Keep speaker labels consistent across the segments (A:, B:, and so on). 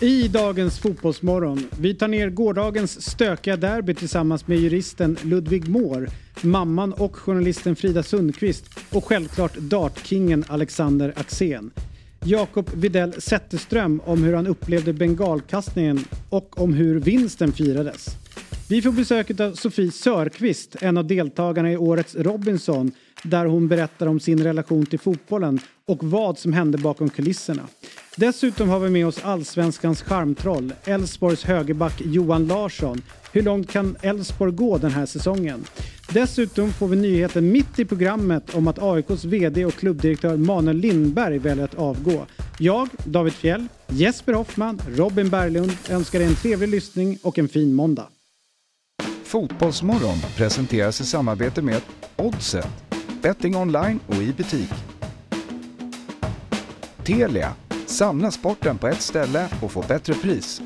A: I dagens Fotbollsmorgon. Vi tar ner gårdagens stökiga derby tillsammans med juristen Ludvig Mohr, mamman och journalisten Frida Sundqvist och självklart dartkingen Alexander Axén. Jakob Videll Zetterström om hur han upplevde bengalkastningen och om hur vinsten firades. Vi får besök av Sofie Sörqvist, en av deltagarna i årets Robinson, där hon berättar om sin relation till fotbollen och vad som hände bakom kulisserna. Dessutom har vi med oss allsvenskans charmtroll, Elfsborgs högerback Johan Larsson. Hur långt kan Elfsborg gå den här säsongen? Dessutom får vi nyheten mitt i programmet om att AIKs VD och klubbdirektör Manuel Lindberg väljer att avgå. Jag, David Fjell, Jesper Hoffman, Robin Berglund önskar er en trevlig lyssning och en fin måndag.
B: Fotbollsmorgon presenteras i samarbete med Oddset, betting online och i butik. Telia, samla sporten på ett ställe och få bättre pris.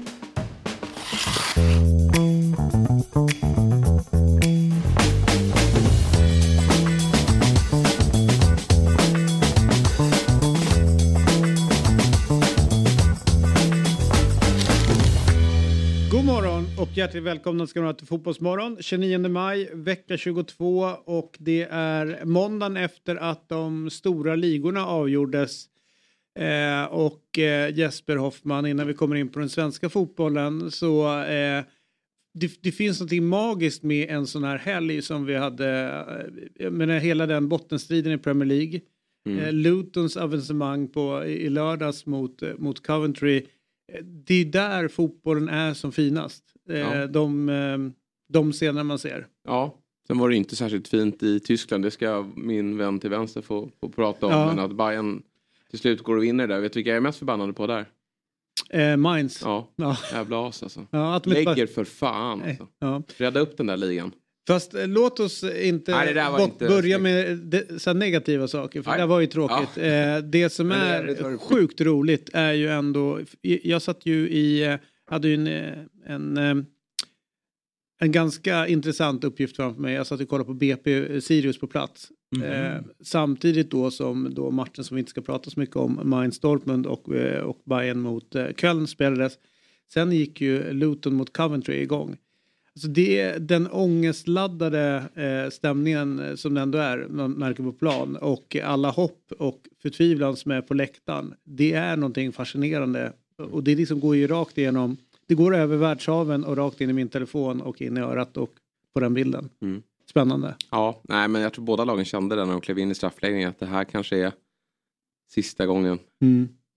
A: Och hjärtligt välkomna ska ni vara till Fotbollsmorgon. 29 maj, vecka 22 och det är måndagen efter att de stora ligorna avgjordes. Eh, och eh, Jesper Hoffman, innan vi kommer in på den svenska fotbollen så eh, det, det finns något magiskt med en sån här helg som vi hade, eh, jag menar hela den bottenstriden i Premier League. Eh, Lutons avancemang på, i, i lördags mot, eh, mot Coventry. Det är där fotbollen är som finast. Eh,
C: Ja.
A: De, eh, de scener man ser.
C: Ja, sen var det inte särskilt fint i Tyskland. Det ska min vän till vänster få, få prata om.
A: Ja.
C: Men att Bayern till slut går och vinner där. Vet du vilka jag är mest förbannade på där?
A: Eh, Mainz.
C: Ja,
A: Ja.
C: jävla as alltså.
A: Ja, de
C: Lägger för fan alltså.
A: ja.
C: Rädda upp den där ligan.
A: Fast eh, låt oss inte,
C: Nej,
A: bort-
C: inte
A: börja med det, så negativa saker, för
C: Nej.
A: det var ju tråkigt.
C: Ja.
A: Eh, det som
C: Men det
A: är
C: är
A: sjukt roligt är ju ändå, jag satt ju i, hade ju en, eh, en, eh, en ganska intressant uppgift framför mig. Jag satt och kollade på BP Sirius på plats.
C: Mhm.
A: Eh, samtidigt då som då matchen som vi inte ska prata så mycket om, Mainz Dortmund och, eh, och Bayern mot eh, Köln spelades. Sen gick ju Luton mot Coventry igång. Alltså det den ångestladdade eh, stämningen som det ändå är man märker på plan och alla hopp och förtvivlan som är på läktaren. Det är någonting fascinerande och det liksom går ju rakt igenom. Det går över världshaven och rakt in i min telefon och in i örat och på den bilden.
C: Mm.
A: Spännande.
C: Ja, nej men jag tror båda lagen kände det när de klev in i straffläggningen. Att det här kanske är sista gången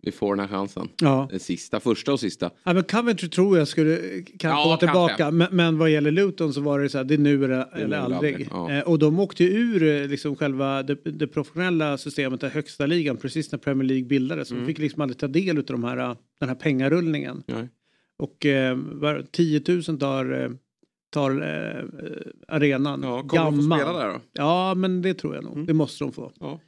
C: vi får den här chansen.
A: Ja.
C: Den sista, första och sista.
A: Ja, men Coventry tror jag skulle kan
C: Ja,
A: komma tillbaka. Men, men vad gäller Luton så var det så här, det är nu eller,
C: nu
A: eller aldrig.
C: ja.
A: Eh, och de åkte ju ur eh, liksom själva det, det professionella systemet, den högsta ligan, precis när Premier League bildades.
C: Mm.
A: de fick liksom aldrig ta del av de här, eh, den här pengarullningen.
C: Nej.
A: Och eh, var- 10 000 tar, tar eh, arenan.
C: Ja, kommer de få spela där då?
A: Ja, men det tror jag nog.
C: Mm.
A: Det måste de få.
C: Ja.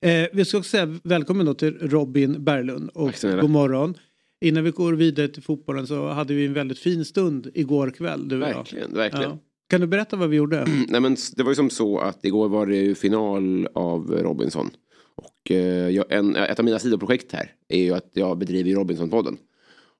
A: Eh, vi ska också säga välkommen då till Robin Berglund och god morgon. Innan vi går vidare till fotbollen så hade vi en väldigt fin stund igår kväll du och jag.
D: Verkligen, verkligen.
A: Ja. Kan du berätta vad vi gjorde?
D: Nej, men det var ju som så att igår var det ju final av Robinson. Och eh, jag, en, ett av mina sidoprojekt här är ju att jag bedriver Robinson-podden.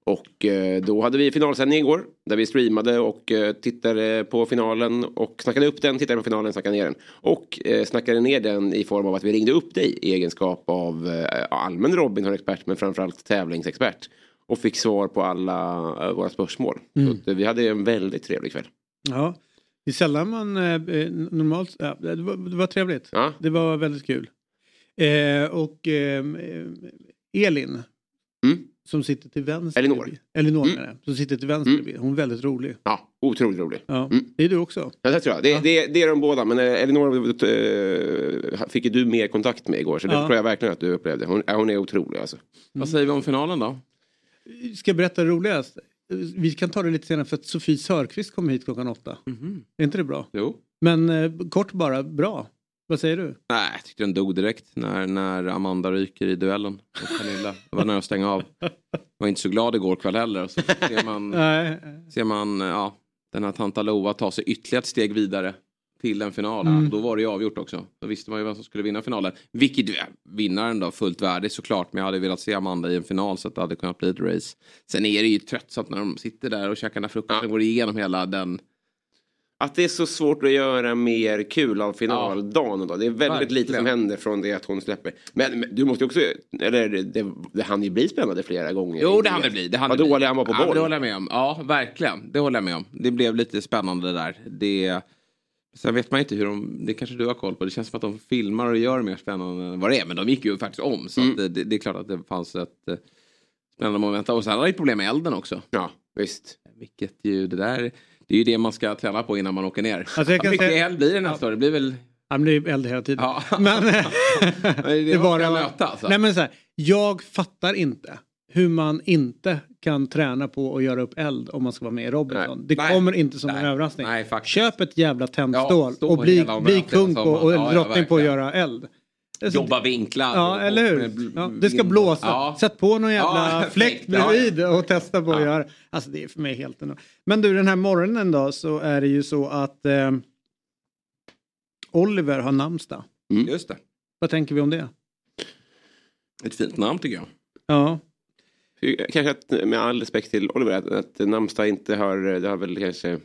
D: Och eh, då hade vi finalsändning igår där vi streamade och eh, tittade på finalen och snackade upp den, tittade på finalen, snackade ner den. Och eh, snackade ner den i form av att vi ringde upp dig i egenskap av allmän Robinson-expert men framförallt tävlingsexpert. Och fick svar på alla våra spörsmål. Så att, eh, vi hade en väldigt trevlig kväll.
A: Ja. Det är sällan man normalt... Ja, det, var, det var trevligt.
D: Ja.
A: Det var väldigt kul. Eh, och eh, Elin.
D: Mm.
A: Som sitter till vänster.
D: Elinor.
A: Elinor
D: Mm.
A: menar. Som sitter till vänster.
D: Mm.
A: Hon är väldigt rolig.
D: Ja, otroligt rolig.
A: Ja.
D: Mm.
A: Det är du också.
D: Ja, det tror jag. Det,
A: Ja.
D: det, det är de båda. Men eh, Elinor äh, fick ju du mer kontakt med igår. Så det
A: Ja.
D: tror jag verkligen att du upplevde. Hon, hon är otrolig alltså.
C: Vad säger vi om finalen då?
A: Ska jag berätta det roligast? Vi kan ta det lite senare för att Sofie Sörqvist kommer hit klockan åtta. Är inte det bra?
C: Jo.
A: Men eh, kort bara, bra. Vad säger du?
C: Nej, jag tyckte den dog direkt när, när Amanda ryker i duellen mot Pernilla. Det var nära att stänga av. Jag var inte så glad igår kväll heller. Så ser man,
A: Nej.
C: ser man ja, den här tanta Lova ta sig ytterligare ett steg vidare till en final.
A: Mm.
C: Då var det ju avgjort också. Då visste man ju vem som skulle vinna finalen. Vilket ja, vinnaren då, fullt värdig såklart. Men jag hade velat se Amanda i en final så att det hade kunnat bli ett race. Sen är det ju tröttsamt när de sitter där och käkar den här frukosten och går igenom hela den.
D: Att det är så svårt att göra mer kul av finaldagen. Då. Det är väldigt
C: Verkligen.
D: lite som händer från det att hon släpper. Men, men du måste också, eller det, det hann ju bli spännande flera gånger.
C: Jo, det hann det bli. Det hann
D: Vad
C: det
D: dålig han var på
C: ja,
D: boll.
C: Det håller jag med om. Ja, verkligen. Det håller jag med om. Det blev lite spännande där. Det... Sen vet man inte hur de, det kanske du har koll på, det känns som att de filmar och gör mer spännande än vad det är. Men de gick ju faktiskt om. Så
D: Mm.
C: det, det är klart att det fanns ett eh, spännande moment. Och sen hade de problem med elden också.
D: Ja, visst.
C: Vilket ju, det där, det är ju det man ska träna på innan man åker ner.
A: Alltså jag kan
C: Hur mycket
A: säga-
C: eld blir det nästa år? Det blir väl...
A: Han blir eld hela tiden.
C: Ja.
A: Men,
C: det är vad ska möta alltså.
A: Nej men så här, jag fattar inte hur man inte kan träna på att göra upp eld om man ska vara med i Robinson.
C: Nej.
A: Det
C: Nej.
A: kommer inte som en
C: Nej.
A: överraskning.
C: Nej, faktiskt.
A: Köp ett jävla tändstål
C: Ja,
A: och bli,
C: och
A: bli kung
C: hela
A: på och
C: sommaren. Ja, ja,
A: drottning på att göra eld. Det är så-
C: Jobba vinklar.
A: Ja, eller hur? Ja, det ska blåsa.
C: Ja.
A: Sätt på någon jävla
C: Ja,
A: fläkt bredvid och testa på att
C: Ja.
A: göra. Alltså det är för mig helt enormt. Men du, den här morgonen då så är det ju så att eh, Oliver har namnsdag.
C: Just det.
A: Vad tänker vi om det?
C: Ett fint namn tycker jag.
A: Ja,
D: Kanske att, med all respekt till Oliver, att, att namnsdag inte har, det har väl kanske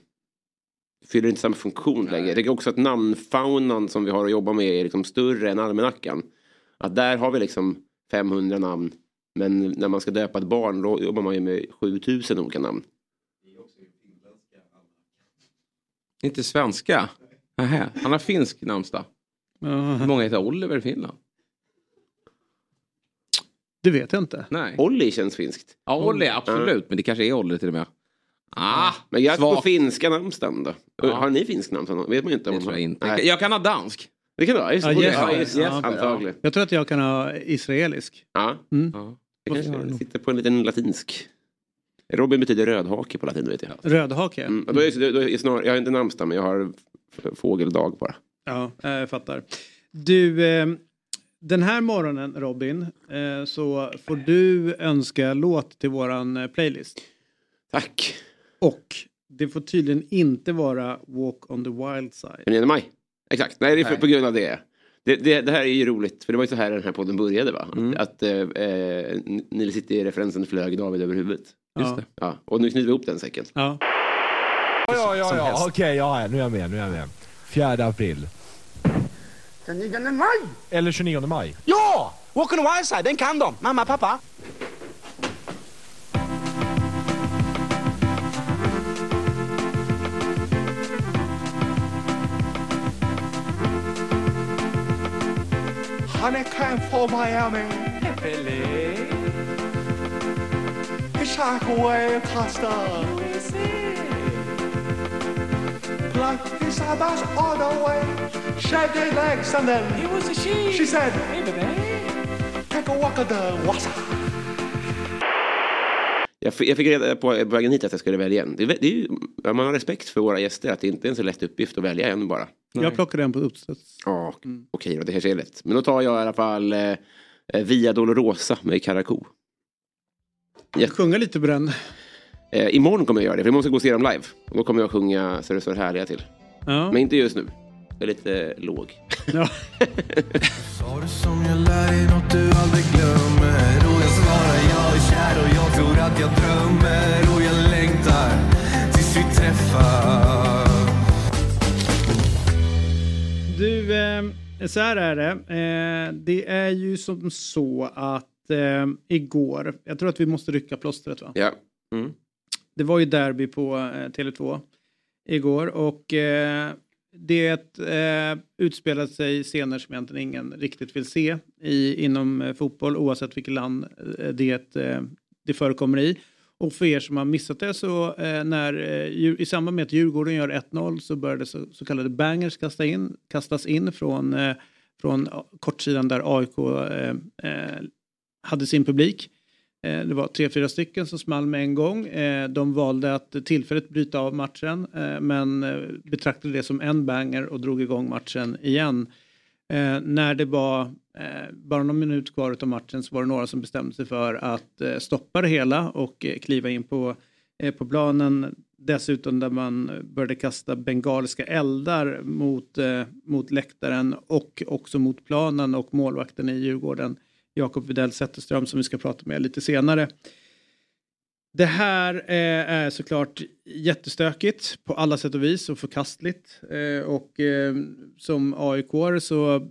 D: fyller inte samma funktion längre. Jag tycker också att namnfaunan som vi har att jobba med är liksom större än almanackan. Att där har vi liksom 500 namn. Men när man ska döpa ett barn då jobbar man ju med 7000 olika namn.
C: Inte svenska. Nähä. Han har finsk namnsdag. Hur många heter Oliver i Finland?
A: det vet jag inte.
C: Nej.
D: Olli känns finskt.
C: Ja, Olli, absolut. Men det kanske är Olli till och med. Ah,
D: Men jag på
C: svagt.
D: finska namnsdagen då?
C: Ja.
D: Har ni finsk namnsdag? vet man inte.
C: Det
D: om
C: tror jag inte.
D: Nej.
C: Jag kan ha dansk.
D: Det kan det vara. Just,
A: Ja. Jesper.
D: ja,
A: Ja.
D: Jesper, antagligen.
A: Jag tror att jag kan ha israelisk.
D: Ja.
A: Mm.
C: Ja.
D: Det kanske sitter på en liten latinsk. Robin betyder rödhake på latin vet jag.
A: Rödhake.
D: Mm. Då är, då är snar, jag har inte namnsdag men jag har fågeldag bara.
A: Ja, eh, jag fattar. Du, eh, den här morgonen Robin eh, så får du önska låt till våran playlist.
D: Tack.
A: Och det får tydligen inte vara Walk on the wild side.
D: Den 9 maj. Exakt, nej det är för,
C: Nej.
D: på grund av det. Det, det. det här är ju roligt, för det var ju så här den här podden började va?
C: Mm.
D: Att eh, eh, Nile City-referensen flög David över huvudet.
A: Ja.
C: det.
D: Ja, och nu knyter vi ihop den säcken.
A: Ja.
E: Ja, ja, ja, okej, ja, nu är jag med, nu är jag med. 4 april.
F: Den 9 maj!
E: Eller 29 maj.
F: Ja! Walk on the wild side, den kan de. Mamma, pappa.
E: Honey came for Miami. Billy. Hitchhike away across the Like his eyebrows all the way. Shaved their legs and then it was a she. She said, Hey baby, take a walk on the water.
D: Jag, fick reda på vägen hit att jag skulle välja en. Det är, det är man har respekt för våra gäster att det inte är en så lätt uppgift att välja en bara.
A: Jag plockade den på uppstuds.
D: Ja, okej då, det kanske är lätt. Men då tar jag i alla fall eh, eh, Via Dolorosa med Karakou.
A: Sjunga lite på den.
D: Eh, imorgon kommer jag göra det, för imorgon ska jag gå och se dem live. Och då kommer jag sjunga Så det står härliga till.
A: Ja.
D: Men inte just nu. Jag är lite låg.
A: Ja.
G: Sa du som jag lär dig något du aldrig glömmer Och jag svarar jag är kär och jag tror att jag drömmer Och jag längtar tills vi träffas
A: Du, eh, så här är det. Eh, det är ju som så att eh, igår, jag tror att vi måste rycka plåstret va?
D: Ja.
A: Det var ju derby på eh, Tele2 igår och det utspelade sig scener som egentligen ingen riktigt vill se i, inom fotboll oavsett vilket land det, det förekommer i. Och för er som har missat det så eh, när, eh, i samband med att Djurgården gör 1-0 så började så, så kallade bangers kasta in, kastas in från, eh, från eh, kortsidan där AIK eh, eh, hade sin publik. Eh, Det var tre, fyra stycken som small med en gång. Eh, De valde att tillfälligt bryta av matchen eh, men eh, betraktade det som en banger och drog igång matchen igen. Eh, När det var eh, bara någon minut kvar av matchen så var det några som bestämde sig för att eh, stoppa det hela och eh, kliva in på, eh, på planen dessutom där man började kasta bengaliska eldar mot, eh, mot läktaren och också mot planen och målvakten i Djurgården, Jakob Widell Zetterström som vi ska prata med lite senare. Det här eh, är såklart jättestökigt på alla sätt och vis och förkastligt. Eh, och eh, som aik så,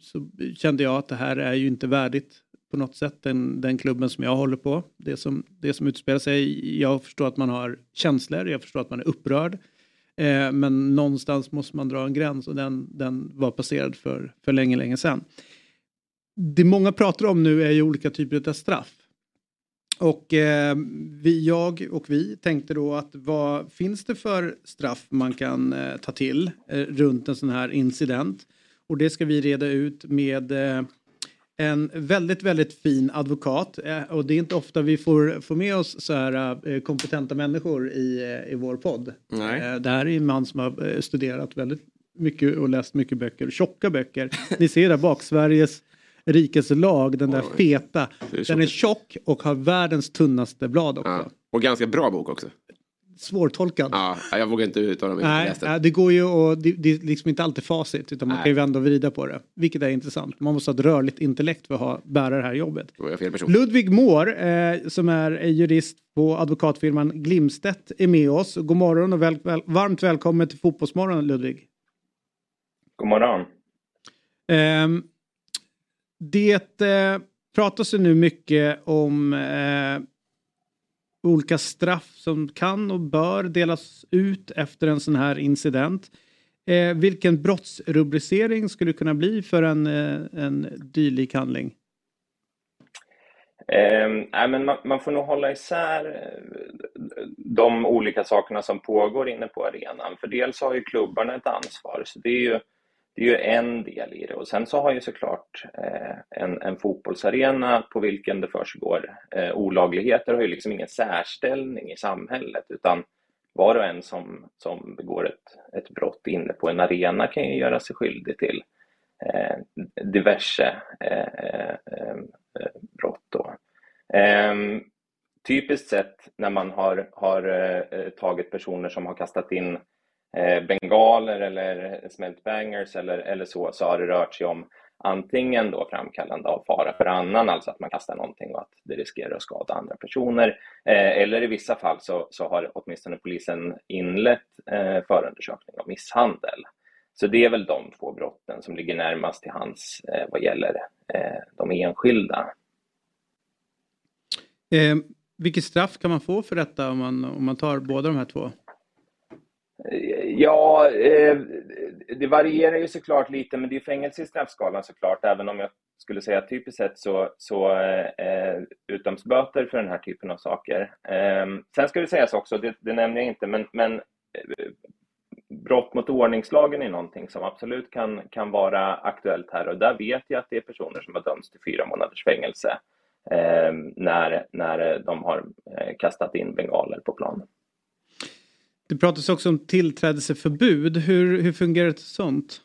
A: så kände jag att det här är ju inte värdigt på något sätt den, den klubben som jag håller på. Det som, det som utspelar sig. Jag förstår att man har känslor, jag förstår att man är upprörd. Men någonstans måste man dra en gräns och den, den var passerad för, för länge, länge sedan. Det många pratar om nu är ju olika typer av straff. Och eh, vi, jag och vi tänkte då att vad finns det för straff man kan eh, ta till eh, runt en sån här incident? Och det ska vi reda ut med eh, en väldigt, väldigt fin advokat. Eh, och det är inte ofta vi får, får med oss så här eh, kompetenta människor i, i vår podd.
C: Nej.
A: Det här är en man som har studerat väldigt mycket och läst mycket böcker, tjocka böcker. Ni ser där bak, Sveriges rikes lag, den där
D: Oj.
A: feta.
D: Är
A: Den är tjock och har världens tunnaste blad också.
D: Ja. Och ganska bra bok också.
A: Svårtolkad.
D: Ja, jag vågar inte uttala mig.
A: Nej, det går ju och det, det är liksom inte alltid facit utan man
D: Nej.
A: kan ju vända och vrida på det. Vilket är intressant. Man måste ha ett rörligt intellekt för att ha, bära det här jobbet.
D: Då var jag fel person.
A: Ludvig Moore eh, som är jurist på advokatfirman Glimstedt är med oss. God morgon och väl, väl, varmt välkommen till Fotbollsmorgon Ludvig.
H: God morgon.
A: Ehm, det eh, pratas ju nu mycket om eh, olika straff som kan och bör delas ut efter en sån här incident. Eh, vilken brottsrubricering skulle det kunna bli för en, eh, en dylik handling?
H: Eh, men man, man får nog hålla isär eh, de olika sakerna som pågår inne på arenan. För dels har ju klubbarna ett ansvar, så det är ju, det är ju en del i det. Och sen så har ju såklart eh, en, en fotbollsarena på vilken det försiggår eh, olagligheter har ju liksom ingen särställning i samhället, utan var och en som, som begår ett, ett brott inne på en arena kan ju göra sig skyldig till eh, diverse eh, eh, eh brott. Då. Ehm, typiskt sett när man har, har eh, tagit personer som har kastat in eh, bengaler eller smält bangers eller, eller så, så har det rört sig om antingen då framkallande av fara för annan, alltså att man kastar någonting och att det riskerar att skada andra personer, eh, eller i vissa fall så, så har åtminstone polisen inlett eh, förundersökning om misshandel. Så det är väl de två brotten som ligger närmast till hands eh, vad gäller eh, de enskilda.
A: Eh, vilket straff kan man få för detta om man, om man tar båda de här två?
H: Ja, eh, det varierar ju såklart lite, men det är fängelse i straffskalan såklart, även om jag skulle säga att typiskt sett så, så eh, utdöms böter för den här typen av saker. Eh, sen ska det sägas också, det, det nämner jag inte, men, men eh, brott mot ordningslagen är någonting som absolut kan, kan vara aktuellt här och där vet jag att det är personer som har dömts till fyra månaders fängelse eh, när, när de har eh, kastat in bengaler på planen.
A: Det pratas också om tillträdesförbud. Hur, hur fungerar ett sånt?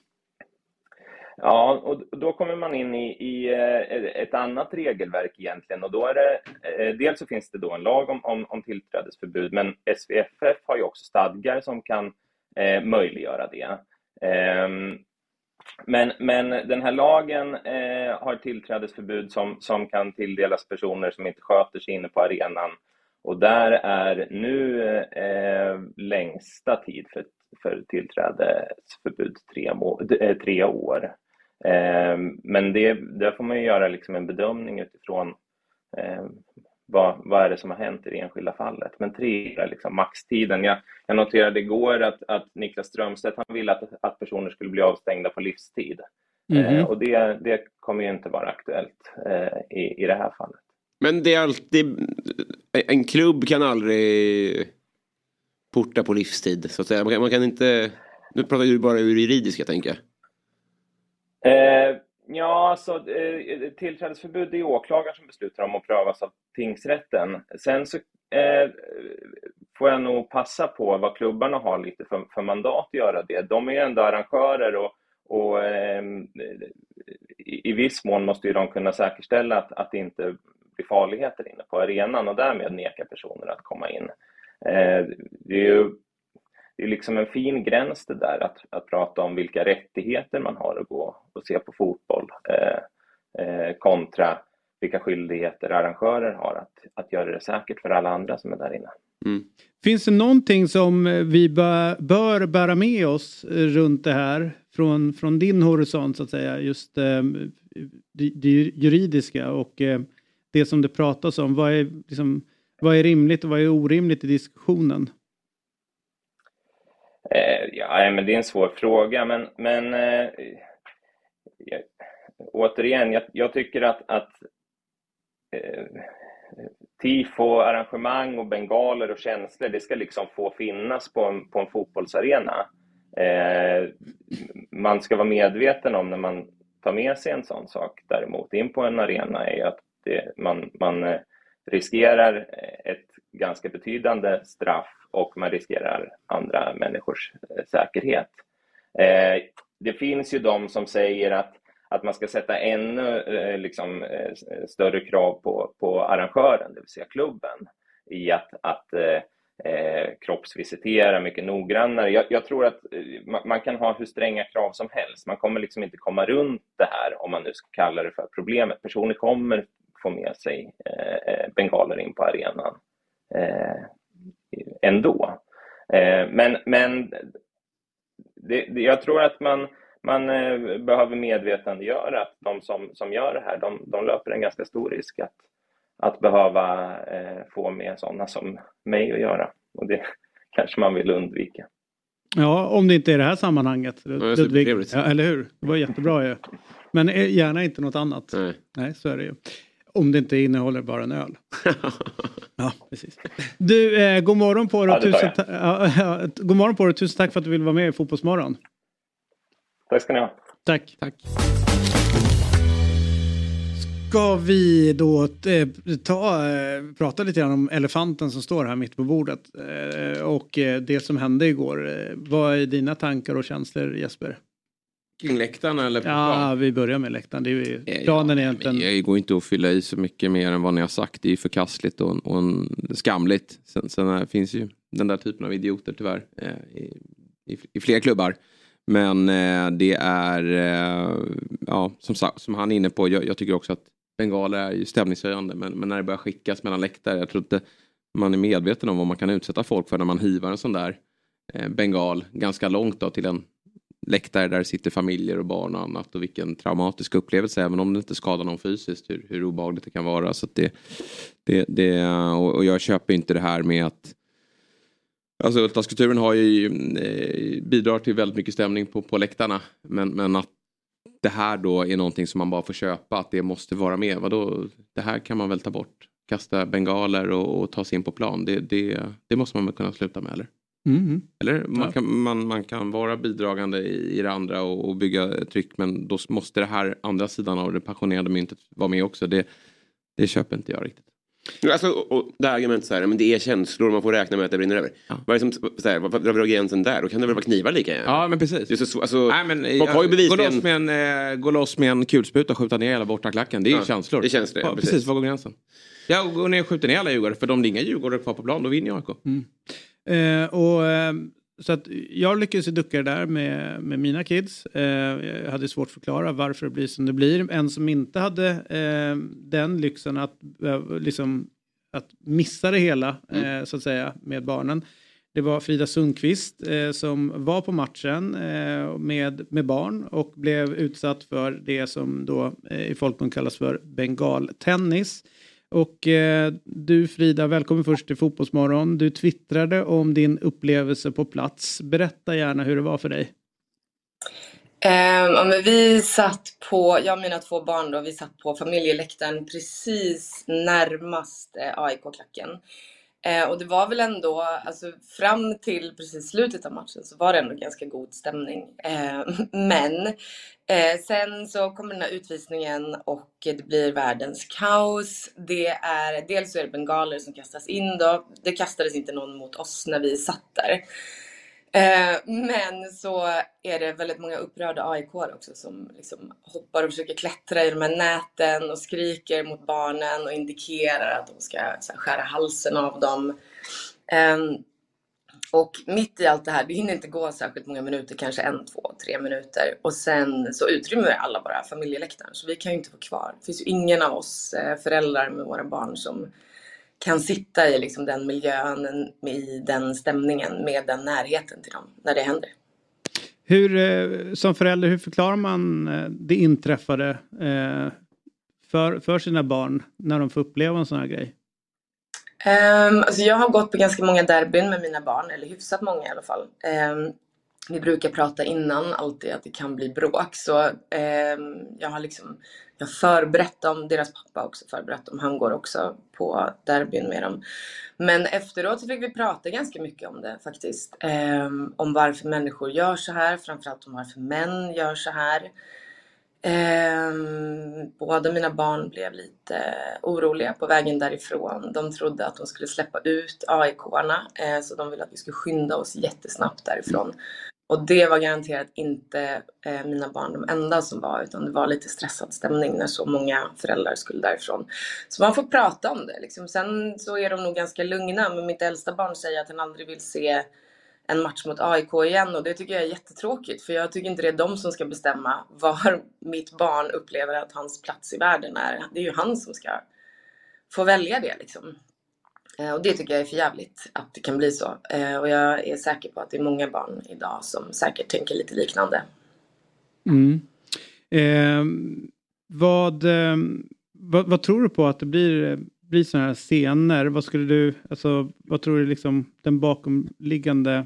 H: Ja, och då kommer man in i, i eh, ett annat regelverk egentligen och då är det, eh, dels så finns det då en lag om, om, om tillträdesförbud men SVFF har ju också stadgar som kan eh, möjliggöra det. Eh, men, men den här lagen eh, har tillträdesförbud som, som kan tilldelas personer som inte sköter sig inne på arenan och där är nu eh, längsta tid för, för tillträdesförbud tre, må, eh, tre år. Eh, men det, där får man ju göra liksom en bedömning utifrån eh, vad, vad är det som har hänt i det enskilda fallet. Men tre är liksom maxtiden. Jag, jag noterade igår att, att Niklas Strömstedt han ville att, att personer skulle bli avstängda på livstid. Eh, och det, det kommer ju inte vara aktuellt eh, i, i det här fallet.
D: Men det är alltid... En klubb kan aldrig porta på livstid. Så att säga. Man, kan, man kan inte... Nu pratar du bara ur juridiska, tänker jag.
H: Eh, ja, alltså eh, tillträdesförbud det är åklagaren som beslutar om och prövas av tingsrätten. Sen så eh, får jag nog passa på vad klubbarna har lite för, för mandat att göra det. De är ju ändå arrangörer och, och eh, i, i viss mån måste ju de kunna säkerställa att, att det inte blir farligheter inne på arenan och därmed neka personer att komma in. Eh, det är ju det är liksom en fin gräns det där att, att prata om vilka rättigheter man har att gå och se på fotboll eh, eh, kontra vilka skyldigheter arrangörer har att, att göra det säkert för alla andra som är där inne.
D: Mm.
A: Finns det någonting som vi bör, bör bära med oss runt det här från, från din horisont så att säga, just eh, det, det juridiska och eh, det som det pratas om. Vad är, liksom, vad är rimligt och vad är orimligt i diskussionen?
H: Eh, ja, men det är en svår fråga, men, men eh, jag, återigen, jag, jag, tycker att, att eh, tifo, arrangemang och bengaler och känslor, det ska liksom få finnas på en, på en fotbollsarena. Eh, man ska vara medveten om när man tar med sig en sån sak däremot in på en arena är att det, man, man eh, riskerar ett ganska betydande straff och man riskerar andra människors eh, säkerhet. Eh, det finns ju de som säger att, att man ska sätta ännu liksom, större krav på, på arrangören, det vill säga klubben, i att, att eh, kroppsvisitera mycket noggrannare. Jag, jag tror att man, man, kan ha hur stränga krav som helst. Man kommer liksom inte komma runt det här, om man nu ska kalla det för problemet. Personer kommer få med sig eh, bengaler in på arenan eh, ändå. Eh, men men det, det, jag tror att man, man eh, behöver medvetandegöra att de som, som gör det här, de, de löper en ganska stor risk att, att behöva eh, få med sådana som mig att göra. Och det kanske man vill undvika.
A: Ja, om det inte är det här sammanhanget.
D: Ja, ja,
A: eller hur? Det var jättebra ju. Men gärna inte något annat.
D: Nej.
A: Nej, så är det ju. Om det inte innehåller bara en öl. ja, precis. Du, eh, god morgon på dig. Ja, tusen, ta- god morgon på dig. Tusen tack för att du ville vara med i Fotbollsmorgon.
H: Tack ska ni ha.
A: Tack. tack. Ska vi då eh, ta, eh, prata lite grann om elefanten som står här mitt på bordet eh, och eh, det som hände igår. Vad är dina tankar och känslor Jesper?
C: Kring läktaren eller på
A: Ja,
C: plan?
A: vi börjar med läktaren. Det är ju, planen är egentligen...
C: Det går inte att fylla i så mycket mer än vad ni har sagt. Det är ju förkastligt och, och en, skamligt. Sen, sen finns ju den där typen av idioter tyvärr eh, i, i, i, fler klubbar. Men eh, det är, eh, ja, som, som han är inne på, jag, jag, tycker också att bengaler är ju stämningshöjande. Men, men när det börjar skickas mellan läktare, jag tror inte man är medveten om vad man kan utsätta folk för när man hivar en sån där eh, bengal ganska långt då, till en läktare där det sitter familjer och barn och annat och vilken traumatisk upplevelse även om det inte skadar någon fysiskt hur, hur obehagligt det kan vara. Så det, det, det, och jag köper inte det här med att Alltså Ultraskulpturen har ju eh, bidrar till väldigt mycket stämning på, på läktarna men, men att det här då är någonting som man bara får köpa att det måste vara med. Vadå? Det här kan man väl ta bort? Kasta bengaler och, och ta sig in på plan. Det, det, det måste man väl kunna sluta med eller?
A: Mm.
C: Eller man, ja. kan, man, man kan vara bidragande i, i det andra och, och, bygga tryck men då måste det här andra sidan av det passionerade myntet vara med också. Det, det köper inte jag riktigt.
D: Alltså, och det här argumentet så här, men det är känslor man får räkna med att det brinner över. Ja. Vad är det som, så här, vad drar vi gränsen där? Då kan det väl vara knivar lika gärna?
C: Ja men precis.
D: Det är så, alltså,
C: Nej, men, folk har ju bevisligen... Gå loss med en, äh, gå loss med en kulspruta och skjuta ner hela borta klacken. Det är ja, ju känslor.
D: Det är känslor,
C: ja, precis. precis. Var går gränsen? Jag går ner och skjuter ner alla djurgårdare för om det är inga djurgårdare kvar på plan då vinner jag AIK.
A: Mm. Eh, och, eh, så att jag lyckades ducka det där med, med mina kids. Eh, jag hade svårt att förklara varför det blir som det blir. En som inte hade eh, den lyxen att, eh, liksom, att missa det hela mm. Eh, så att säga med barnen. Det var Frida Sundqvist eh, som var på matchen eh, med, med barn och blev utsatt för det som då i folkmun kallas för bengaltennis. Och eh, du Frida, välkommen först till Fotbollsmorgon. Du twittrade om din upplevelse på plats. Berätta gärna hur det var för dig.
I: Eh, ja, men vi satt på, jag och mina två barn då, vi satt på familjeläktaren precis närmast eh, AIK-klacken. Eh, och det var väl ändå, alltså fram till precis slutet av matchen så var det ändå ganska god stämning. Eh, men eh, sen så kommer den här utvisningen och det blir världens kaos. Det är, dels så är det bengaler som kastas in då. Det kastades inte någon mot oss när vi satt där. Eh, men så är det väldigt många upprörda AIK också som liksom hoppar och försöker klättra i de här näten och skriker mot barnen och indikerar att de ska här, skära halsen av dem.
J: Ehm, och mitt i allt det här, det hinner inte gå särskilt många minuter, kanske en, två, tre minuter. Och sen så utrymmer alla bara familjeläktaren, så vi kan ju inte vara kvar. Det finns ju ingen av oss eh, föräldrar med våra barn som kan sitta i liksom den miljön, i den stämningen, med den närheten till dem när det händer.
A: Hur, eh, som förälder, hur förklarar man eh, det inträffade eh, för, för sina barn när de får uppleva en sån här grej?
J: Um, alltså jag har gått på ganska många derbyn med mina barn, eller hyfsat många i alla fall. Um, vi brukar prata innan alltid att det kan bli bråk. Så eh, jag har liksom jag har förberett dem, deras pappa också förberett dem. Han går också på derbyn med dem. Men efteråt så fick vi prata ganska mycket om det faktiskt. Ehm, om varför människor gör så här, framförallt om varför män gör så här. Eh, båda mina barn blev lite oroliga på vägen därifrån. De trodde att de skulle släppa ut AIK-arna eh, så de ville att vi skulle skynda oss jättesnabbt därifrån. Och det var garanterat inte eh, mina barn de enda som var utan det var lite stressad stämning när så många föräldrar skulle därifrån. Så man får prata om det. Liksom. Sen så är de nog ganska lugna men mitt äldsta barn säger att han aldrig vill se en match mot AIK igen och det tycker jag är jättetråkigt för jag tycker inte det är de som ska bestämma var mitt barn upplever att hans plats i världen är. Det är ju han som ska få välja det liksom. Eh, och det tycker jag är för jävligt att det kan bli så. Eh, och jag är säker på att det är många barn idag som säkert tänker lite liknande.
A: Mm. Eh, vad, eh, vad, vad, tror du på att det blir, eh, blir sådana här scener? Vad skulle du, alltså, vad tror du liksom den bakomliggande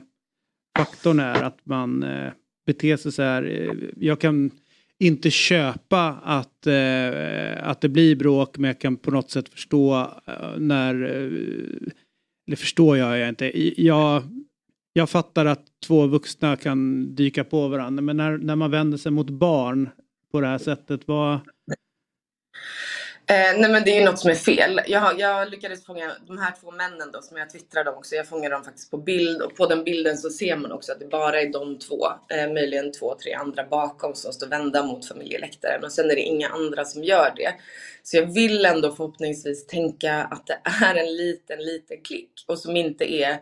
A: faktorn är att man eh, beter sig så här. Jag kan inte köpa att, eh, att det blir bråk men jag kan på något sätt förstå eh, när, eh, eller förstår jag, jag inte. Jag, jag fattar att två vuxna kan dyka på varandra men när, när man vänder sig mot barn på det här sättet, vad,
J: Eh, nej men det är ju något som är fel. Jag, jag lyckades fånga de här två männen då som jag twittrade om också. Jag fångade dem faktiskt på bild och på den bilden så ser man också att det bara är de två, eh, möjligen två, tre andra bakom som står vända mot familjeläktaren och sen är det inga andra som gör det. Så jag vill ändå förhoppningsvis tänka att det är en liten, liten klick och som inte är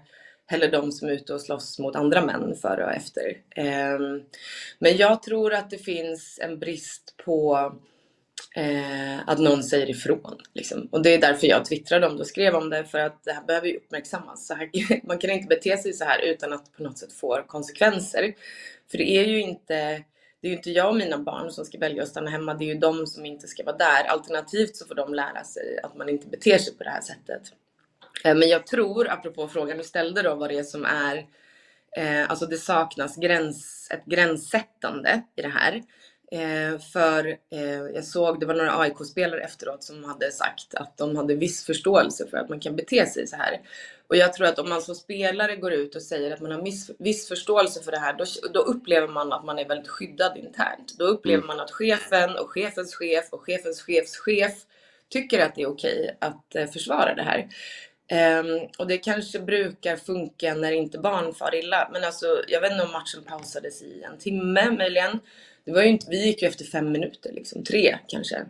J: heller de som är ute och slåss mot andra män före och efter. Eh, men jag tror att det finns en brist på eh, att någon säger ifrån. Liksom. Och det är därför jag twittrade om det och skrev om det för att det här behöver ju uppmärksammas. Så här, man kan inte bete sig så här utan att på något sätt få konsekvenser. För det är ju inte det är ju inte jag och mina barn som ska välja att stanna hemma, det är ju de som inte ska vara där. Alternativt så får de lära sig att man inte beter sig på det här sättet. Eh, men jag tror, apropå frågan du ställde då, vad det är som är Eh, alltså det saknas gräns, ett gränssättande i det här. Eh, för eh, jag såg, det var några AIK-spelare efteråt som hade sagt att de hade viss förståelse för att man kan bete sig så här. Och jag tror att om man som spelare går ut och säger att man har miss, viss förståelse för det här, då, då upplever man att man är väldigt skyddad internt. Då upplever mm. man att chefen och chefens chef och chefens chefs chef tycker att det är okej att eh, försvara det här. Um, och det kanske brukar funka när inte barn far illa. Men alltså, jag vet inte om matchen pausades i en timme möjligen. Det var ju inte, vi gick ju efter fem minuter, liksom tre kanske.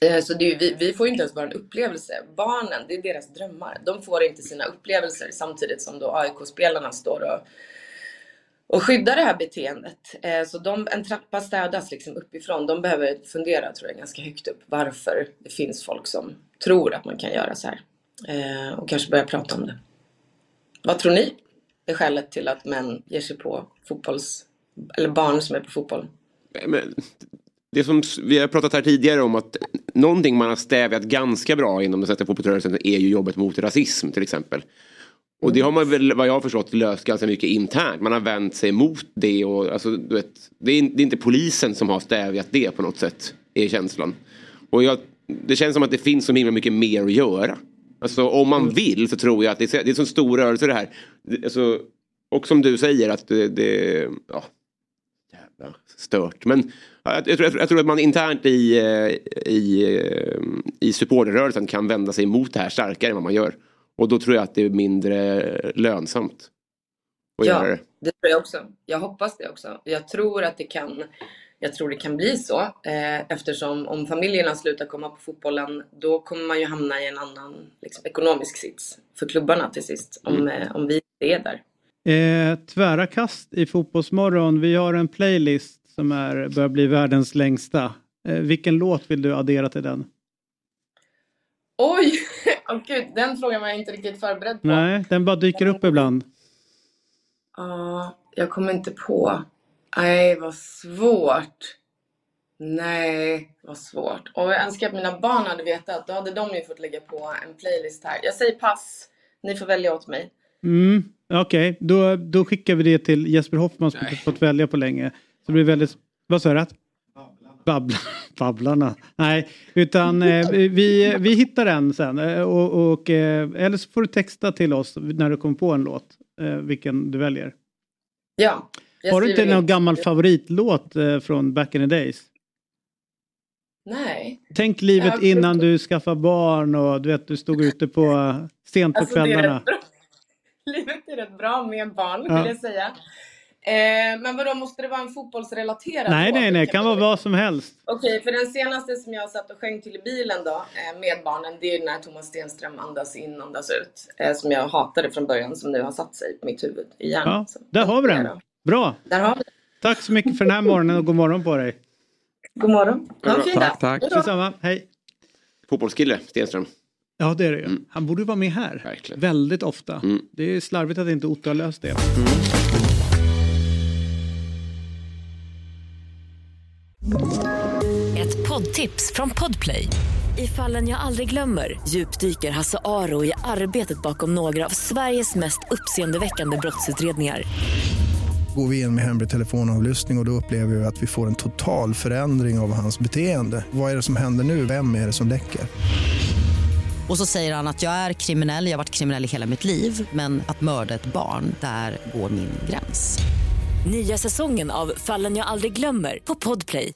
J: Eh, så det, vi, vi får ju inte ens bara en upplevelse. Barnen, det är deras drömmar. De får inte sina upplevelser samtidigt som då AIK-spelarna står och, och skyddar det här beteendet. Eh, så de, en trappa städas liksom uppifrån. De behöver fundera, tror jag, ganska högt upp varför det finns folk som tror att man kan göra så här. Eh, och kanske börja prata om det. Vad tror ni är skälet till att män ger sig på fotbolls... eller barn som är på fotboll?
D: Men, det som vi har pratat här tidigare om att någonting man har stävjat ganska bra inom den svenska fotbollsrörelsen är ju jobbet mot rasism till exempel. Och det har man väl vad jag har förstått löst ganska mycket internt. Man har vänt sig mot det och alltså, du vet, det, är, det är inte polisen som har stävjat det på något sätt. Är känslan. Och jag, det känns som att det finns så himla mycket mer att göra. Alltså om man vill så tror jag att det är, det är så stor rörelse det här. Alltså, och som du säger att det, det ja, jävla stört. Men jag, jag, tror, jag, tror, att man internt i, eh, i, eh, i supporterrörelsen kan vända sig mot det här starkare än vad man gör. Och då tror jag att det är mindre lönsamt.
J: Att ja, göra det. det tror jag också. Jag hoppas det också. Jag tror att det kan jag tror det kan bli så. Eh, eftersom om familjerna slutar komma på fotbollen då kommer man ju hamna i en annan liksom, ekonomisk sits för klubbarna till sist. Om,
A: Mm.
J: eh, om vi är där.
A: Eh, tvära kast i Fotbollsmorgon. Vi har en playlist som är, börjar bli världens längsta. Eh, vilken låt vill du addera till den?
J: Oj! Åh gud, den frågan var jag inte riktigt förberedd på.
A: Nej, den bara dyker upp ibland.
J: Ja, jag kommer inte på. Nej, vad svårt. Nej, vad svårt. Och jag önskar att mina barn hade vetat. Då hade de ju fått lägga på en playlist här. Jag säger pass. Ni får välja åt mig.
A: Mm, Okej, då, då skickar vi det till Jesper Hoffman som inte fått välja på länge. Så det blir väldigt... Vad sa du? Rätt? Babbla, babblarna. Nej, utan eh, vi, vi hittar den sen. eh, Och, och, eh, eller så får du texta till oss när du kommer på en låt. Eh, vilken du väljer.
J: Ja.
A: Har du inte någon
J: in.
A: gammal favoritlåt eh, från back in the days?
J: Nej.
A: Tänk livet innan du skaffade barn och du vet du stod ute på eh, sent på
J: Alltså, det är
A: kvällarna.
J: rätt är rätt bra med barn,
A: Ja.
J: vill jag säga. Eh, men vadå, måste det vara en fotbollsrelaterad
A: Nej, nej, nej, kan vara vad som helst.
J: Okej, för den senaste som jag satt och sjöng till i bilen då, eh, med barnen, det är när Thomas Stenström andas in, andas ut. Eh, som jag hatade från början, som nu har satt sig på mitt huvud i hjärnan.
A: Ja,
J: Så,
A: där har vi den. Bra.
J: Där har vi den.
A: Tack så mycket för den här morgonen och god morgon på dig.
J: God morgon. Ha en fin dag.
C: Tack, tack.
A: Detsamma, hej.
D: Fotbollskille, Stenström.
A: Ja, det är det ju. Han borde vara med här.
D: Verkligen.
A: Väldigt ofta.
D: Mm.
A: Det är slarvigt att inte Otto har löst det.
K: Ett poddtips från Podplay. I fallen jag aldrig glömmer djupdyker Hasse Aro i arbetet bakom några av Sveriges mest uppseendeväckande brottsutredningar.
L: Går vi in med hemlig telefonavlyssning och, och då upplever vi att vi får en total förändring av hans beteende. Vad är det som händer nu? Vem är det som läcker?
M: Och så säger han att jag är kriminell, jag har varit kriminell i hela mitt liv men att mörda ett barn, där går min gräns.
K: Nya säsongen av Fallen jag aldrig glömmer på Podplay.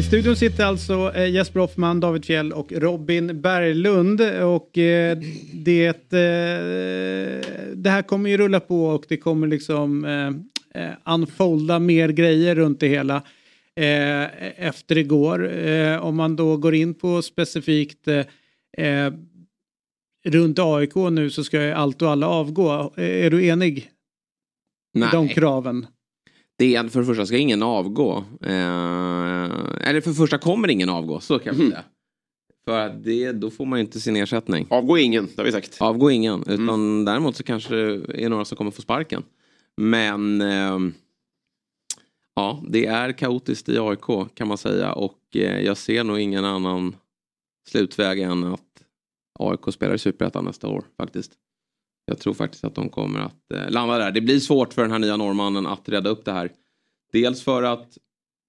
A: I studion sitter alltså eh, Jesper Hoffman, David Fjell och Robin Berglund. Och eh, det, eh, det här kommer ju rulla på och det kommer liksom unfolda mer grejer runt det hela. Eh, efter igår. Eh, om man då går in på specifikt eh, eh, runt AIK nu så ska ju allt och alla avgå. Eh, är du enig?
C: Nej.
A: De kraven.
C: Det är, för det första ska ingen avgå. Eh, eller för det första kommer ingen avgå, så kan
D: Mm.
C: jag säga. För att det, då får man ju inte sin ersättning.
D: Avgå ingen, det har vi sagt.
C: Avgå ingen, utan
D: Mm.
C: däremot så kanske det är några som kommer få sparken. Men ehm, ja, det är kaotiskt i AIK kan man säga och eh, jag ser nog ingen annan slutväg än att AIK spelar i Superettan nästa år faktiskt. Jag tror faktiskt att de kommer att eh, landa där. Det blir svårt för den här nya norrmannen att rädda upp det här. Dels för att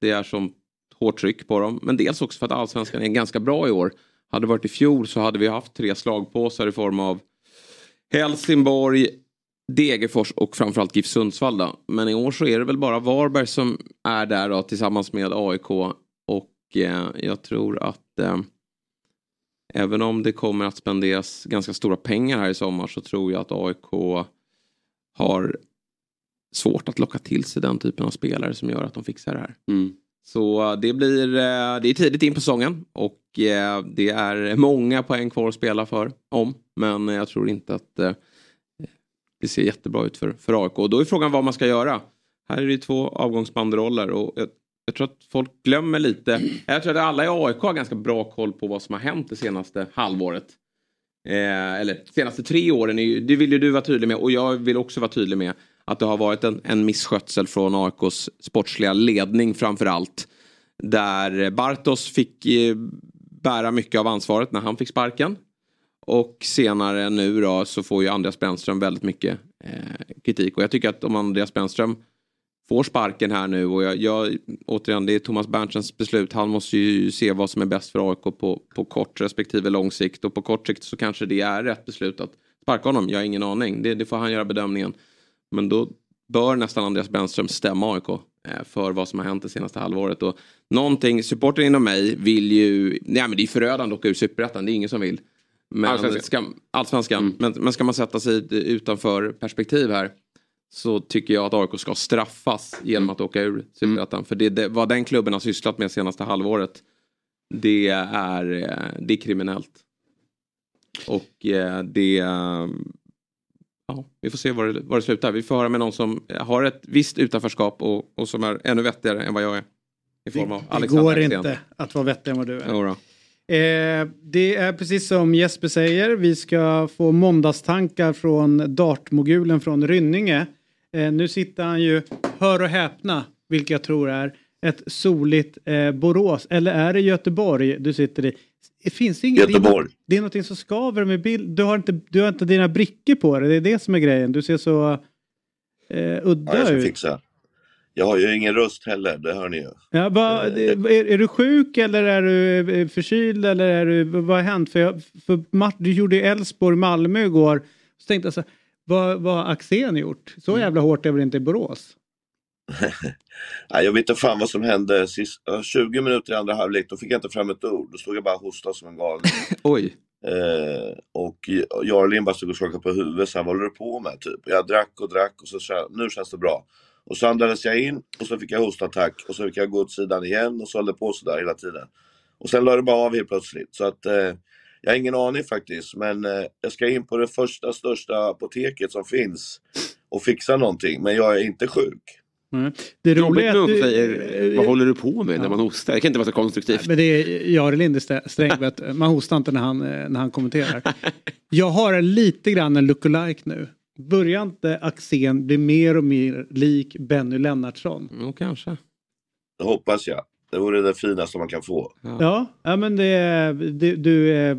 C: det är som hårt tryck på dem, men dels också för att allsvenskan är ganska bra i år. Hade det varit i fjol så hade vi haft tre slagpåsar i form av Helsingborg, Degerfors och framförallt GIF Sundsvall. Då. Men i år så är det väl bara Varberg som är där då, tillsammans med AIK. Och eh, jag tror att eh, även om det kommer att spenderas ganska stora pengar här i sommar så tror jag att AIK har svårt att locka till sig den typen av spelare som gör att de fixar det här.
D: Mm.
C: Så det blir eh, det är tidigt in på säsongen och eh, det är många poäng kvar att spela för om. Men jag tror inte att eh, det ser jättebra ut för, för AIK. Och då är frågan vad man ska göra. Här är det två avgångsbanderoller och jag, jag tror att folk glömmer lite. Jag tror att alla i AIK har ganska bra koll på vad som har hänt det senaste halvåret. Eh, eller senaste tre åren, är ju, det vill ju du vara tydlig med och jag vill också vara tydlig med att det har varit en, en misskötsel från AIKs sportsliga ledning framför allt. Där Bartos fick eh, bära mycket av ansvaret när han fick sparken. Och senare nu då så får ju Andreas Brännström väldigt mycket eh, kritik. Och jag tycker att om Andreas Brännström får sparken här nu och jag, jag återigen det är Thomas Berntsens beslut. Han måste ju se vad som är bäst för AIK på, på kort respektive lång sikt. Och på kort sikt så kanske det är rätt beslut att sparka honom. Jag har ingen aning. Det, det får han göra bedömningen. Men då bör nästan Andreas Brännström stämma AIK eh, för vad som har hänt det senaste halvåret. Och någonting, supporten inom mig vill ju, nej men det är förödande att åka ur superettan, det är ingen som vill. Men
D: Allsvenskan.
C: ska, allsvenskan. Men, men ska man sätta sig utanför perspektiv här så tycker jag att AIK ska straffas genom att åka ur Superettan. För det, det, vad den klubben har sysslat med senaste halvåret det är, eh, det är kriminellt. Och eh, det... Ja, vi får se var det, var det slutar. Vi får höra med någon som har ett visst utanförskap och, och som är ännu vettigare än vad jag är. I form av
A: Det
C: Alexander
A: går inte att vara vettigare än vad du är.
C: Jodå.
A: Eh, det är precis som Jesper säger, vi ska få måndagstankar från dartmogulen från Rynninge. Eh, nu sitter han ju, hör och häpna, vilket jag tror är ett soligt eh, Borås. Eller är det Göteborg du sitter i? Finns det inget,
N: Göteborg.
A: Det är någonting som skaver med bild. Du har, inte, du har inte dina brickor på dig, det är det som är grejen. Du ser så eh, udda
N: Ja, jag ska
A: ut.
N: fixa. Jag har ju ingen röst heller, det hör ni ju.
A: Ja, va, är, är du sjuk eller är du eh, förkyld eller är du, vad har hänt? För, jag, för Mart, du gjorde ju Elfsborg-Malmö igår. Så tänkte jag så här, vad, vad har Axén gjort? Så jävla hårt är väl inte i Borås?
N: Nej, jag vet inte fan vad som hände sist, ja, 20 minuter i andra halvlek, då fick jag inte fram ett ord. Då stod jag bara och hostade som en galning.
C: Oj.
N: Eh, och Jarlin bara stod och skakade på huvudet, så här, vad håller du på med? Typ. Jag drack och drack och så sa nu känns det bra. Och så andades jag in och så fick jag hostattack och så fick jag gå åt sidan igen och så höll det på sådär hela tiden. Och sen la det bara av helt plötsligt. Så att eh, jag har ingen aning faktiskt, men eh, jag ska in på det första största apoteket som finns och fixa någonting, men jag är inte sjuk.
A: Mm. Det roliga är att du,
C: säger, vad håller du på med när man hostar? Det kan inte vara så konstruktivt.
A: Men det är Jarl Lindesträng, man hostar inte när han, eh, när han kommenterar. Jag har lite grann en lookalike nu. Börjar inte Axén bli mer och mer lik Benny Lennartsson?
C: Jo, kanske.
N: Det hoppas jag. Det vore det finaste man kan få.
A: Ja, ja men det är, du, du, är,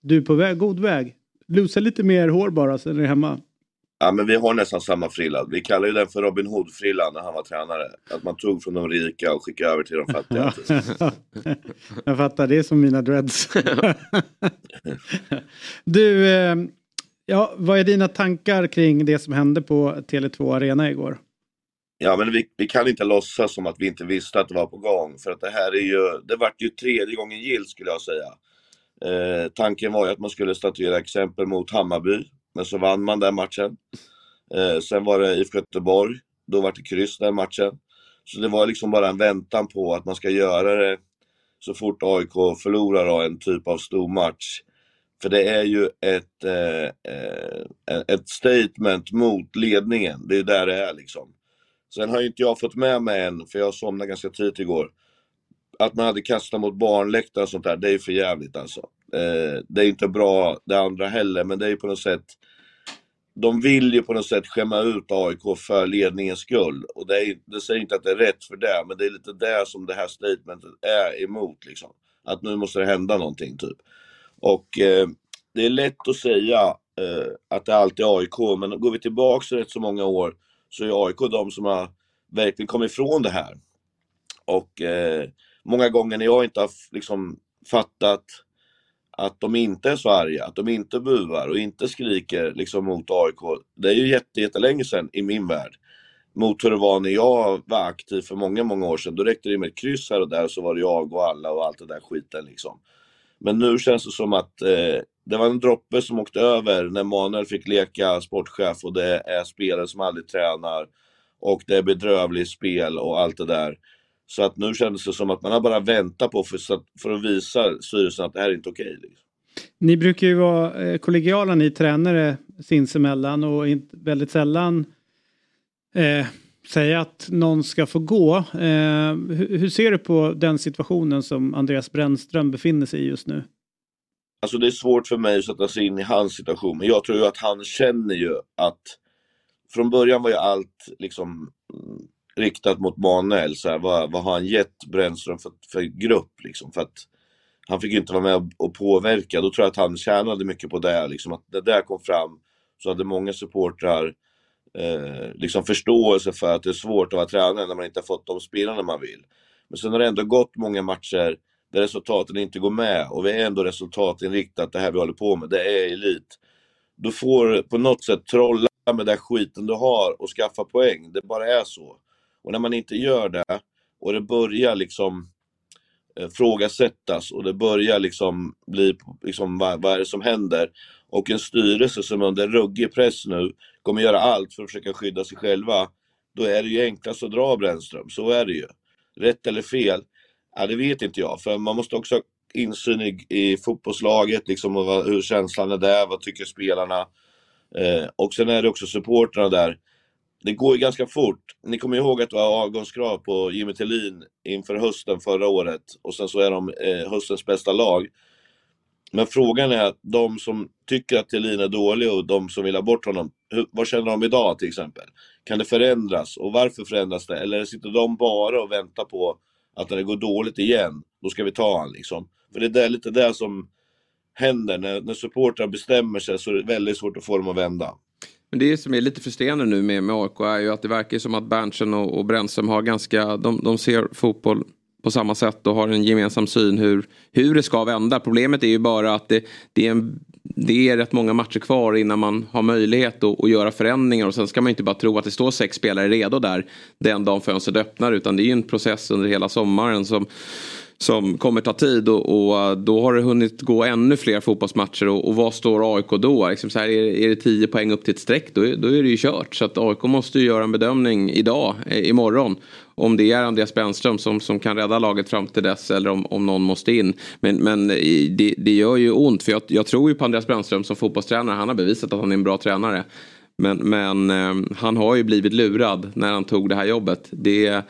A: du är på väg, god väg. Lusa lite mer hår bara sen är du hemma.
N: Ja, men vi har nästan samma frilla. Vi kallar ju den för Robin Hood-frillan när han var tränare. Att man tog från de rika och skickade över till de fattiga.
A: Jag fattar, det är som mina dreads. du, eh, ja, vad är dina tankar kring det som hände på Tele2 Arena igår?
N: Ja, men vi, vi kan inte låtsas som att vi inte visste att det var på gång. För att det här är ju, det vart ju tredje gången gillt skulle jag säga. Eh, tanken var ju att man skulle statuera exempel mot Hammarby. Men så vann man den matchen. Eh, sen var det IFK Göteborg. Då var det kryss den matchen. Så det var liksom bara en väntan på att man ska göra det så fort AIK förlorar en typ av stor match. För det är ju ett, eh, eh, ett statement mot ledningen. Det är där det är liksom. Sen har ju inte jag fått med mig än, för jag somnade ganska tidigt igår, att man hade kastat mot barnläktare och sånt där, det är för jävligt alltså. Eh, det är inte bra det andra heller, men det är ju på något sätt de vill ju på något sätt skämma ut AIK för ledningens skull. Och det, är, det säger inte att det är rätt för det, men det är lite det som det här statementet är emot. Liksom. Att nu måste det hända någonting, typ. Och eh, det är lätt att säga eh, att det alltid är AIK, men går vi tillbaka rätt så många år så är AIK de som har verkligen kommit ifrån det här. Och eh, många gånger när jag inte har liksom fattat att de inte är så arga, att de inte buar och inte skriker liksom mot AIK. Det är ju jätte, jättelänge sedan i min värld. Mot hur det var när jag var aktiv för många, många år sedan. Då räckte det med ett kryss här och där så var det jag och alla och allt det där skiten liksom. Men nu känns det som att eh, det var en droppe som åkte över när Manuel fick leka sportchef och det är spelare som aldrig tränar och det är bedrövligt spel och allt det där. Så att nu kändes det som att man har bara väntat på för, att- för att visa styrelsen att det här är inte okej. liksom.
A: Ni brukar ju vara eh, kollegiala ni tränare sinsemellan och väldigt sällan eh, säga att någon ska få gå. Eh, hur, hur ser du på den situationen som Andreas Brännström befinner sig i just nu?
N: Alltså det är svårt för mig att sätta sig in i hans situation, men jag tror ju att han känner ju att från början var ju allt liksom mm, riktat mot Manuel, så här, vad, vad har han gett Brännström för, för grupp liksom? För att han fick ju inte vara med och, och påverka, då tror jag att han tjänade mycket på det, liksom att det där kom fram, så hade många supportrar eh, liksom förståelse för att det är svårt att vara tränare när man inte har fått de spelarna man vill. Men sen har det ändå gått många matcher där resultaten inte går med och vi är ändå resultatinriktat, det här vi håller på med, det är elit. Du får på något sätt trolla med den skiten du har och skaffa poäng, det bara är så. Och när man inte gör det och det börjar liksom eh, frågasättas och det börjar liksom bli, liksom, vad, vad är det som händer? Och en styrelse som under ruggig press nu kommer göra allt för att försöka skydda sig själva, då är det ju enklast att dra Brännström, så är det ju. Rätt eller fel? Ja, det vet inte jag, för man måste också ha insyn i, i fotbollslaget, liksom, och vad, hur känslan är där, vad tycker spelarna? Eh, och sen är det också supportrarna där. Det går ju ganska fort. Ni kommer ihåg att det var avgångskrav på Jimmy Tillin inför hösten förra året och sen så är de eh, höstens bästa lag. Men frågan är, de som tycker att Thelin är dålig och de som vill ha bort honom, hur, vad känner de idag till exempel? Kan det förändras och varför förändras det? Eller sitter de bara och väntar på att när det går dåligt igen, då ska vi ta han liksom? För det är där, lite det som händer, när, när supportrar bestämmer sig så är det väldigt svårt att få dem att vända.
C: Men det som är lite frustrerande nu med, med AIK är ju att det verkar som att Berntsen och, och Brännström har ganska, de, de ser fotboll på samma sätt och har en gemensam syn hur, hur det ska vända. Problemet är ju bara att det, det, är en, det är rätt många matcher kvar innan man har möjlighet att, att göra förändringar och sen ska man inte bara tro att det står sex spelare redo där den dagen fönstret öppnar utan det är ju en process under hela sommaren som som kommer ta tid och, och, eh, då har det hunnit gå ännu fler fotbollsmatcher och, och vad står AIK då? Liksom så här, är, är det 10 poäng upp till ett streck då, då är det ju kört. Så att AIK måste ju göra en bedömning idag, eh, imorgon. Om det är Andreas Brännström som, som kan rädda laget fram till dess eller om, om någon måste in. Men, men det, det gör ju ont för jag, jag tror ju på Andreas Brännström som fotbollstränare. Han har bevisat att han är en bra tränare. Men, men eh, han har ju blivit lurad när han tog det här jobbet. Det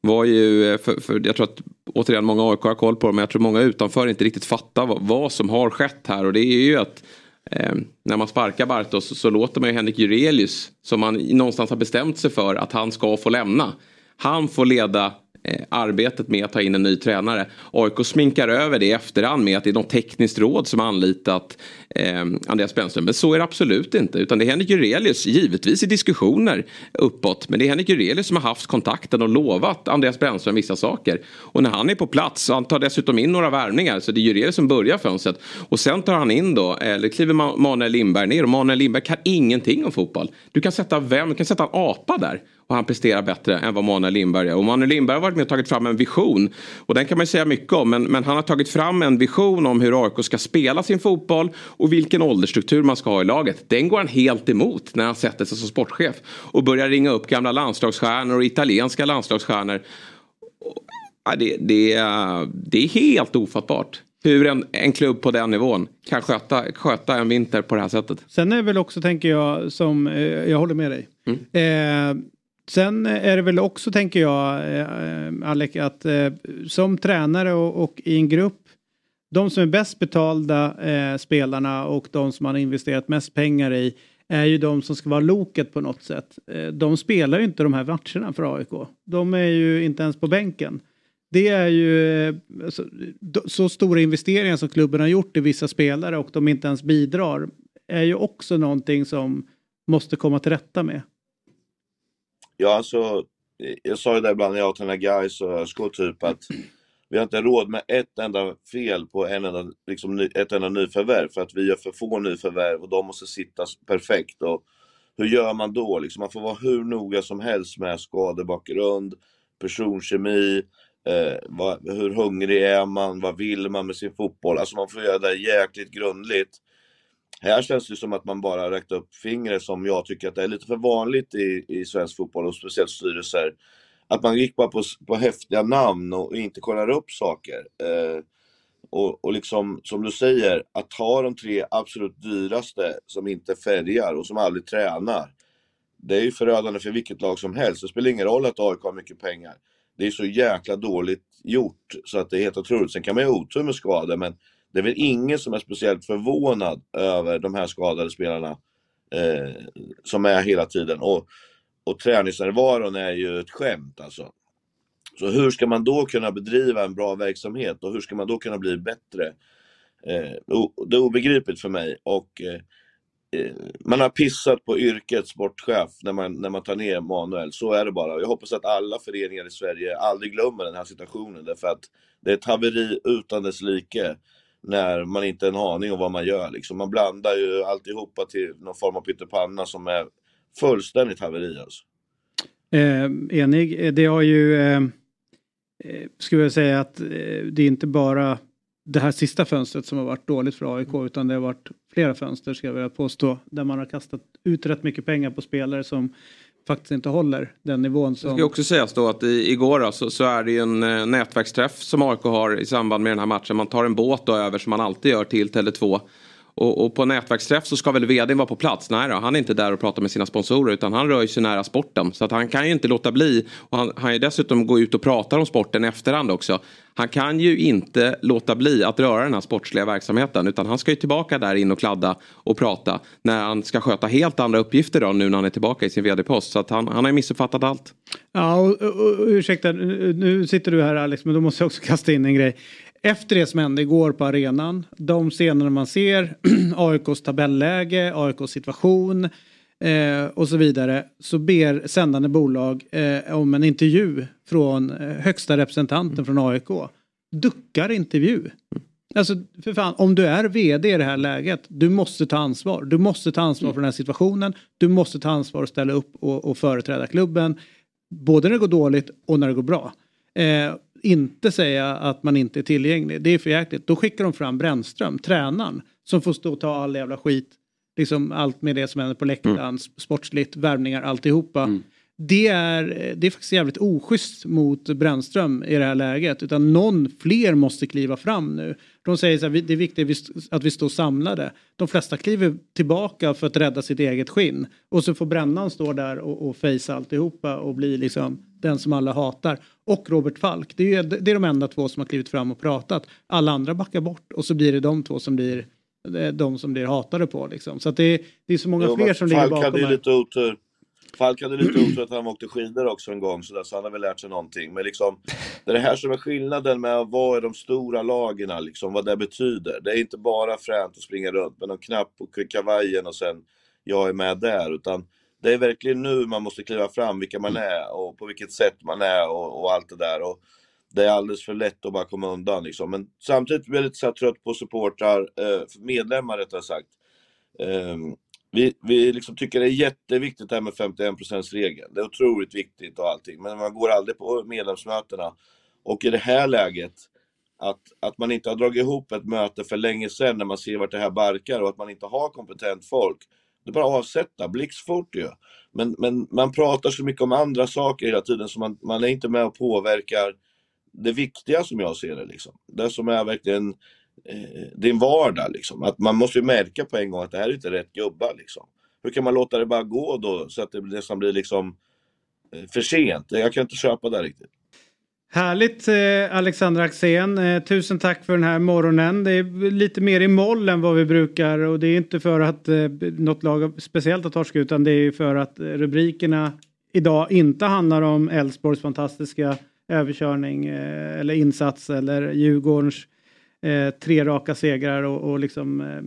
C: var ju, eh, för, för jag tror att återigen många AIK har koll på det men jag tror många utanför inte riktigt fattar vad, vad som har skett här och det är ju att eh, när man sparkar Bartos så, så låter man ju Henrik Jurelius som man någonstans har bestämt sig för att han ska få lämna. Han får leda Eh, arbetet med att ta in en ny tränare. AIK sminkar över det i efterhand med att det är något tekniskt råd som har anlitat eh, Andreas Brännström. Men så är det absolut inte. Utan det är Henrik Jurelius, givetvis i diskussioner uppåt. Men det är Henrik Jurelius som har haft kontakten och lovat Andreas Brännström vissa saker. Och när han är på plats, och han tar dessutom in några värvningar. Så det är Jurelius som börjar fönstret. Och sen tar han in då, eller kliver Manuel Lindberg ner. Och Manuel Lindberg kan ingenting om fotboll. Du kan sätta vem, du kan sätta en apa där och han presterar bättre än vad Manuel Lindberg gör. Och Manuel Lindberg har varit med och tagit fram en vision. Och den kan man säga mycket om. Men, men han har tagit fram en vision om hur AIK ska spela sin fotboll och vilken åldersstruktur man ska ha i laget. Den går han helt emot när han sätter sig som sportchef. Och börjar ringa upp gamla landslagsstjärnor och italienska landslagsstjärnor. Ja, det, det, det är helt ofattbart hur en, en klubb på den nivån kan sköta, sköta en vinter på det här sättet.
A: Sen är det väl också, tänker jag, som eh, jag håller med dig.
C: Mm.
A: Eh, Sen är det väl också, tänker jag, eh, Alec, att eh, som tränare och, och, i en grupp, de som är bäst betalda eh, spelarna och de som man har investerat mest pengar i är ju de som ska vara loket på något sätt. Eh, de spelar ju inte de här matcherna för AIK. De är ju inte ens på bänken. Det är ju eh, alltså, så stora investeringar som klubben har gjort i vissa spelare och de inte ens bidrar är ju också någonting som måste komma till rätta med.
N: Ja, alltså, jag sa ju det ibland när jag tränade guys och ÖSK typ att vi har inte råd med ett enda fel på en enda, liksom, ett enda nyförvärv för att vi gör för få nyförvärv och de måste sitta perfekt. Och hur gör man då? Liksom, man får vara hur noga som helst med skadebakgrund, personkemi, eh, vad, hur hungrig är man, vad vill man med sin fotboll? Alltså man får göra det jäkligt grundligt. Här känns det som att man bara räckt upp fingret som jag tycker att det är lite för vanligt i, i svensk fotboll och speciellt styrelser. Att man gick bara på, på häftiga namn och inte kollar upp saker. Eh, och, och liksom, som du säger, att ha de tre absolut dyraste som inte färgar och som aldrig tränar. Det är ju förödande för vilket lag som helst. Det spelar ingen roll att AIK har mycket pengar. Det är så jäkla dåligt gjort så att det är helt otroligt. Sen kan man ju ha otur med skador men det är väl ingen som är speciellt förvånad över de här skadade spelarna eh, som är hela tiden. Och, och träningsnärvaron är ju ett skämt alltså. Så hur ska man då kunna bedriva en bra verksamhet och hur ska man då kunna bli bättre? Eh, det är obegripligt för mig och eh, eh man har pissat på yrket sportchef när man, när man tar ner Manuel. Så är det bara. Jag hoppas att alla föreningar i Sverige aldrig glömmer den här situationen därför att det är ett haveri utan dess like när man inte har en aning om vad man gör. Liksom. Man blandar ju alltihopa till någon form av pyttipanna som är fullständigt haveri. Alltså.
A: Eh, enig. Eh, det har ju... Eh, eh, skulle jag säga att eh, det är inte bara det här sista fönstret som har varit dåligt för AIK utan det har varit flera fönster ska jag vilja påstå där man har kastat ut rätt mycket pengar på spelare som faktiskt inte håller den nivån
C: Det
A: som...
C: ska ju också sägas då att i, igår då, så, så är det ju en eh, nätverksträff som AIK har i samband med den här matchen. Man tar en båt då över som man alltid gör till Tele2. Och, och på nätverksträff så ska väl vdn vara på plats? Nej då, han är inte där och pratar med sina sponsorer utan han rör sig nära sporten. Så att han kan ju inte låta bli. Och han, han ju dessutom gå ut och prata om sporten i efterhand också. Han kan ju inte låta bli att röra den här sportsliga verksamheten utan han ska ju tillbaka där in och kladda och prata när han ska sköta helt andra uppgifter då nu när han är tillbaka i sin vd-post. Så att han, han har ju missuppfattat allt.
A: Ja, och, och, och ursäkta, nu sitter du här Alex, men då måste jag också kasta in en grej. Efter det som hände igår på arenan, de scenerna man ser, AIKs tabelläge, AIKs situation eh, och så vidare, så ber sändande bolag eh, om en intervju från eh, högsta representanten från AIK. Duckar intervju. Alltså för fan, om du är vd i det här läget, du måste ta ansvar. Du måste ta ansvar för den här situationen. Du måste ta ansvar och ställa upp och, och företräda klubben. Både när det går dåligt och när det går bra. Eh, inte säga att man inte är tillgänglig. Det är för jäkligt. Då skickar de fram Brännström, tränaren, som får stå och ta all jävla skit. Liksom allt med det som händer på läktaren,
C: Mm.
A: sportsligt, värvningar, alltihopa. Det, är, det är faktiskt jävligt oschysst mot Brännström i det här läget. Utan någon fler måste kliva fram nu. De säger så här, "Vi- det är viktigt att vi står samlade. De flesta kliver tillbaka för att rädda sitt eget skinn. Och så får Brännan stå där och, och fejsa alltihopa och bli liksom den som alla hatar. Och Robert Falk, det är, det är de enda två som har klivit fram och pratat. Alla andra backar bort och så blir det de två som blir eh, de som blir hatade på liksom. Så att det, är- det är så många
N: Jo,
A: fler som ligger
N: Falk
A: bakom
N: hade ju
A: här.
N: lite otur. Falk hade lite otur att han åkte skidor också en gång, så, där, så han har väl lärt sig någonting. Men liksom, det är det här som är skillnaden med att vara i de stora lagen, liksom, vad det betyder. Det är inte bara fränt att springa runt med någon knapp på kavajen och sen jag är med där, utan det är verkligen nu man måste kliva fram vilka man är och på vilket sätt man är och, och allt det där. Och det är alldeles för lätt att bara komma undan liksom. Men samtidigt blir jag lite trött på supportrar, eh, medlemmar rättare sagt. Ehm, vi, vi liksom tycker det är jätteviktigt det här med 51%-regeln. Det är otroligt viktigt och allting. Men man går aldrig på medlemsmötena. Och i det här läget, att, att man inte har dragit ihop ett möte för länge sedan när man ser vart det här barkar och att man inte har kompetent folk. Det är bara att avsätta, blixtfort ju. Men, men man pratar så mycket om andra saker hela tiden så man, man är inte med och påverkar det viktiga som jag ser det. Liksom. Det som är verkligen eh, din vardag. Liksom. Att man måste ju märka på en gång att det här är inte rätt gubbar. Liksom. Hur kan man låta det bara gå då så att det nästan blir liksom eh, för sent? Jag kan inte köpa det riktigt.
A: Härligt eh, Alexandra Axén. Eh, tusen tack för den här morgonen. Det är lite mer i moll än vad vi brukar och det är inte för att eh, något lag speciellt har torskat utan det är för att eh, rubrikerna idag inte handlar om Elfsborgs fantastiska överkörning eh, eller insats eller Djurgårdens eh, tre raka segrar och, och liksom eh,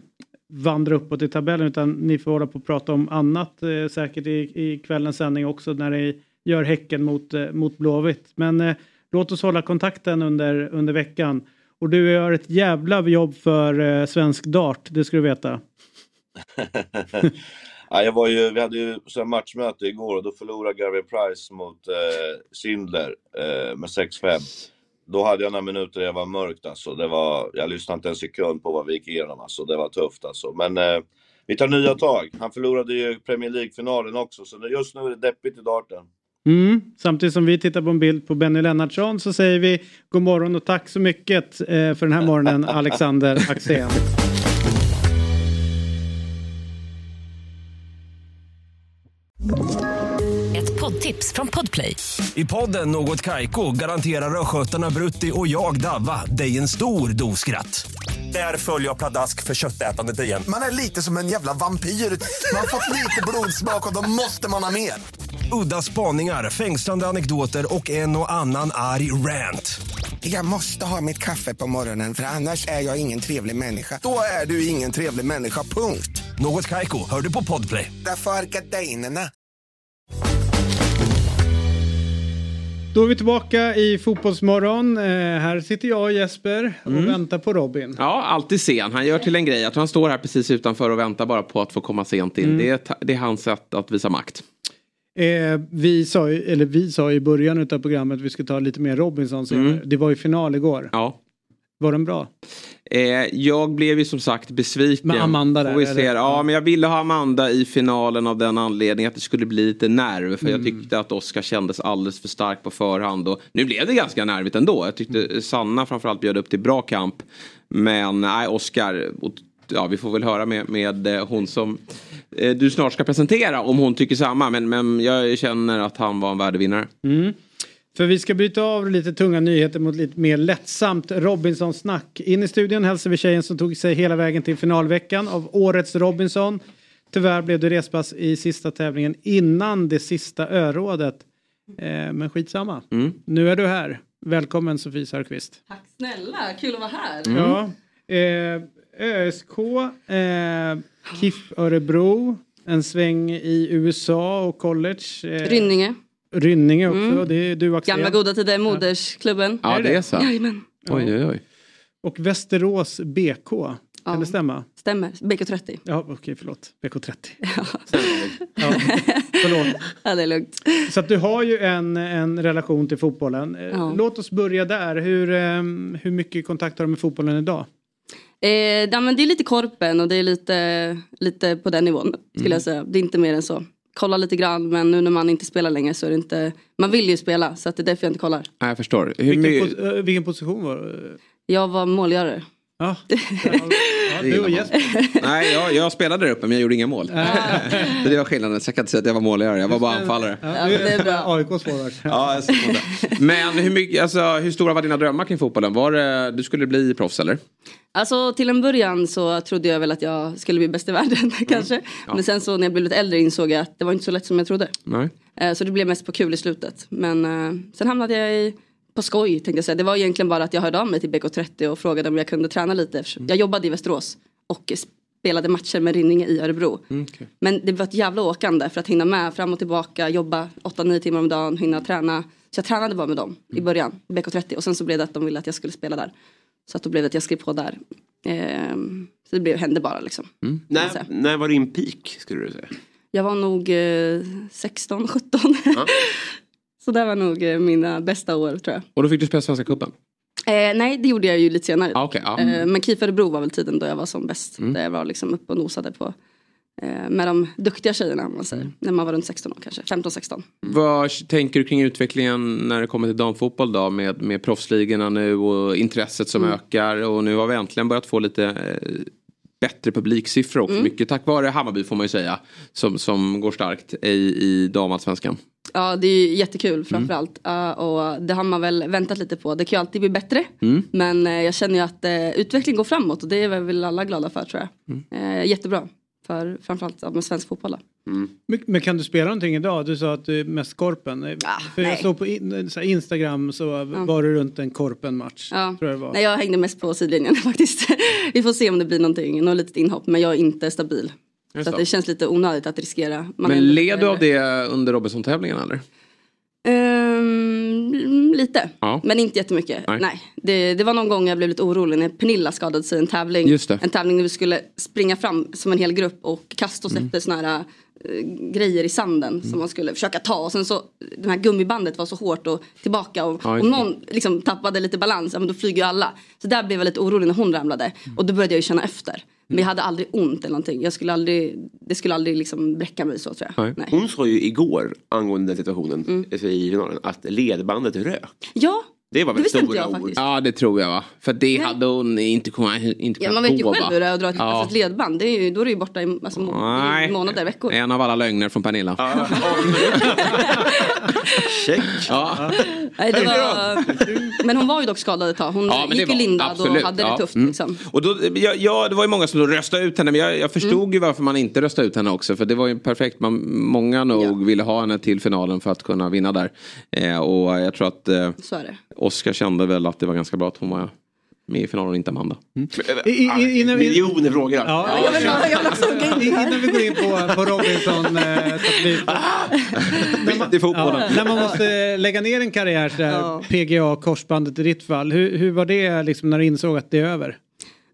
A: vandra uppåt i tabellen utan ni får hålla på och prata om annat säkert i, i kvällens sändning också när ni gör Häcken mot, mot Blåvitt. Men låt oss hålla kontakten under, under veckan. Och du gör ett jävla jobb för eh, svensk dart, det ska du veta.
N: ja, jag var ju, vi hade ju så matchmöte igår och då förlorade Gary Price mot eh, Schindler eh, med 6-5. Då hade jag några minuter jag var mörkt alltså. Det var, jag lyssnade inte en sekund på vad vi gick igenom alltså. Det var tufft alltså. Men eh, vi tar nya tag. Han förlorade ju Premier League-finalen också, så just nu är det deppigt i darten.
A: Mm. Samtidigt som vi tittar på en bild på Benny Lennartsson så säger vi god morgon och tack så mycket eh, för den här morgonen Alexander Axén.
K: Ett poddtips från Podplay.
O: I podden Något Kaiko garanterar östgötarna Brutti och jag, Davva, dig en stor dos skratt. Där följer jag pladask för köttätandet igen.
P: Man är lite som en jävla vampyr. Man har fått lite blodsmak och då måste man ha mer.
O: Udda spaningar, fängslande anekdoter och en och annan arg rant.
P: Jag måste ha mitt kaffe på morgonen för annars är jag ingen trevlig människa. Då är du ingen trevlig människa, punkt.
O: Något Kaiko, hör du på Podplay.
P: Därför är gardinerna.
A: Då är vi tillbaka i Fotbollsmorgon. Eh, här sitter jag och Jesper och
C: Mm.
A: väntar på Robin.
C: Ja, alltid sen. Han gör till en grej. Tror han står här precis utanför och väntar bara på att få komma sent in.
A: Mm.
C: Det, är, det är hans sätt att visa makt.
A: Eh, vi, sa ju, eller vi sa i början av programmet att vi skulle ta lite mer Robinson senare.
C: Mm.
A: Det var ju final igår.
C: Ja.
A: Var den bra?
C: Eh, jag blev ju som sagt besviken.
A: Med Amanda där,
C: vi
A: eller?
C: Ja, men jag ville ha Amanda i finalen av den anledningen att det skulle bli lite nerv. För jag
A: Mm.
C: tyckte att Oskar kändes alldeles för stark på förhand. Och nu blev det ganska nervigt ändå. Jag tyckte Sanna framförallt bjöd upp till bra kamp. Men nej, Oskar. Ja, vi får väl höra med, med eh, hon som eh, du snart ska presentera om hon tycker samma. Men, men jag känner att han var en värdevinnare.
A: Mm. För vi ska byta av lite tunga nyheter mot lite mer lättsamt Robinson-snack. In i studion hälsar vi tjejen som tog sig hela vägen till finalveckan av årets Robinson. Tyvärr blev det respass i sista tävlingen innan det sista örådet. Eh, men skitsamma.
C: Mm.
A: Nu är du här. Välkommen Sofie Sörqvist.
J: Tack snälla, kul att vara här.
A: Ja. Eh, ÖSK, eh, KIF Örebro, en sväng i USA och college. Eh,
J: Rynninge.
A: Rynninge också,
J: Mm.
A: det är du Axel.
J: Gamla goda tider, modersklubben.
C: Ja, det är så.
J: Jajamän.
C: Oj, oj, oj.
A: Och Västerås BK, kan
J: Ja.
A: det stämma?
J: Stämmer, BK30.
A: Ja, okej, förlåt. BK30. ja, förlåt.
J: Ja, det är lugnt.
A: Så att du har ju en, en relation till fotbollen. Eh,
J: Ja.
A: Låt oss börja där. Hur, ehm, hur mycket kontakt har du med fotbollen idag?
J: Eh, ja, men det är lite korpen och det är lite, lite på den nivån skulle
C: Mm.
J: jag säga. Det är inte mer än så. Kolla lite grann men nu när man inte spelar längre så är det inte, man vill ju spela så att det är därför jag inte kollar.
C: Nej, jag förstår. Hur
A: Vilken, pos- eh, vilken position var du?
J: Jag var målgörare.
A: Ja, Du och. Jesper.
C: Nej, jag, jag spelade där uppe men jag gjorde inga mål. Så det var skillnaden. Så jag kan inte säga att jag var målgörare. Jag var bara anfallare.
A: Ja, du
J: det är bra.
A: AIKs forward.
C: Ja. Men hur, mycket, alltså, hur stora var dina drömmar kring fotbollen? Var det, du skulle bli proffs eller?
J: Alltså till en början så trodde jag väl att jag skulle bli bäst i världen kanske.
C: Mm. Ja.
J: Men sen så när jag blev lite äldre insåg jag att det var inte så lätt som jag trodde.
C: Nej.
J: Eh, Så det blev mest på kul i slutet. Men eh, sen hamnade jag i, på skoj tänkte jag säga. Det var egentligen bara att jag hörde av mig till BK30 och frågade om jag kunde träna lite. eftersom Jag jobbade i Västerås och spelade matcher med Rinninge i Örebro.
C: Mm, okej.
J: Men det var ett jävla åkande för att hinna med fram och tillbaka, jobba 8-9 timmar om dagen, hinna träna. Så jag tränade bara med dem i början, BK30 och sen så blev det att de ville att jag skulle spela där. Så att då blev det att jag skrev på där. Ehm, så det blev, hände bara liksom.
D: När, när var din peak skulle du säga?
J: Jag var nog eh, 16, 17. så det var nog eh, mina bästa år tror jag.
C: Och då fick du spela Svenska cupen?
J: Eh, nej, det gjorde jag ju lite senare.
C: Ah, okej, ja.
J: eh, men KIF Örebro var väl tiden då jag var som bäst.
C: Mm.
J: Där jag var liksom uppe och nosade på eh, med de duktiga tjejerna om man säger.
C: Mm.
J: När man var runt 16 år kanske, 15-16.
C: Vad tänker du kring utvecklingen när det kommer till damfotboll då? Med, med proffsligorna nu och intresset som
J: Mm.
C: ökar. Och nu har vi äntligen börjat få lite eh, bättre publiksiffror också.
J: Mm.
C: Mycket tack vare Hammarby får man ju säga. Som, som går starkt i, i damallsvenskan.
J: Ja, det är ju jättekul framförallt. Uh, och det har man väl väntat lite på. Det kan ju alltid bli bättre.
C: Mm.
J: Men eh, jag känner ju att uh, utvecklingen går framåt och det är väl alla glada för tror jag.
C: Mm.
J: Eh, jättebra. För framförallt ja, med svensk fotboll. Då.
A: Men, men kan du spela någonting idag? Du sa att du är mest korpen. För jag
J: nej.
A: såg på in, så här Instagram så var du runt en korpen-match.
J: Ja.
A: Tror jag det var.
J: Nej, jag hängde mest på sidlinjen faktiskt. Vi får se om det blir någonting, något litet inhopp. Men jag är inte stabil.
C: Just
J: Så att
C: det.
J: känns lite onödigt att riskera. Man
C: Men led du av det under Robinson-tävlingen eller?
J: Ehm, lite,
C: Ja.
J: men inte jättemycket.
C: Nej.
J: Nej. Det, det var någon gång jag blev lite orolig när Pernilla skadade sig i en tävling. En tävling där vi skulle springa fram som en hel grupp och kasta oss
C: Mm.
J: efter såna här grejer i sanden som man skulle försöka ta och sen så det här gummibandet var så hårt och tillbaka och
C: Ja,
J: om någon liksom tappade lite balans, ja men då flyger ju alla. Så där blev jag lite orolig när hon ramlade
C: Mm.
J: och då började jag ju känna efter. Men jag hade aldrig ont eller någonting. Jag skulle aldrig, det skulle aldrig liksom bräcka mig så tror jag. Nej.
D: Hon sa ju igår angående den situationen
J: Mm.
D: i finalen att ledbandet rök.
J: Ja,
D: Det var
J: Det
D: väl
J: visste inte
D: stora
J: jag
D: ord.
J: faktiskt.
C: Ja det tror jag va. För det hade hon inte kunnat, inte
J: Ja,
C: kunnat
J: man vet ju själv hur det är att dra ett,
C: Ja.
J: alltså ett ledband. Det är ju, då är det ju borta i alltså, må-
C: Nej.
J: i månader, veckor.
C: En av alla lögner från Pernilla.
D: Check.
C: Ja.
J: Nej, det var... Men hon var ju dock skadad ett tag. Hon
C: Ja, det
J: gick ju lindad och hade
C: ja.
J: det tufft.
C: Mm.
J: Liksom.
C: Och då, ja, ja, det var ju många som då röstade ut henne men jag, jag förstod
J: Mm.
C: ju varför man inte röstade ut henne också för det var ju perfekt. Man, många nog ville ha henne till finalen för att kunna vinna där. Eh, och jag tror att eh,
J: Så är det.
C: Oskar kände väl att det var ganska bra att hon var med i finalen och inte Amanda.
A: I- i- innan vi-
D: Miljoner frågor.
A: Ja,
J: jag vill ha- jag vill också hugga in
A: I- Innan vi går in på, på Robinson. Eh, så att vi,
C: Skit i fotbollen.
A: ja, när man måste lägga ner en karriär så där, PGA, korsbandet i ditt fall. Hur, hur var det liksom när du insåg att det är över?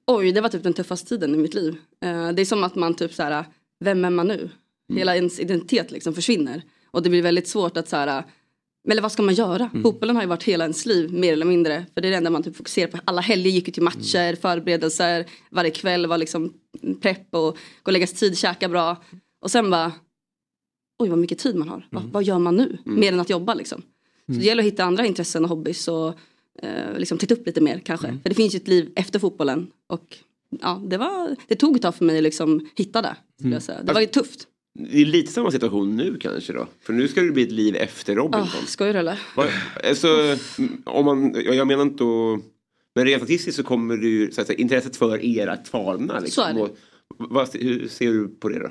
J: Oj, det var typ den tuffaste tiden i mitt liv. Eh, det är som att man typ så här, vem är man nu? Hela ens identitet liksom försvinner. Och det blir väldigt svårt att så här, eller vad ska man göra?
C: Mm.
J: Fotbollen har ju varit hela ens liv mer eller mindre. För det är det enda man typ fokuserar på. Alla helger gick ju till matcher,
C: Mm.
J: förberedelser. Varje kväll var liksom prepp och gå och lägga sig tid, käka bra. Och sen bara, oj vad mycket tid man har. Va, vad gör man nu?
C: Mm.
J: Mer än att jobba liksom. Så det gäller att hitta andra intressen och hobbys och eh, liksom titta upp lite mer kanske.
C: Mm.
J: För det finns ju ett liv efter fotbollen. Och ja, det, var, det tog ett tag för mig att liksom hitta det.
D: Mm.
J: Det var ju tufft.
D: Det är lite samma situation nu kanske då. För nu ska det bli ett liv efter Robinson.
J: Oh, skojar du eller?
D: Alltså, mm, om man, jag menar inte att... Men rent statistiskt så kommer det ju, så att säga, intresset för er att falna. Liksom.
J: Så är det.
D: Och, vad, hur ser du på det då?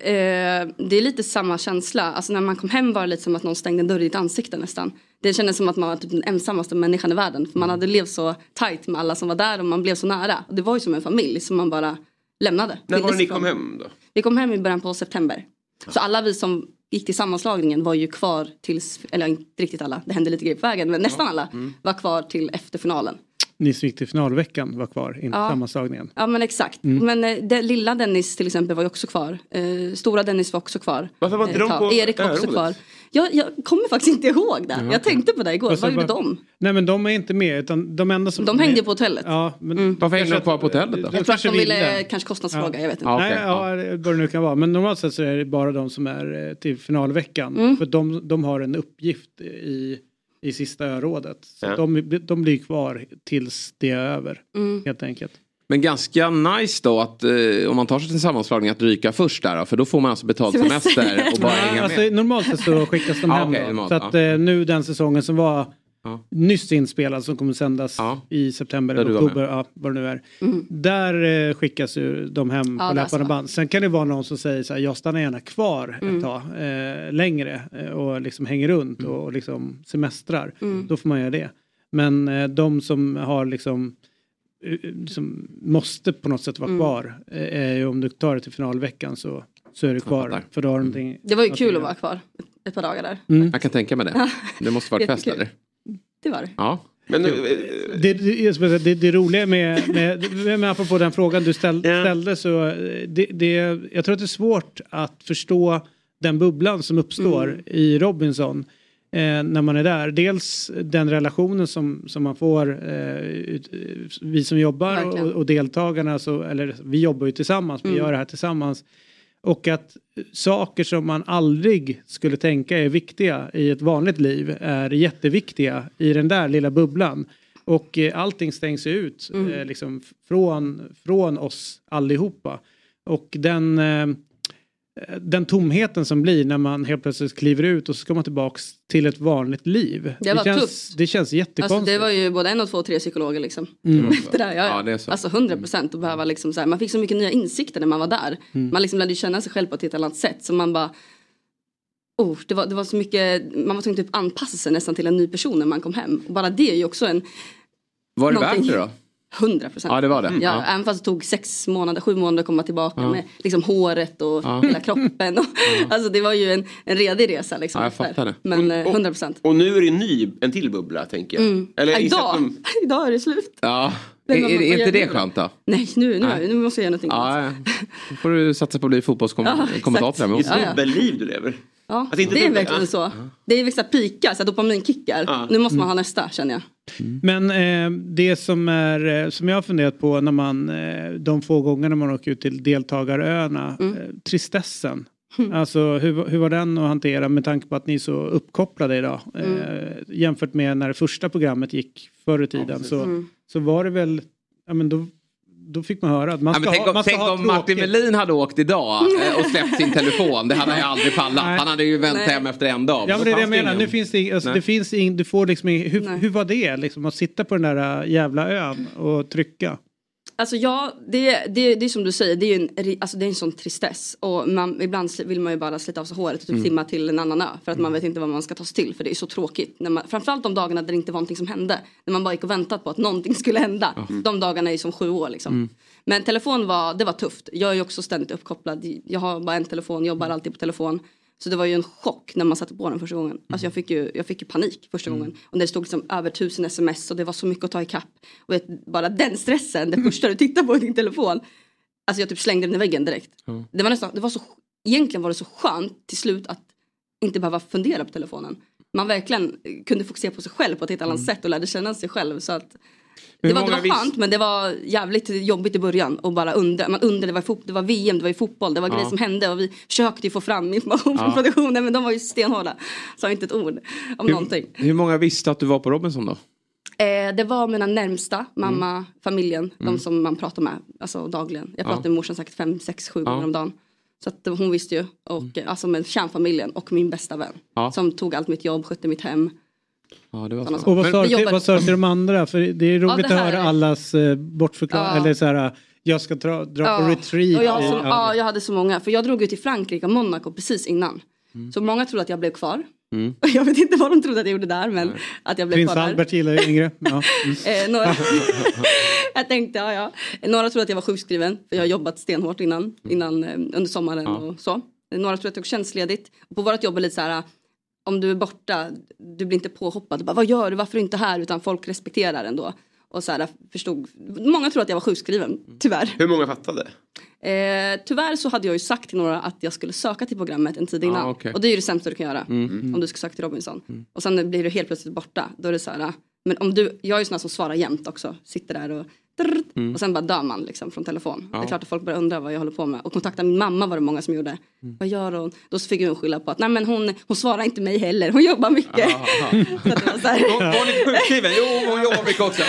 J: Eh, det är lite samma känsla. Alltså när man kom hem var det lite som att någon stängde en dörr i ditt ansikte nästan. Det kändes som att man var typ den ensammaste människan i världen. För man hade levt så tight med alla som var där och man blev så nära. Det var ju som en familj som man bara lämnade.
D: När var det ni kom hem då?
J: Vi kom hem i början på september. Så alla vi som gick till sammanslagningen var ju kvar tills, eller inte riktigt alla, det hände lite grejer på vägen, men nästan alla
A: Mm.
J: var kvar till efter finalen.
A: Ni som gick till finalveckan var kvar, inte
J: Ja.
A: sammanslagningen.
J: Ja men exakt.
A: Mm.
J: Men eh, det, lilla Dennis till exempel var ju också kvar. Eh, stora Dennis var också kvar.
D: Varför var inte
J: Eh,
D: de på.
J: Erik var också kvar. Jag, jag kommer faktiskt inte ihåg det.
A: Ja,
J: Jag tänkte på det igår.
A: Vad
J: gjorde de?
A: Nej men de är inte med utan de enda som...
J: De hängde på hotellet.
A: Ja, men
C: Varför hängde de kvar på hotellet då?
J: Jag tror att de ville, kanske kostnadsfråga, jag vet inte.
C: Ja,
A: Nej,
C: okej,
A: ja, vad det nu kan vara. Men normalt sett så är det bara de som är eh, till finalveckan.
J: Mm.
A: För de, de har en uppgift i, i sista örådet. Så
D: Ja.
A: de, de blir kvar tills det är över.
J: Mm.
A: Helt enkelt.
C: Men ganska nice då att eh, om man tar sig till en sammanslagning att ryka först där då, för då får man alltså betalt
J: Semester.
C: semester och bara
A: Nej,
C: hänga
A: alltså,
C: med.
A: normalt sett så skickas de
C: Ja,
A: hem. då.
C: normalt,
A: så att
C: ja.
A: eh, nu den säsongen som var
C: Ja.
A: nyss inspelad som kommer sändas
C: Ja.
A: i september eller oktober, ja, vad det nu är.
J: Mm.
A: Där eh, skickas ju de hem
J: Ja,
A: på löpande band. Sen kan det vara någon som säger så här, jag stannar gärna kvar
J: Mm.
A: ett tag eh, längre eh, och liksom hänger runt
C: Mm.
A: och, och liksom semestrar.
J: Mm.
A: Då får man göra det. Men eh, de som har liksom eh, som måste på något sätt vara
J: Mm.
A: kvar eh, om du tar det till finalveckan så, så är du kvar. För då har någonting
J: Det var ju kul att vara kvar ett, par dagar där.
A: Mm.
C: Jag kan tänka mig det. Det måste varit fest eller?
J: Det var det.
C: Ja.
D: Men, eh,
A: Det, det, det, det roliga med, med, med apropå den frågan du ställ, ställde så eh, det, det, jag tror att det är svårt att förstå den bubblan som uppstår
J: Mm.
A: i Robinson eh, när man är där. Dels den relationen som, som man får, eh, ut, vi som jobbar och, och deltagarna, så, eller vi jobbar ju tillsammans, vi
J: Mm.
A: gör det här tillsammans. Och att saker som man aldrig skulle tänka är viktiga i ett vanligt liv är jätteviktiga i den där lilla bubblan. Och eh, allting stängs ut
J: Mm.
A: eh, liksom, från, från oss allihopa. Och den, eh, den tomheten som blir när man helt plötsligt kliver ut och så ska man tillbaks till ett vanligt liv.
J: Det var
A: känns,
J: tufft.
A: Det känns jättekonstigt.
J: Alltså det var ju både en och två och tre psykologer liksom.
A: Mm.
J: Efter det, här, ja,
C: Ja, det är så.
J: Alltså 100 procent. behöva liksom så här, man fick så mycket nya insikter när man var där.
A: Mm.
J: Man liksom lärde ju känna sig själv på ett helt annat sätt. Så man bara Oh, det, var, det var så mycket, man var tvungen att typ anpassa sig nästan till en ny person när man kom hem. Och bara det är ju också en
C: Var det
J: Någonting.
C: värt det då?
J: 100 procent.
C: Ja, det var det.
J: Ja,
C: Ja.
J: Även fast det tog sex månader, sju månader att komma tillbaka
C: Ja.
J: med liksom håret och
C: Ja.
J: hela kroppen. Och, Alltså det var ju en, en redig resa liksom.
D: Ja, jag fattar det.
J: Men
D: Och-
J: eh,
D: och-
J: 100 procent.
D: Och nu är det en ny, en till bubbla tänker jag.
J: Mm.
D: Eller
J: idag,
D: för-
J: idag är det slut.
C: Ja. Är, är, är inte det skönt då?
J: Nej, nu, nu,
C: Nej.
J: nu måste jag göra någonting
C: Ja,
J: annat.
C: ja. Får du satsa på att bli fotbollskommentator.
J: Ja, ja.
D: Dubbelliv du lever.
J: Ja,
D: Alltså, inte
J: det är verkligen
D: ja.
J: så. Det är vissa pikar, så dopaminkickar. Nu måste man ha nästa känner jag.
A: Men eh, det som, är, eh, som jag har funderat på när man, eh, de få gångerna man åker ut till deltagaröarna,
J: Mm.
A: eh, tristessen. Alltså hur, hur var den att hantera med tanke på att ni är så uppkopplade idag? Eh,
J: Mm.
A: jämfört med när det första programmet gick förr i tiden så,
J: Mm.
A: så var det väl, ja men då, då fick man höra att man
C: Ja,
A: ska
C: men tänk
A: ha,
C: om,
A: man ska
C: tänk
A: ha
C: om Martin. Melin hade åkt idag eh, och släppt sin telefon. Det hade han ju aldrig pallat.
A: Nej.
C: Han hade ju vänt
A: Nej.
C: hem efter en dag.
A: Ja men det är det jag menar.
C: ingen-
A: Nu finns det, alltså, det finns ing, du får liksom ing, hur, hur var det liksom att sitta på den där äh, jävla ön och trycka?
J: Alltså ja, det, det, det är som du säger, det är en, alltså, det är en sån tristess. Och man, ibland vill man ju bara slita av sig håret och typ
C: Mm.
J: simma till en annan ö. För att man vet inte vad man ska ta sig till. För det är så tråkigt. När man, framförallt de dagarna där det inte var någonting som hände. När man bara gick och väntat på att någonting skulle hända. De dagarna är ju som sju år liksom.
C: Mm.
J: Men telefon var, det var tufft. Jag är ju också ständigt uppkopplad. Jag har bara en telefon, jobbar alltid på telefon. Så det var ju en chock när man satte på den första gången. Alltså jag fick ju, jag fick ju panik första gången. Och när det stod liksom över tusen sms och det var så mycket att ta ikapp. Och vet, bara den stressen, det första du tittar på i din telefon. Alltså jag typ slängde den i väggen direkt. Det var nästan, det var så, egentligen var det så skönt till slut att inte behöva fundera på telefonen. Man verkligen kunde fokusera på sig själv på ett helt annat
C: Mm.
J: sätt och lärde känna sig själv. Så att, det var, det var skönt men det var jävligt jobbigt i början och bara undra. Man undrade, det var, fot- det var VM, det var ju fotboll, det var
C: Ja.
J: grejer som hände och vi försökte ju få fram information från
C: Ja.
J: produktionen men de var ju stenhårda. Sa inte ett ord om någonting.
C: Hur, hur många visste att du var på Robinson då?
J: Eh, det var mina närmsta, mamma, familjen,
C: Mm.
J: de som man pratar med alltså, dagligen. Jag
C: Ja.
J: pratade med morsan säkert fem, sex, sju
C: Ja.
J: gånger om dagen. Så att hon visste ju. Och eh, alltså med kärnfamiljen och min bästa vän.
C: Ja.
J: Som tog allt mitt jobb, skötte mitt hem.
C: Ja, det var så.
A: Och vad sa, till, vad sa du till de andra? För det är roligt
J: det
A: att höra
J: är-
A: allas eh, bortförklaring.
J: Ja.
A: Eller så här, jag ska dra, dra på
J: Ja.
A: retreat.
J: Och jag, som,
A: ja.
J: ja, jag hade så många. För jag drog ut till Frankrike och Monaco precis innan. Så många trodde att jag blev kvar.
C: Mm.
J: Jag vet inte vad de trodde att jag gjorde där men att jag blev
A: Prins
J: kvar där.
A: Albert gillar ju yngre. Ja. Mm.
J: Eh, några... jag tänkte, ja ja. Några trodde att jag var sjukskriven för jag har jobbat stenhårt innan, innan eh, under sommaren och så. Några trodde att jag tog tjänstledigt. På vårt jobb är det lite så här, om du är borta, du blir inte påhoppad. Bara, Vad gör du, varför är du inte här? Utan folk respekterar ändå. Och så här, förstod, många tror att jag var sjukskriven, tyvärr.
D: Hur många fattade?
J: Eh, tyvärr så hade jag ju sagt till några att jag skulle söka till programmet en tid innan.
D: Ah, okej.
J: Och det är ju det sämsta du kan göra.
D: Mm.
J: Om du ska söka till Robinson. Och sen blir du helt plötsligt borta. Då är det så här. Men om du, jag är ju sån här som svarar jämt också. Sitter där och
C: Mm.
J: och sen bara dör man liksom från telefon.
C: Ja.
J: Det är klart att folk börjar undra vad jag håller på med. Och kontakta min mamma var det många som gjorde. Vad gör hon? Då fick hon skylla på att nej men hon, hon svarar inte mig heller. Hon jobbar mycket. så att det var så här.
C: Hon var lite sjukskriven. Jo, hon jobbar mycket också.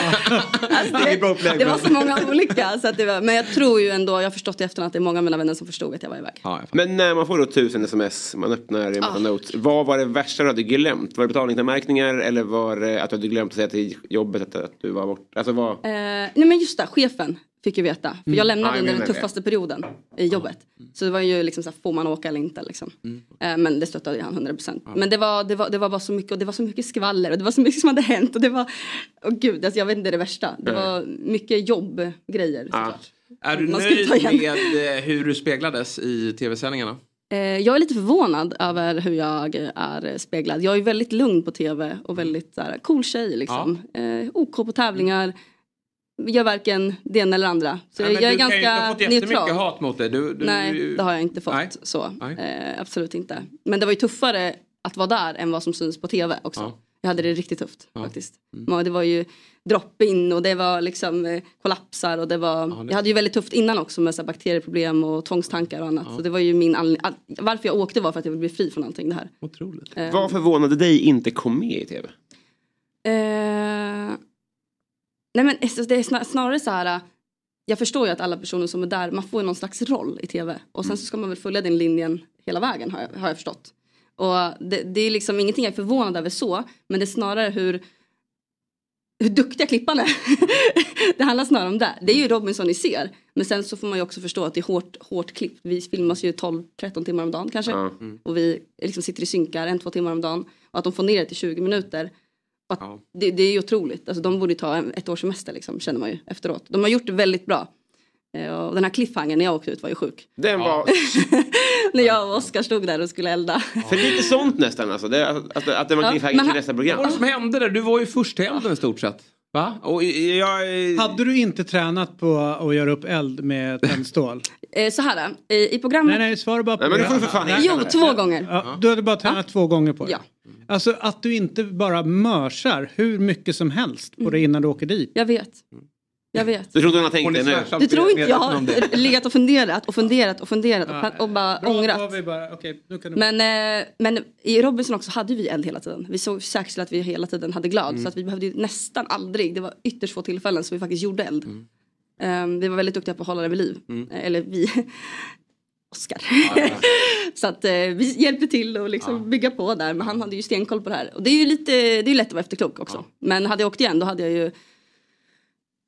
C: Bra upplägg.
J: Det var så många olika. Så att det var, men jag tror ju ändå, jag har förstått i efterhand att det är många av mina vänner som förstod att jag var iväg.
D: Men när man får då tusen sms, man öppnar en massa
J: Ah.
D: notes. Vad var det värsta du hade glömt? Var det betalningsanmärkningar eller var det att du hade glömt att säga till jobbet att, att du var borta? Alltså vad...
J: Eh, nej men just det, chefen fick ju veta. För
D: Mm.
J: jag lämnade
D: Ja,
J: under den
D: menar det.
J: tuffaste perioden i jobbet. Så det var ju liksom så här, får man åka eller inte liksom.
D: Mm.
J: Eh, men det stöttade han 100%. Men det var, det, var, det var bara så mycket och det var så mycket skvaller och det var så mycket som hade hänt och det var, åh gud, alltså, jag vet inte det värsta. Det var mycket jobbgrejer såklart.
C: Är du nöjd med eh, hur du speglades i tv-sändningarna?
J: Eh, jag är lite förvånad över hur jag är speglad. Jag är väldigt lugn på tv och väldigt så här, cool tjej liksom. Eh, OK på tävlingar. Gör varken det ena eller andra. Så
C: Nej, men
J: jag är
C: kan ju- Du har
J: ganska
C: fått jättemycket
J: neutral.
C: hat mot dig. Du, du,
J: Nej, det har jag inte fått.
C: Nej.
J: Så. Eh, absolut inte. Men det var ju tuffare att vara där än vad som syns på tv också.
C: Ja.
J: Jag hade det riktigt tufft
C: Ja.
J: faktiskt.
C: Mm.
J: Det var ju drop-in och det var liksom eh, kollapsar och det var...
C: det-
J: Jag hade ju väldigt tufft innan också med så här, bakterieproblem och tvångstankar och annat. Så det var ju min anledning. Varför jag åkte var för att jag ville bli fri från allting det här.
C: Otroligt.
J: Eh,
D: Vad förvånade dig inte kom med i tv?
J: Eh, nej men alltså, det är snar- snarare så här. äh, Jag förstår ju att alla personer som är där, man får ju någon slags roll i tv. Och sen så ska man väl följa den linjen hela vägen har jag, har jag förstått. Och det, det är liksom ingenting jag är förvånad över så. Men det är snarare hur, hur duktiga klipparna är. det handlar snarare om det. Det är ju Robinson ni ser. Men sen så får man ju också förstå att det är hårt, hårt klippt. Vi filmas ju 12-13 timmar om dagen kanske.
D: Ja.
J: Och vi liksom sitter i synkar en, två timmar om dagen. Och att de får ner det till 20 minuter. Att det, det är ju otroligt. Alltså, de borde ta ett års semester liksom, känner man ju efteråt. De har gjort det väldigt bra. Eh, Och den här cliffhangern när jag åkte ut var ju sjuk.
D: Den var
J: när jag och Oskar stod där och skulle elda.
D: för lite sånt nästan alltså. Det, att, att det var
J: Ja,
D: cliffhanger
J: men
D: till nästa
C: Vad
D: program.
C: var det som hände där? Du var ju först till elden i stort sett. Va? Och jag...
A: Hade du inte tränat på att göra upp eld med tändstål?
J: Eh, så här, i programmet...
A: Nej, nej, svara bara på
D: Nej, men
A: det.
D: du får för fan
J: Jo, två gånger.
A: Ja, du hade bara tränat två gånger på det?
J: Ja.
A: Alltså att du inte bara mörsar hur mycket som helst på det innan du åker dit.
J: Jag vet. Jag vet.
D: Du tror inte hon har tänkt
C: Hon
D: det nu?
J: Du tror inte jag har legat och funderat och funderat och funderat och,
A: Ja,
J: och bara
A: Bra,
J: ångrat.
A: bara, okej, nu kan du...
J: Men, eh, men i Robinson också hade vi eld hela tiden. Vi såg säkert till att vi hela tiden hade glad.
C: Mm.
J: Så att vi behövde ju nästan aldrig, det var ytterst få tillfällen som vi faktiskt gjorde eld.
C: Mm.
J: Eh, vi var väldigt duktiga på att hålla det vid liv. Eh, eller vi, Oskar. så att eh, vi hjälpte till och liksom bygga på där. Men han hade ju stenkoll på det här. Och det är ju lite, det är lätt att vara efterklok också. Men hade jag åkt igen då hade jag ju,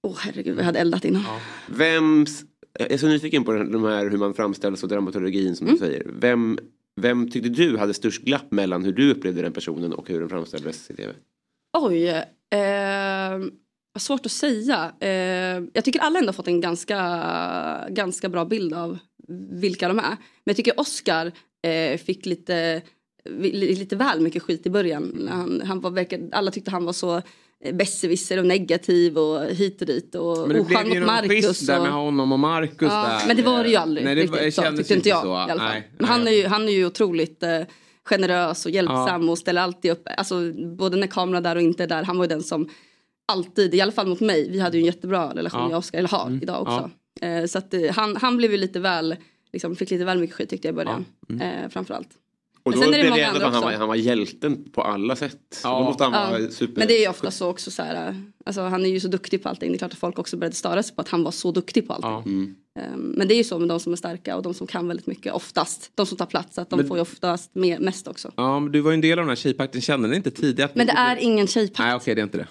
J: åh herregud vad jag hade eldat innan.
D: Vems, jag är så nyfiken på de här hur man framställs och dramaturgin som
J: Mm.
D: du säger. Vem, vem tyckte du hade störst glapp mellan hur du upplevde den personen och hur den framställdes i tv?
J: Oj, eh, svårt att säga. Eh, jag tycker alla ändå fått en ganska, ganska bra bild av vilka de är. Men jag tycker Oscar eh, fick lite, li- lite väl mycket skit i början. Han, han var, alla tyckte han var så besserwisser och negativ och hit och dit och
C: Men det blev ju någon twist där med honom och Marcus
J: Ja,
C: där.
J: men det var det ju aldrig
C: Nej, det
J: riktigt så, tyckte inte jag
C: så.
J: i alla fall.
C: Nej,
J: men han är,
C: nej.
J: ju, han är ju otroligt eh, generös och hjälpsam och ställer alltid upp. Alltså både när kameran är där och inte är där. Han var ju den som alltid, i alla fall mot mig, vi hade ju en jättebra relation
C: Ja.
J: jag och Oskar, eller har idag också. Eh, så att eh, han, han blev ju lite väl, liksom, fick lite väl mycket skit tyckte jag i början. Eh, framförallt.
D: Och då
J: sen är det
D: blev det ändå att han var, han var hjälten på alla sätt. Då måste han vara
J: Ja,
D: super...
J: Men det är ju ofta så också så här, alltså han är ju så duktig på allting. Det är klart att folk också började störa sig på att han var så duktig på allting.
D: Mm.
J: Ehm, Men det är ju så med de som är starka och de som kan väldigt mycket oftast. De som tar plats, att de
C: Men-
J: får ju oftast mer, mest också.
C: Ja, men du var ju en del av den här tjejpakten. Kände ni inte tidigt att...
J: Men det är ingen tjejpakt.
C: Nej, okej, det är inte det.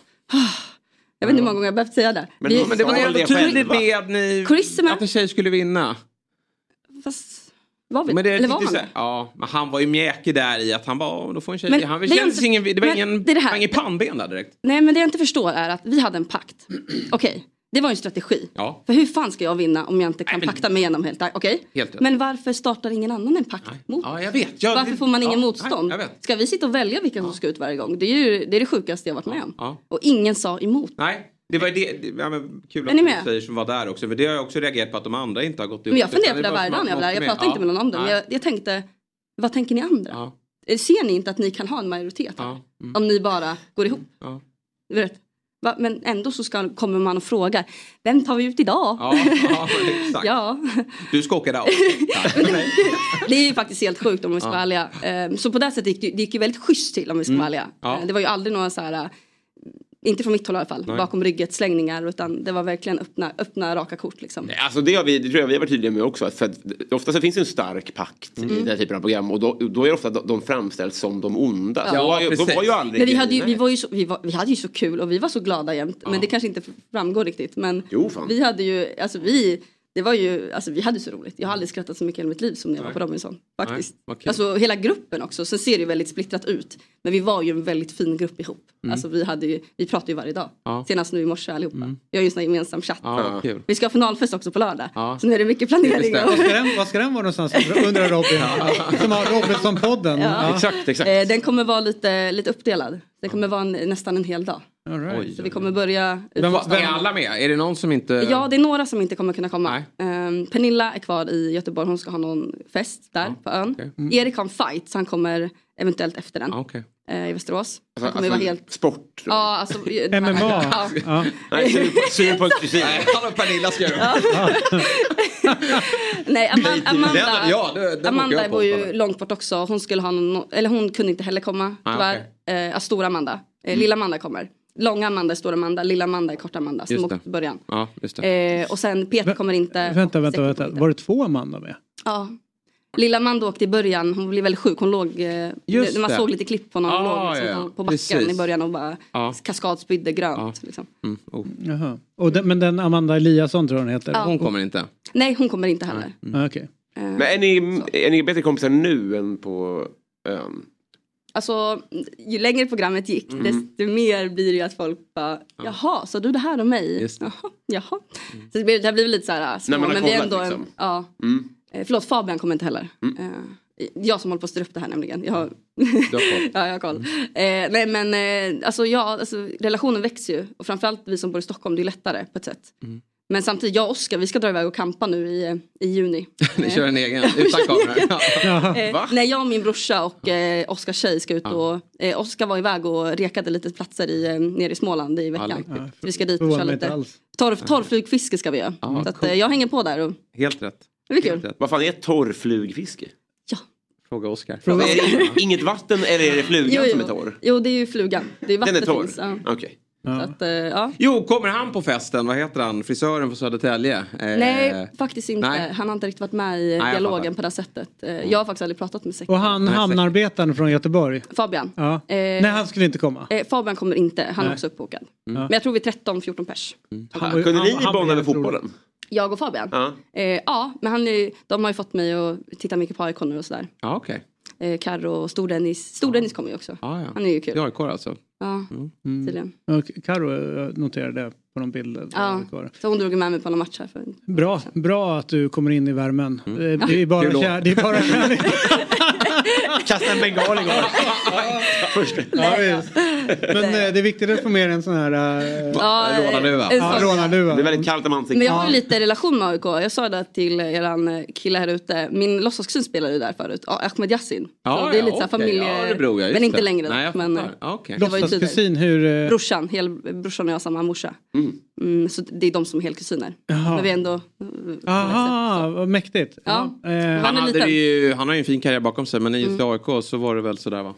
J: Jag vet inte hur många gånger jag behövt säga det.
C: Men, men det var ju ändå tydligt med att, ni,
J: Chris är med.
C: att en tjej skulle vinna.
J: Fast, var vi?
C: Men det,
J: Eller var han
C: så- Ja, men han var ju mjäkig där i att han bara, "Åh, då får en tjej.
J: Men
C: han
J: det
C: kändes
J: inte-
C: ingen, det var
J: men
C: ingen,
J: det det här.
C: ingen pannben där direkt.
J: Nej men det jag inte förstår är att vi hade en pakt. Okej, det var ju en strategi.
C: Ja,
J: För hur fan ska jag vinna om jag inte kan pakta mig igenom helt Okej?
C: rätt.
J: Men varför startar ingen annan en pakt mot
C: Ja, jag vet. Jag,
J: Varför får man ingen
C: ja,
J: motstånd?
C: Nej.
J: Ska vi sitta och välja vilka som ska ut varje gång? Det är ju det, är det sjukaste jag varit med om. Och ingen sa emot.
C: Nej, det var det. det ja, men kul att du säger som var där också. För det har jag också reagerat på att de andra inte har gått ut.
J: Men jag funderar på det
C: var
J: varje dag när jag var där. Jag
C: med.
J: pratade inte med någon om det. Men
C: Nej.
J: jag, jag tänkte, vad tänker ni andra?
C: Ja.
J: Ser ni inte att ni kan ha en majoritet?
C: Ja. Mm.
J: Om ni bara går ihop?
C: Ja.
J: Vet. Va? Men ändå så ska, kommer man och frågar, vem tar vi ut idag?
C: Ja, ja, exakt.
J: ja.
C: Du ska åka där också.
J: Det är ju faktiskt helt sjukt om vi ska
C: Ja.
J: vara ärliga. Ehm, Så på det sättet gick det, det gick ju väldigt schysst till om vi ska
C: Mm.
J: vara ärliga.
C: Ja.
J: Eh, Det var ju aldrig några så här, inte från mitt håll i alla fall,
D: Nej.
J: bakom rygget slängningar utan det var verkligen öppna, öppna raka kort liksom.
D: Alltså det, har vi, det tror jag vi har varit tydliga med också. För att ofta så finns det en stark pakt i
J: Mm.
D: den här typen av program och då, då är det ofta de, de framställs som de onda.
J: Ja.
D: De, var ju, de var ju aldrig...
J: Men vi hade ju, vi, var ju så, vi, var, vi hade ju så kul och vi var så glada jämt. Men det kanske inte framgår riktigt. Men
D: Jo, fan.
J: vi hade ju, alltså vi, det var ju, alltså vi hade så roligt. Jag har aldrig skrattat så mycket i mitt liv som när jag var på Robinson. Faktiskt.
C: Nej, kul.
J: Alltså hela gruppen också. Sen ser det ju väldigt splittrat ut. Men vi var ju en väldigt fin grupp ihop.
C: Mm.
J: Alltså vi hade ju, vi pratade ju varje dag.
C: Ja.
J: Senast nu i morse allihopa. Vi har ju en sån här gemensam chatt.
C: Ja.
J: Vi ska ha finalfest också på lördag.
C: Ja.
J: Så nu är det mycket planering.
A: Vad ska den, vad ska den vara någonstans undrar Robin? Som har Robinson-podden.
J: Ja.
D: Exakt, exakt.
J: Eh, den kommer vara lite, lite uppdelad. Den kommer vara en, nästan en hel dag.
A: All right.
J: Så vi kommer börja...
C: Vem, är alla med? Är det någon som inte...
J: Ja, det är några som inte kommer kunna komma. Ehm, Pernilla är kvar i Göteborg, hon ska ha någon fest där på ön.
C: okej.
J: Erik har en fight så han kommer eventuellt efter den
C: Ja, okej.
J: eh, i Västerås. Han
D: Alltså,
J: kommer
D: alltså,
J: vara helt...
D: Sport.
J: Ja, alltså,
A: MMA.
J: Ja.
A: Ja.
D: Nej, sur på- på kusin.
C: Nej, han och Pernilla ska göra
J: Nej, Ama- Amanda,
C: Den- ja, det-
J: Amanda bor ju långt bort också. Hon skulle ha någon, eller hon kunde inte heller komma
C: Ah,
J: tyvärr. Eh, ja, stora Amanda. Eh, Lilla Amanda kommer. Långa Amanda är stora Amanda, lilla Amanda är korta Amanda som
C: Just
J: åkte i början.
C: Ja, just det.
J: Eh, och sen Peter kommer inte.
A: Vänta, vänta, vänta. Var det två Amanda med?
J: Ja. Lilla Amanda åkte i början, hon blev väldigt sjuk. Hon låg, eh,
C: Just
J: det- man
C: det.
J: såg lite klipp på när hon
C: Ah,
J: låg liksom,
C: ja,
J: på- backen
C: precis.
J: i början och bara
C: Ja.
J: kaskadspydde grönt. Liksom.
C: Mm. Oh.
A: Jaha. Och den, men den Amanda Eliasson tror jag hon heter?
J: Ja.
C: Hon kommer inte.
J: Nej, hon kommer inte heller.
A: Ah, okej.
J: Eh,
D: Men är ni, är ni bättre kompisar nu än på ön?
J: Alltså, ju längre programmet gick,
D: Mm.
J: desto mer blir det ju att folk bara, jaha, så du det här om mig?
C: Just det.
J: Jaha, jaha. Så det, blir, det har blivit lite så här små,
D: När man har
J: men vi är ändå en,
D: liksom.
J: ja.
D: Mm.
J: Eh, Förlåt, Fabian kommer inte heller.
C: Mm.
J: Eh, Jag som håller på att styra upp det här nämligen. Jag har,
C: koll.
J: ja, jag har koll. Eh, nej men eh, alltså, ja, alltså, relationen växer ju. Och framförallt vi som bor i Stockholm, det är lättare på ett sätt. Men samtidigt, jag och Oskar, vi ska dra iväg och kampa nu i, eh, i juni.
C: Ni kör en egen, utan kamera. Ja.
J: Eh, när jag och min brorsa och eh, Oskars tjej ska ut och eh, Oskar var iväg och rekade lite platser i, eh, nere i Småland i veckan. Så vi ska dit och köra lite torr, torrflugfiske ska vi göra.
C: Ja,
J: så att,
C: coolt.
J: eh, jag hänger på där och
C: Helt rätt.
J: det blir
C: Helt
J: kul.
C: rätt.
D: Vad fan är torrflugfiske?
C: Fråga Oskar.
D: Är det inget vatten eller är det flugan
J: Jo,
D: som är
J: jo.
D: torr?
J: jo, det är ju flugan. Det är
D: Den är torr?
J: finns. Ja.
D: Okej.
J: Så att, eh, ja.
C: Jo, kommer han på festen? Vad heter han? Frisören från Södertälje? Eh,
J: Nej, faktiskt inte.
C: nej.
J: Han har inte riktigt varit med i
C: jag
J: dialogen på det sättet. Eh, Jag har faktiskt aldrig pratat med Säck.
A: Och han hamnarbetaren från Göteborg?
J: Fabian.
A: Ja.
J: Eh,
A: Nej, han skulle inte komma.
J: Eh, Fabian kommer inte, han är
A: Nej.
J: också uppbokad.
A: Mm.
J: Men jag tror vi är 13-14 pers.
D: Ha, kunde ni
A: han-
D: bonda med fotbollen?
J: Jag och Fabian?
D: Ja.
J: Eh, ja, men han är, de har ju fått mig att titta mycket på AIK nu och sådär.
C: Ja, okej.
J: Eh, Carro och Stor-Dennis. Stor-Dennis kommer ju också.
C: Ja, ja.
J: Han är ju kul.
C: Är AIK alltså?
J: Ja,
A: Mm.
J: tydligen.
A: Och Karo noterade det på någon bild.
J: Ja, så hon drog med mig på någon match här. För...
A: Bra, bra att du kommer in i värmen. Eh, Det är bara, kär, det är bara kärlek.
D: Kasta en bengal igår. Först.
A: Ja, visst. Men eh, det är viktigt att få med en sån här...
J: Ja, eh, rånarluva. en
A: Ja,
J: sån, ja.
A: rånarluva.
D: Det är väldigt kallt om ansiktet.
J: Men jag har ju lite relation med AIK. Jag sa det till eran kille här ute. Min låtsaskusin spelade ju där förut. Ja, Ahmed Yassin.
C: Ja,
J: så det är
C: ja,
J: lite så här
C: okej.
J: familje...
C: Ja, det beror jag, just
J: men inte
C: det.
J: längre.
C: Nej, jag
J: men,
C: fattar.
J: eh,
C: Ja, okej.
J: det var ju tidigare.
A: Låtsaskusin, hur... eh,
J: Brorsan, hel, brorsan och jag har samma morsa. Mm, så det är de som är helkusiner.
A: Jaha.
J: Men vi är ändå...
A: Aha, vad mäktigt.
J: Ja.
A: Eh,
C: Han,
J: Han
C: ju, han har ju en fin karriär bakom sig men i
J: Mm.
C: AIK så var det väl sådär va?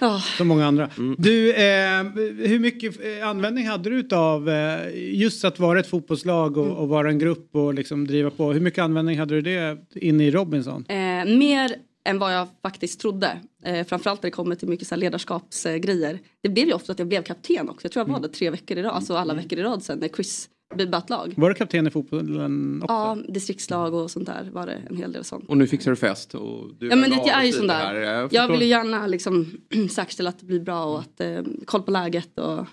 J: Ja.
A: Som många andra.
C: Mm.
A: Du, eh, hur mycket eh, användning hade du av eh, just att vara ett fotbollslag och, och vara en grupp och liksom driva på? Hur mycket användning hade du det inne i Robinson?
J: Eh, mer än vad jag faktiskt trodde. Eh, framförallt när det kommer till mycket så här ledarskapsgrejer. Det blev ju ofta att jag blev kapten också. Jag tror jag var det tre veckor i rad, alltså alla veckor i rad sen när Chris ett lag.
A: Var du kapten i fotbollen också?
J: Ja, distriktslag och sånt där var det en hel del sånt.
C: Och nu fixar du fest och du
J: Ja men det jag är ju
C: och
J: sån
C: fin
J: där.
C: Jag
J: Jag,
C: förstår.
J: vill ju gärna liksom säkerställa att det blir bra och att eh, koll på läget och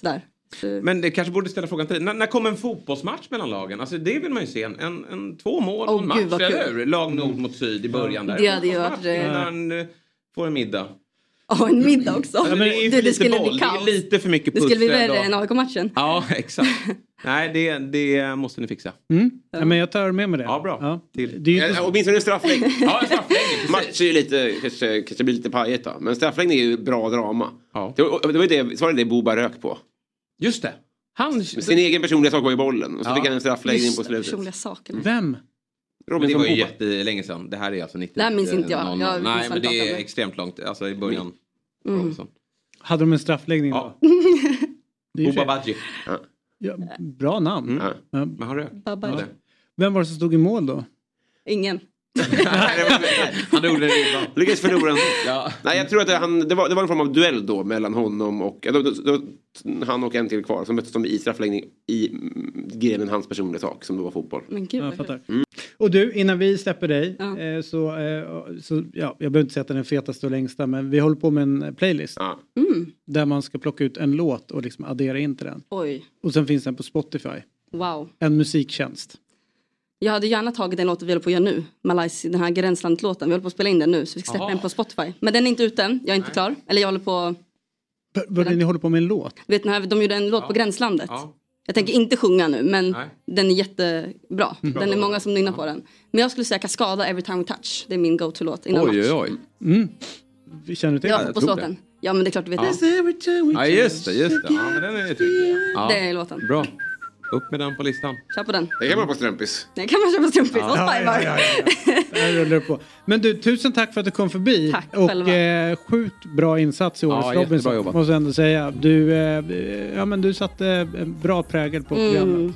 J: sådär.
C: Men det kanske borde ställa frågan till dig. När, när kommer en fotbollsmatch mellan lagen? Alltså det vill man ju se. En, en, en två mål
J: Åh,
C: och en match,
J: gud, vad
C: eller
J: kul.
C: hur? Lag nord mot syd i början där.
J: Det hade ju varit, eh,
C: Innan får en middag.
J: Ja, en middag också.
C: Alltså, det
J: Du, det skulle
C: boll.
J: bli
C: Det är
J: kaos.
C: lite för mycket
J: Det skulle bli
C: pussel
J: värre än AIK-matchen.
C: Ja, exakt. Nej, det, det måste ni fixa.
A: Mm. Ja, men jag tar med mig det.
C: Ja, bra.
A: Ja.
C: Till.
A: Det är ju inte
D: Eh, Åtminstone en straffläggning.
C: Ja, en straffläggning.
D: Match är ju lite, kanske, kanske blir lite pajigt då. Men straffläggning är ju bra drama. Det, var, det var ju det, så var det det Boba rök på.
C: Just det. Han...
D: Sin egen personliga sak var i bollen. Och så
C: Ja.
D: fick han en straffläggning på slutet.
J: personliga saker.
A: Vem?
C: Men det var ju jättelänge sedan. Det här är alltså 90.
J: Det här minns inte jag.
C: någon-
J: Jag
C: Nej, men det är extremt långt. Alltså i början.
J: Mm.
C: Robinson.
A: Hade de en straffläggning
C: Ja.
A: då? Det är ju
C: Boba
A: för-
C: Badji.
A: ja, bra namn.
C: Mm.
A: Ja.
C: Men.
J: Babba.
C: Ja.
A: Vem var det som stod i mål då?
J: Ingen.
C: Han gjorde det ribban.
D: Lyckades förlora ändå.
C: Ja.
D: Nej, jag tror att det, han, det, var, det var en form av duell då mellan honom och... då- då- han och en till kvar. Så möttes de i straffläggning i mm, grenen hans personliga sak som då var fotboll.
J: Men gud
A: Ja, fattar. Och du, innan vi släpper dig
J: Ja.
A: eh, så, eh, så ja, jag behöver inte säga att den är fetaste och längsta men vi håller på med en playlist
D: Ja.
J: Mm.
A: där man ska plocka ut en låt och liksom addera in till den.
J: Oj,
A: Och sen finns den på Spotify.
J: wow.
A: En musiktjänst.
J: Jag hade gärna tagit den låten vi håller på att göra nu. Malaysia, den här Gränslandet-låten. Vi håller på att spela in den nu så vi släpper
C: Aha.
J: den på Spotify. Men den är inte ute än. Jag är inte klar. Eller jag håller på...
A: Vad ni håller på med en låt?
J: Vet den här, de gjorde en låt på Gränslandet.
C: Ja.
J: Jag tänker inte sjunga nu men
C: Nej.
J: den är jättebra. Den är många som nynnar på den. Men jag skulle säga Kaskada Every Time We Touch. Det är min go-to-låt innan
C: Oj,
J: match.
C: oj, oj.
A: Mm. Vi Känner du till
J: Ja,
A: den?
C: tror
J: fotbollslåten. Ja men det är klart du vet
C: Ja.
J: det.
C: Ja, just det. Just det. Ja, men den är trygg. Ja.
J: Det är låten.
C: Bra. Upp med den på listan.
J: Kör på den.
D: Det kan man på strumpis.
J: Den kan man köpa strumpis och
A: Ja, ja,
J: spajvar.
A: ja, ja, ja. Det på. Men du, tusen tack för att du kom förbi.
J: Tack
A: och
J: själva.
A: eh, sjukt bra insats i årets
C: Ja,
A: Robinson.
C: jobbat.
A: Måste jag ändå säga. Du, eh, ja, men du satte en bra prägel på programmet.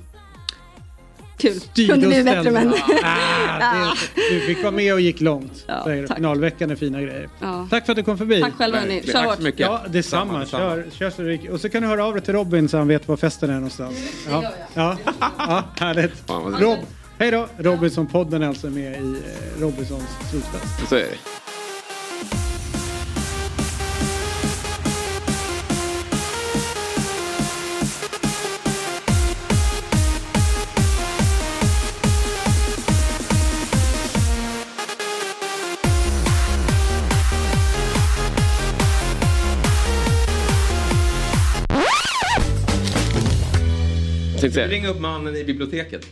J: Mm. Kul.
A: Styrde
J: Kunde bli bättre men.
A: Ah, det, du fick vara med och gick långt.
J: Ja,
A: säger du.
J: tack.
A: Finalveckan är fina grejer.
J: Ja.
A: Tack för att du kom förbi.
J: Tack själva hörni. Kör
C: Tack
J: hårt.
C: så mycket.
A: Ja, detsamma.
C: Detsamma,
A: Kör, kör så det Och så kan du höra av dig till Robin så han vet var festen är någonstans. Ja, ja, ja härligt. Rob, hej då! Robinson-podden är alltså med i eh, Robinsons slutfest.
D: Så är det. Tänkte säga.
C: Ring upp mannen i biblioteket.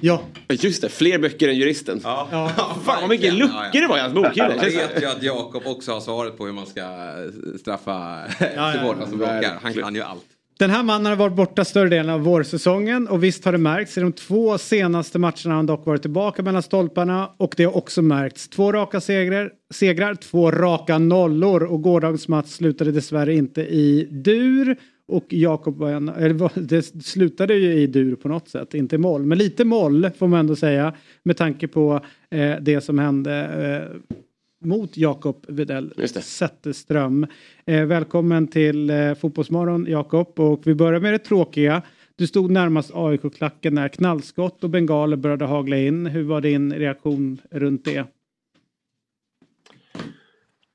A: Ja,
D: Just det, fler böcker än juristen.
C: Ja.
D: Fan vad mycket luckor det var i hans bokhylla.
C: Jag vet ju att Jakob också har svaret på hur man ska eh, straffa
A: ja,
C: supportrar som bråkar. Han kan ju allt.
A: Den här mannen har varit borta större delen av vårsäsongen och visst har det märkts. I de två senaste matcherna har han dock varit tillbaka mellan stolparna och det har också märkts. Två raka segrar, segrar två raka nollor och gårdagens match slutade dessvärre inte i dur. Och Jakob var en, eller det slutade ju i dur på något sätt, inte moll. Men lite moll får man ändå säga med tanke på eh, det som hände eh, mot Jakob Widell. Zetterström. Eh, välkommen till eh, Fotbollsmorgon Jakob och vi börjar med det tråkiga. Du stod närmast AIK-klacken när knallskott och bengaler började hagla in. Hur var din reaktion runt det?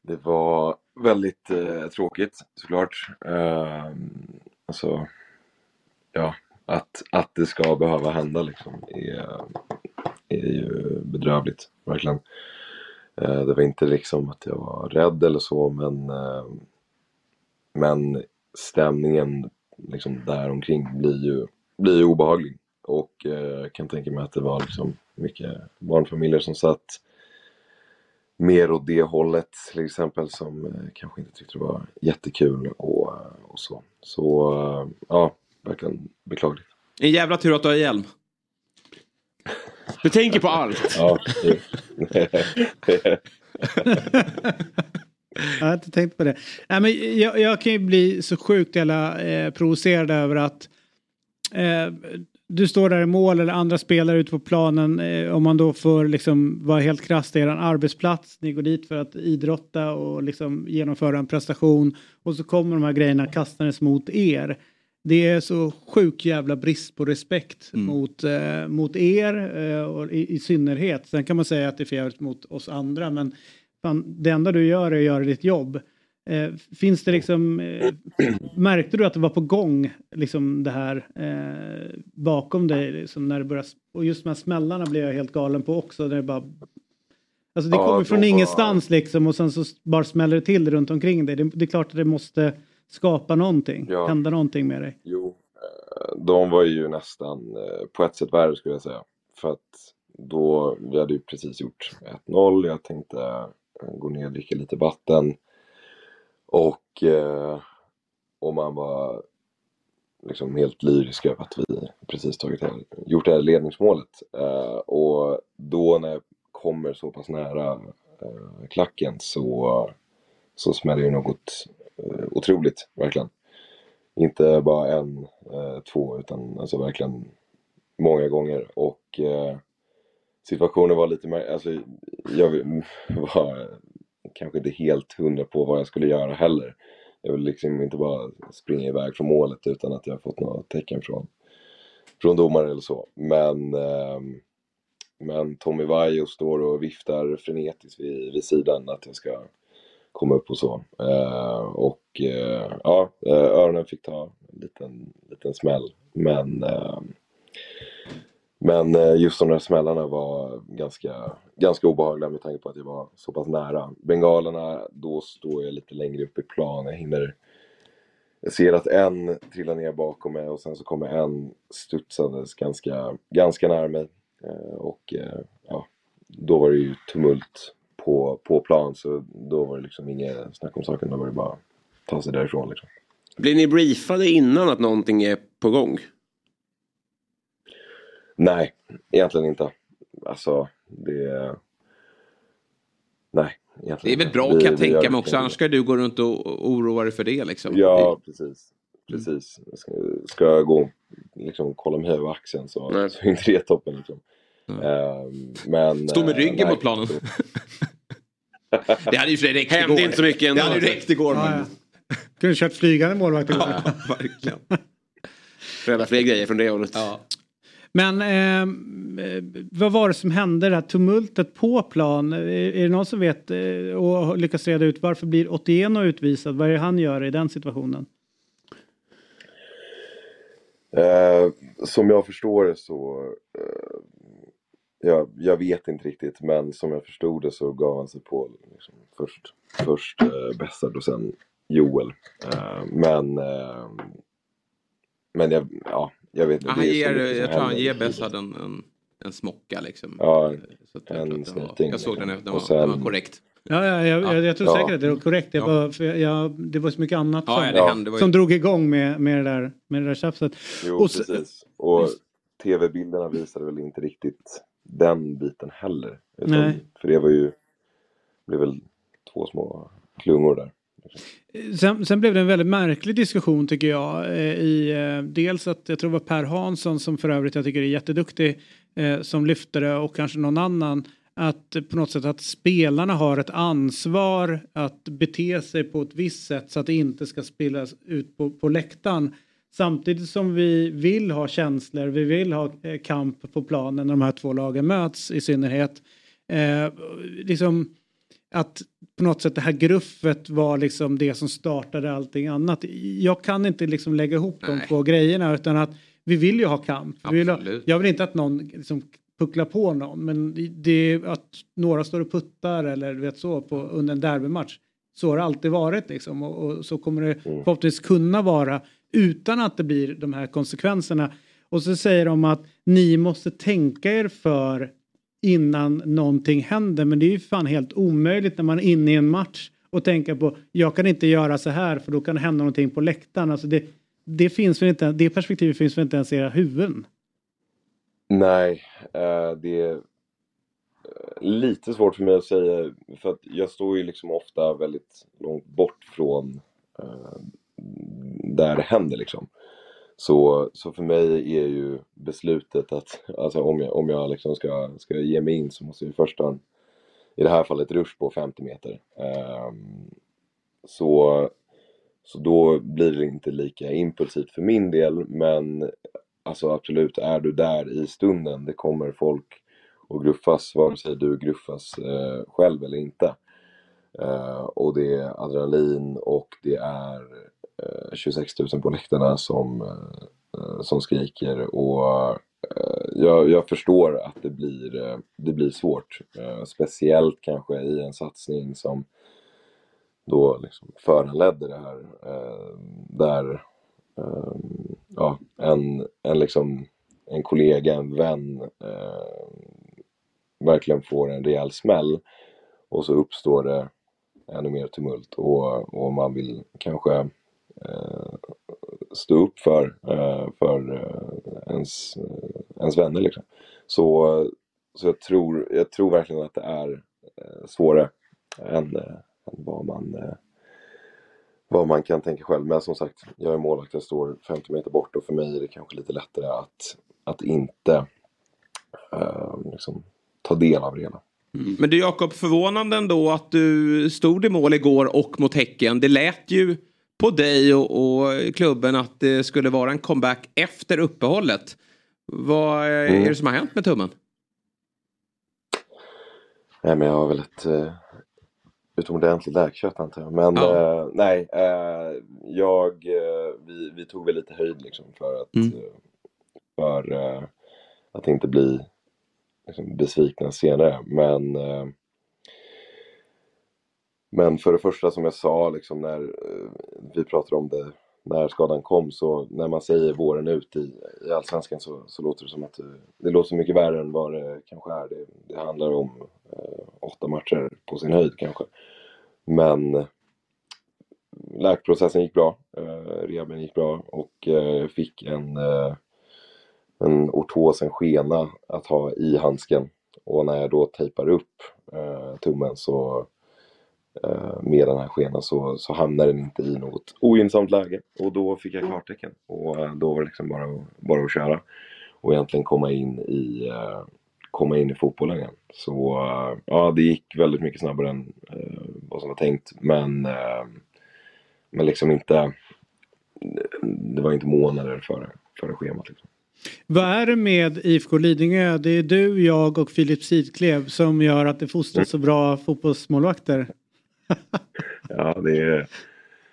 Q: Det var väldigt eh, tråkigt såklart. Eh, alltså, ja, att, att det ska behöva hända liksom är, är ju bedrövligt, verkligen. Eh, det var inte liksom att jag var rädd eller så, men, eh, men stämningen liksom däromkring blir ju, blir ju obehaglig. Och eh, jag kan tänka mig att det var liksom mycket barnfamiljer som satt mer åt det hållet till exempel som eh, kanske inte tyckte det var jättekul och, eh, och så. Så eh, ja, verkligen beklagligt.
C: En jävla tur att du har hjälm. Du tänker på allt.
Q: Ja,
A: Jag har inte tänkt på det. Nej, men jag, jag kan ju bli så sjukt jävla eh, provocerad över att eh, du står där i mål eller andra spelare ute på planen. Eh, om man då får liksom vara helt krasst, en arbetsplats. Ni går dit för att idrotta och liksom genomföra en prestation. Och så kommer de här grejerna kastandes mot er. Det är så sjuk jävla brist på respekt mot, eh, mot er eh, och i, i synnerhet. Sen kan man säga att det är förjävligt mot oss andra men fan, det enda du gör är att göra ditt jobb. Eh, finns det liksom, eh, märkte du att det var på gång liksom det här eh, bakom dig liksom när det började, och just de här smällarna blev jag helt galen på också. När det bara, alltså det
Q: Ja,
A: kommer från
Q: de var-
A: ingenstans liksom och sen så bara smäller det till runt omkring dig. Det, det är klart att det måste skapa någonting,
Q: Ja.
A: hända någonting med dig.
Q: Jo, eh, de var ju nästan eh, på ett sätt värre skulle jag säga. För att då, vi hade ju precis gjort 1-0, jag tänkte eh, gå ner och dricka lite vatten. Och, eh, och man var liksom helt lyrisk över att vi precis tagit här, gjort det här ledningsmålet. Eh, och då när jag kommer så pass nära eh, klacken så, så smäller ju något eh, otroligt, verkligen. Inte bara en, eh, två, utan alltså verkligen många gånger. Och eh, situationen var lite mer, alltså jag var kanske inte helt hundra på vad jag skulle göra heller. Jag vill liksom inte bara springa iväg från målet utan att jag har fått några tecken från, från domare eller så. Men, ehm, men Tommy Vaiho står och viftar frenetiskt vid, vid sidan att jag ska komma upp och så. Eh, och eh, ja, eh, öronen fick ta en liten, liten smäll. Men, ehm, men eh, just de där smällarna var ganska, ganska obehagliga med tanke på att jag var så pass nära. Bengalerna, då står jag lite längre upp i plan. Jag hinner jag ser att en trillar ner bakom mig och sen så kommer en studsandes ganska, ganska nära mig. Eh, och eh, ja, då var det ju tumult på, på plan så då var det liksom inget snack om saken. Då var det bara att ta sig därifrån liksom.
D: Blir ni briefade innan att någonting är på gång?
Q: Nej, egentligen inte. Alltså, det... Nej,
C: Det
Q: egentligen
C: är väl
Q: inte.
C: bra
Q: Vi-
C: kan jag tänka mig
Q: det
C: också. Annars ska du gå runt och oroa dig för det liksom.
Q: Ja, precis. Precis. Ska, ska jag gå liksom kolla mig över axeln så, så är inte det toppen liksom. Ehm, men,
C: Stå med
Q: eh,
C: ryggen
Q: nej,
C: mot planen. Det hade ju för sig räckt
D: Hände
C: igår.
D: inte så mycket ändå.
C: Det hade ju räckt igår.
A: Ja,
C: men-
A: ja. Kunde kört flygande målvakt igår.
C: Ja, verkligen.
D: Rädda fler grejer från det hållet.
A: Men eh, eh, vad var det som hände, det här tumultet på plan? Är, är det någon som vet eh, och lyckas reda ut varför blir Otieno utvisad? Vad är det han gör i den situationen?
Q: Eh, som jag förstår det så, eh, jag, jag vet inte riktigt, men som jag förstod det så gav han sig på liksom, först, först eh, Bessard och sen Joel. Eh, men, eh, men jag, ja, jag vet inte.
C: Han
Q: är så
C: ger, jag tror han ger Bessad en, en, en smocka liksom.
Q: Ja,
C: Så att jag
Q: en
C: var-
Q: snyting,
C: Jag såg den,
Q: liksom.
C: den
Q: Och
C: var, den var
Q: sen-
C: korrekt.
A: Ja, ja, jag, jag, jag tror
Q: Ja.
A: säkert att det var korrekt. Det,
C: Ja.
A: var, för jag, jag, det var så mycket annat
C: Ja,
A: som,
C: ja, det hände. Ju-
A: som drog igång med, med, det där, med det där tjafset.
Q: Jo,
A: Och
Q: precis. Och tv-bilderna visade väl inte riktigt den biten heller. Utan,
A: Nej.
Q: För det var ju, det blev väl två små klungor där.
A: Sen, sen blev det en väldigt märklig diskussion tycker jag. Eh, I, eh, dels att jag tror det var Per Hansson som för övrigt jag tycker är jätteduktig eh, som lyfte det och kanske någon annan. Att på något sätt att spelarna har ett ansvar att bete sig på ett visst sätt så att det inte ska spillas ut på, på läktaren. Samtidigt som vi vill ha känslor, vi vill ha kamp på planen när de här två lagen möts i synnerhet. Eh, liksom att på något sätt det här gruffet var liksom det som startade allting annat. Jag kan inte liksom lägga ihop de två grejerna utan att vi vill ju ha kamp. Vi vill ha, jag vill inte att någon liksom pucklar på någon men det är att några står och puttar eller du vet så på, under en derbymatch. Så har det alltid varit liksom och, och så kommer det
Q: Mm.
A: förhoppningsvis kunna vara utan att det blir de här konsekvenserna. Och så säger de att ni måste tänka er för innan någonting händer. Men det är ju fan helt omöjligt när man är inne i en match och tänka på jag kan inte göra så här för då kan det hända någonting på läktaren. Alltså det, det, finns väl inte, det perspektivet finns väl inte ens i era huvuden.
Q: Nej, eh, det är eh, lite svårt för mig att säga för att jag står ju liksom ofta väldigt långt bort från eh, där det händer liksom. Så, så för mig är ju beslutet att alltså om jag, om jag liksom ska, ska ge mig in så måste jag i första hand, i det här fallet rush på 50 meter. Um, så, så då blir det inte lika impulsivt för min del men alltså absolut, är du där i stunden, det kommer folk och gruffas vare sig du gruffas eh, själv eller inte. Eh, och det är adrenalin och det är Eh, 26 000 på läktarna som, eh, som skriker och eh, jag, jag förstår att det blir, det blir svårt. Speciellt kanske i en satsning som då liksom föranledde det här. Där ja, en, en, liksom, en kollega, en vän verkligen får en rejäl smäll och så uppstår det ännu mer tumult och, och man vill kanske Eh, stå upp för, eh, för eh, ens, eh, ens vänner. Liksom. Så, så jag, tror, jag tror verkligen att det är eh, svårare än, eh, än vad man eh, vad man kan tänka själv. Men som sagt, jag är målvakt, jag står 50 meter bort och för mig är det kanske lite lättare att, att inte eh, liksom, ta del av det hela. Mm.
C: Men du Jakob, förvånande ändå att du stod i mål igår och mot Häcken. Det lät ju på dig och, och klubben att det skulle vara en comeback efter uppehållet. Vad är
Q: Mm.
C: det som har hänt med tummen?
Q: Nej, men jag har väl ett eh, utomordentligt läkkött antar jag. Men
C: Ja.
Q: eh, nej, eh, jag, eh, vi, vi tog väl lite höjd liksom för att,
C: Mm.
Q: eh, för, eh, att inte bli liksom, besvikna senare. Men, men för det första som jag sa liksom, när eh, vi pratade om det när skadan kom så när man säger våren ut i, i Allsvenskan så, så låter det som att eh, det, låter mycket värre än vad det kanske är. Det, det handlar om eh, åtta matcher på sin höjd kanske. Men eh, läkprocessen gick bra, eh, rehaben gick bra och eh, fick en, eh, en ortos, en skena att ha i handsken. Och när jag då tejpar upp eh, tummen så med den här skenan så, så hamnar den inte i något ogynnsamt läge. Och då fick jag klartecken. Och eh, då var det liksom bara, bara att köra. Och egentligen komma in i, eh, komma in i fotbollen igen. Så eh, ja, det gick väldigt mycket snabbare än eh, vad som var tänkt. Men, eh, men liksom inte, det var inte månader före, före schemat. Liksom.
A: Vad är det med IFK Lidingö? Det är du, jag och Filip Sidklev som gör att det fostras så bra fotbollsmålvakter.
Q: Ja, det är,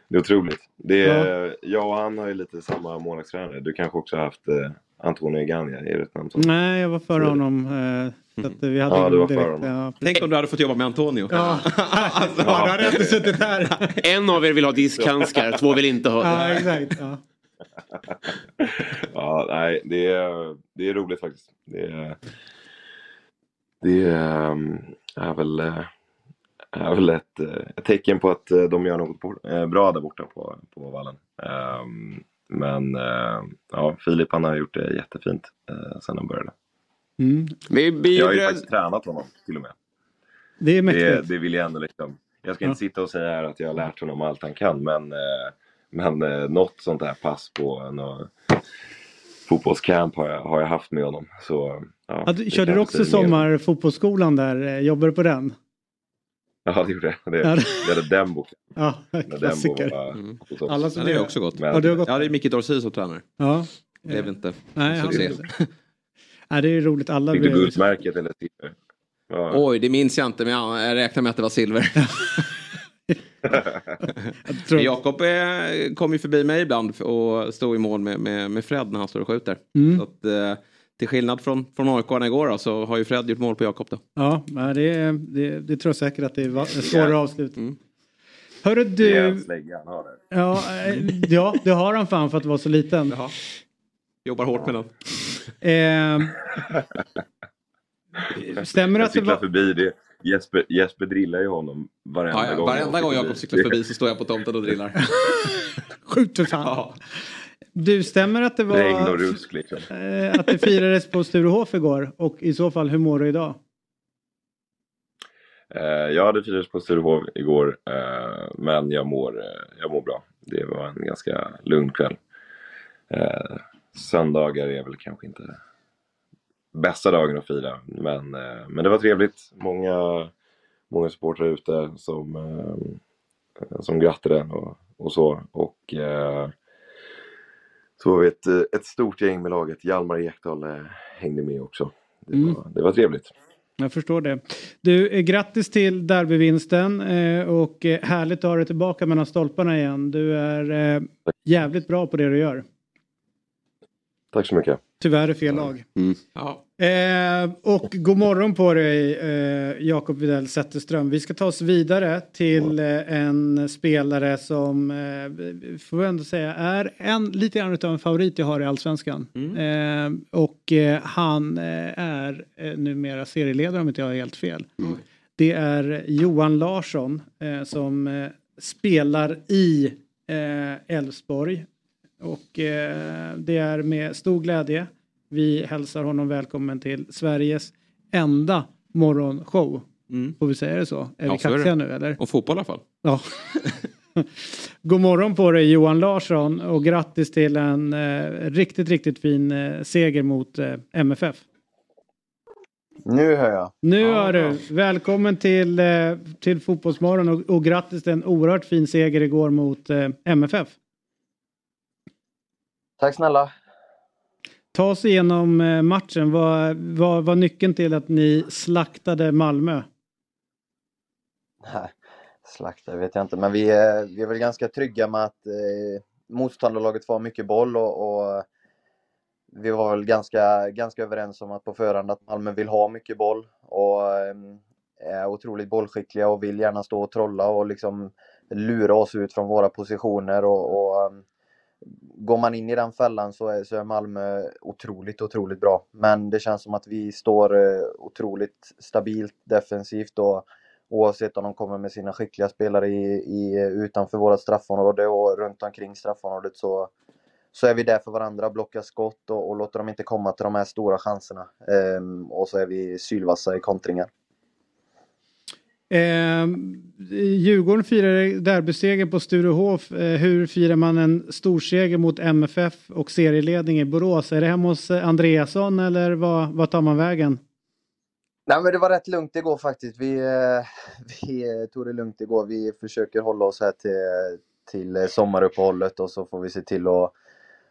Q: det är otroligt. Det är, Jag och han har ju lite samma målvaktstränare. Du kanske också har haft eh, Antonio är det ett namn som...
A: Nej, jag var före honom. eh, Så att vi hade
Q: Ja, du var
A: direkt-
Q: honom.
A: ja,
C: Tänk om du hade fått jobba med Antonio.
A: Ja, alltså, då hade jag inte suttit här.
D: En av er vill ha diskhandskar, två vill inte ha.
A: Ja, exakt. Ja.
Q: Ja, nej, det är, det är roligt faktiskt. Det är, det är, ehm, är väl, eh, är väl ett, eh, ett tecken på att eh, de gör något eh, bra där borta på, på vallen. Ehm, Men ja, Filip han har gjort det jättefint sen han började.
A: Mm.
D: Vi, vi
Q: Jag har ju
D: gjorde-
Q: faktiskt tränat honom till och med.
A: Det är
Q: Det,
A: mäktigt.
Q: det vill jag ändå liksom. Jag ska
A: Ja.
Q: inte sitta och säga här att jag har lärt honom allt han kan men, men något sånt här pass på eh, fotbollscamp har jag, har jag haft med honom. Så, ja,
A: Ja, du,
Q: det
A: körde du också sommarfotbollsskolan där? Jobbar du på den?
Q: Ja, det gjorde jag. Det,
A: det-
Q: hade Dembo.
A: Ja,
Q: När Dembo
A: klassiker.
Q: var oss.
A: Alla som
C: Ja, det är också gott.
Q: Men-
A: Ja, du har gått
C: Ja, det är Micke Dorsi som tränar.
A: Ja.
C: Det är väl inte
A: Nej, han-
C: succé.
A: Nej, det är roligt. Alla
Q: Fick du
A: blir-
Q: guldmärket eller silver? Ja.
C: Oj, det minns jag inte men jag räknar med att det var silver. Jakob eh, kommer ju förbi mig ibland och står i mål med, med, med Fred när han står och skjuter.
A: Mm.
C: Så att, eh, till skillnad från, från AIK igår då, så har ju Fred gjort mål på Jakob då.
A: Ja, det, det, det tror jag säkert att det är svårare avslut. Hörru
Q: Det är
A: du,
Q: en slägga han har där.
A: ja, eh, ja det har han fan för att vara så liten.
C: Jobbar hårt med den.
A: Eh, stämmer det
Q: Jag
A: att det
Q: cyklar
A: var...
Q: förbi det. Jesper, Jesper drillar ju honom varenda
C: Ja, ja.
Q: gång.
C: Varenda gång Jakob cyklar förbi så står jag på tomten och drillar.
A: Skjut för fan. Du, stämmer att det var...
Q: Regn och rusk liksom.
A: eh, att det firades på Sturehof igår? Och i så fall, hur mår du idag?
Q: Eh, jag hade firats på Sturehof igår, eh, men jag mår, jag mår bra. Det var en ganska lugn kväll. Söndagar är väl kanske inte bästa dagen att fira, men, men det var trevligt. Många, många supportrar ute som, som grattade och, och så. Och så var vi ett, eh, ett stort gäng med laget. Hjalmar Ekdal eh, hängde med också. Det,
A: Mm.
Q: var, det var trevligt.
A: Jag förstår det. Du, eh, grattis till derbyvinsten och härligt att ha dig tillbaka mellan stolparna igen. Du är jävligt bra på det du gör.
Q: Tack så mycket.
A: Tyvärr är fel lag.
C: Ja.
A: Eh, och god morgon på dig eh, Jakob Widell Zetterström. Vi ska ta oss vidare till eh, en spelare som eh, får vi ändå säga är en, lite grann utav en favorit jag har i Allsvenskan. Eh, och eh, han är eh, numera serieledare om inte jag har helt fel. Det är Johan Larsson som spelar i Elfsborg. Och det är med stor glädje vi hälsar honom välkommen till Sveriges enda morgonshow. Får vi säga det så? Är
C: Ja,
A: vi
C: så är
A: kaxiga nu eller?
C: Och fotboll i alla fall.
A: Ja. God morgon på dig Johan Larsson och grattis till en eh, riktigt, riktigt fin eh, seger mot eh, MFF.
R: Nu hör jag.
A: Nu är du. Välkommen till, eh, till Fotbollsmorgon och, och grattis till en oerhört fin seger igår mot eh, MFF.
R: Tack snälla.
A: Ta oss igenom eh, matchen. Vad var, var nyckeln till att ni slaktade Malmö?
R: Nej, slaktade vet jag inte, men vi är, vi är väl ganska trygga med att eh, motståndarlaget får mycket boll och, och vi var väl ganska, ganska överens om att på förhand att Malmö vill ha mycket boll och eh, är otroligt bollskickliga och vill gärna stå och trolla och liksom lura oss ut från våra positioner och, och eh, går man in i den fällan så är, så är Malmö otroligt, otroligt bra. Men det känns som att vi står eh, otroligt stabilt defensivt och oavsett om de kommer med sina skickliga spelare i, i, utanför våra straffområde och runt omkring straffområdet så, så är vi där för varandra, blockar skott och, och låter dem inte komma till de här stora chanserna. Ehm, och så är vi sylvassa i kontringar.
A: Eh, Djurgården firade derbyseger på Sturehof. Eh, hur firar man en storseger mot MFF och serieledning i Borås? Är det hemma hos eh, Andreasson eller vad, vad tar man vägen?
R: Nej men det var rätt lugnt igår faktiskt. Vi, eh, vi eh, tog det lugnt igår. Vi försöker hålla oss här till, till sommaruppehållet och så får vi se till att,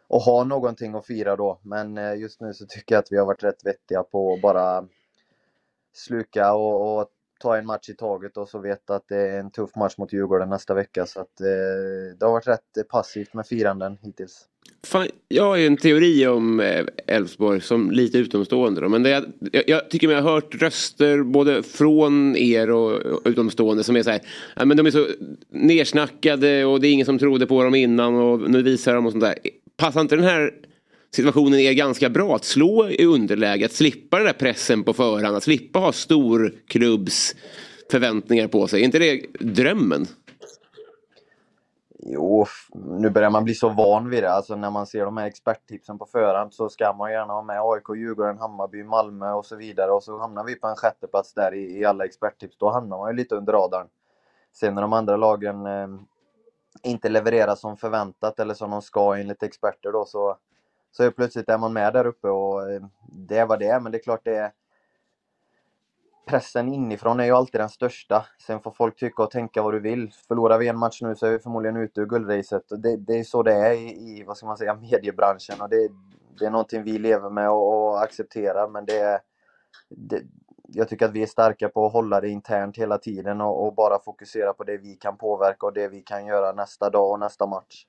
R: och ha någonting att fira då. Men eh, just nu så tycker jag att vi har varit rätt vettiga på att bara sluka och, och ta en match i taget och så veta att det är en tuff match mot Djurgården nästa vecka. Så att eh, det har varit rätt eh, passivt med firanden hittills.
D: Fan, jag har ju en teori om eh, Elfsborg som lite utomstående. Då, men det, jag, jag tycker mig ha hört röster både från er och, och utomstående som är så här. Ja, men de är så nersnackade och det är ingen som trodde på dem innan och nu visar de och sånt där. Passar inte den här situationen är ganska bra att slå i underläge, att slippa den där pressen på förhand, att slippa ha storklubbs förväntningar på sig. Är inte det drömmen?
R: Jo, nu börjar man bli så van vid det. Alltså när man ser de här experttipsen på förhand så ska man gärna ha med AIK, Djurgården, Hammarby, Malmö och så vidare. Och så hamnar vi på en sjätteplats där i, i alla experttips. Då hamnar man ju lite under radarn. Sen när de andra lagen eh, inte levererar som förväntat eller som de ska enligt experter då så, så är plötsligt är man med där uppe och eh, det är vad det är. Men det är klart det är pressen inifrån är ju alltid den största. Sen får folk tycka och tänka vad du vill. Förlorar vi en match nu så är vi förmodligen ute ur guldracet. Det, det är så det är i, i vad ska man säga, mediebranschen. Och det, det är någonting vi lever med och, och accepterar. Men det det, jag tycker att vi är starka på att hålla det internt hela tiden och, och bara fokusera på det vi kan påverka och det vi kan göra nästa dag och nästa match.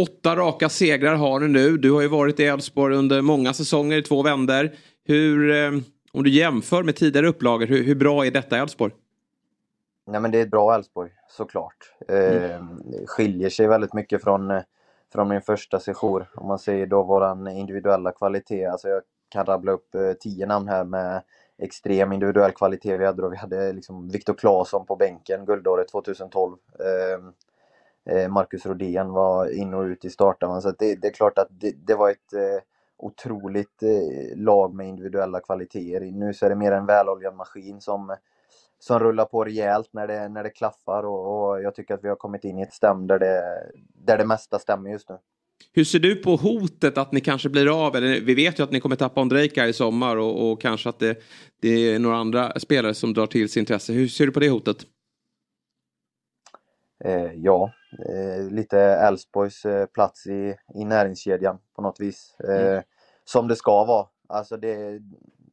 C: Åtta raka segrar har du nu. Du har ju varit i Elfsborg under många säsonger i två vänder. Hur, eh, om du jämför med tidigare upplagor, hur, hur bra är detta Elfsborg?
R: Nej men det är ett bra Elfsborg, såklart. Eh, skiljer sig väldigt mycket från, eh, från min första sejour. Om man säger då våran individuella kvalitet. Alltså jag kan rabbla upp eh, tio namn här med extrem individuell kvalitet vi hade då. Vi hade liksom Viktor Claesson på bänken, guldåret 2012. Eh, eh, Eh, Marcus Rodén var in och ut i starten. Så att det, det är klart att det, det var ett eh, otroligt eh, lag med individuella kvaliteter. Nu så är det mer en väloljad maskin som, som rullar på rejält när det, när det klaffar och, och jag tycker att vi har kommit in i ett stäm där det, där det mesta stämmer just nu.
C: Hur ser du på hotet att ni kanske blir av? Eller, vi vet ju att ni kommer tappa Ondrejka i sommar och, och kanske att det, det är några andra spelare som drar till sig intresse. Hur ser du på det hotet?
R: Eh, ja, eh, lite Elfsborgs eh, plats i, i näringskedjan på något vis. Eh, Som det ska vara. Alltså det,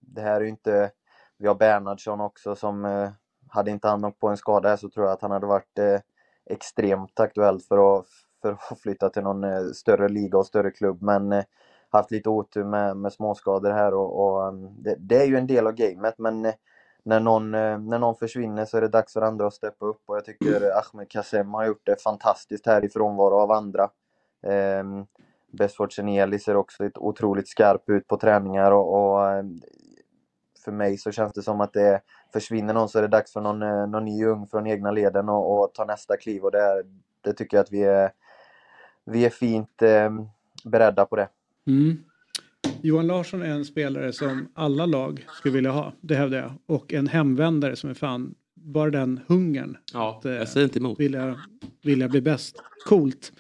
R: det här är ju inte... Vi har Bernhardsson också som eh, hade inte han på en skada här så tror jag att han hade varit eh, extremt aktuellt för att, för att flytta till någon större liga och större klubb. Men haft lite otur med, med småskador här och, och um, det, det är ju en del av gamet men när någon, eh, när någon försvinner så är det dags för andra att steppa upp och jag tycker Ahmed Kassem har gjort det fantastiskt här i frånvaro av andra. Um, Besford Seneli ser också otroligt skarp ut på träningar och, och eh, för mig så känns det som att det försvinner någon så är det dags för någon, eh, någon ny ung från egna leden och, och ta nästa kliv och det, det tycker jag att vi är, vi är fint eh, beredda på det.
A: Mm. Johan Larsson är en spelare som alla lag skulle vilja ha, det hävdar jag. Och en hemvändare som är fan, bara den hungern.
C: Ja,
A: att, eh,
C: jag säger inte emot.
A: Vilja, vilja bli bäst. Coolt.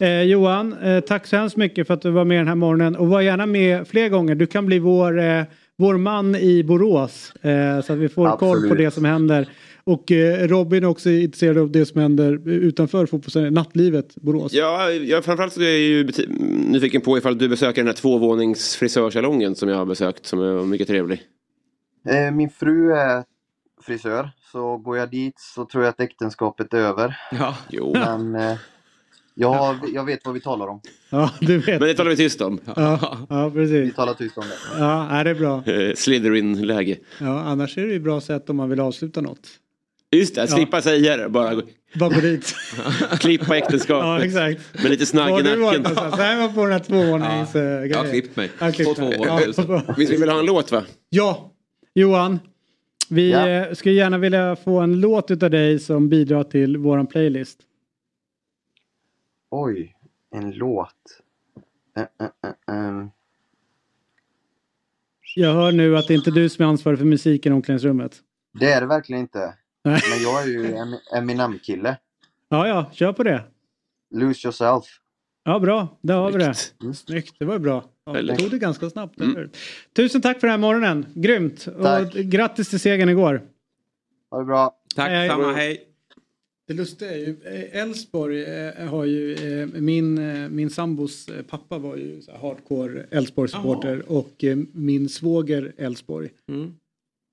A: Eh, Johan, eh, tack så hemskt mycket för att du var med den här morgonen och var gärna med fler gånger. Du kan bli vår, eh, vår man i Borås eh, så att vi får koll på
D: Absolut.
A: det som händer. Och eh, Robin är också intresserad av det som händer utanför fotbollen, nattlivet Borås.
D: Ja, jag, framförallt så är jag ju nyfiken på ifall du besöker den här tvåvånings frisörsalongen som jag har besökt som är mycket trevlig.
R: Eh, min fru är frisör, så går jag dit så tror jag att äktenskapet är över.
C: Ja,
D: jo.
R: Men eh, jag, jag vet vad vi talar om.
A: Ja, du vet.
D: Men det talar vi tyst om.
A: Ja, ja precis.
R: Vi talar tyst om det.
A: Ja, nej, det är bra.
D: Eh, Slytherin-läge.
A: Ja, annars är det ju ett bra sätt om man vill avsluta något.
D: Just det, slippa säga det. Bara gå-
A: Bara gå dit.
D: klippa äktenskapet.
A: Ja, exakt.
D: Med lite snagg i nacken.
A: Nej, jag var på den här tvåvåningsgrejen.
C: Jag har klippt mig.
A: Har klippt
C: På.
A: Ja.
D: Visst vi vill ha en låt va?
A: Ja, Johan. Vi
R: Ja.
A: eh, skulle gärna vilja få en låt utav dig som bidrar till våran playlist.
R: Oj, en låt. Eh, eh, ehm.
A: Jag hör nu att det inte är du som är ansvarig för musiken i omklädningsrummet.
R: Det är det verkligen inte. Men jag är ju en Eminem-kille.
A: Ja, ja, kör på det.
R: Lose yourself.
A: Ja, bra. Där har vi det.
R: Mm.
A: Snyggt, det var ju bra. Ja, tog det ganska snabbt, eller hur? Tusen tack för den här morgonen. Grymt.
R: Tack.
A: Och grattis till segern igår.
R: Ha det bra.
C: Tack
A: Hej.
C: samma, hej.
A: Det lustiga är ju, eh, Elfsborg eh, har ju, eh, min, min sambos pappa var ju hardcore Elfsborg-supporter och min svåger Elfsborg.
C: Mm.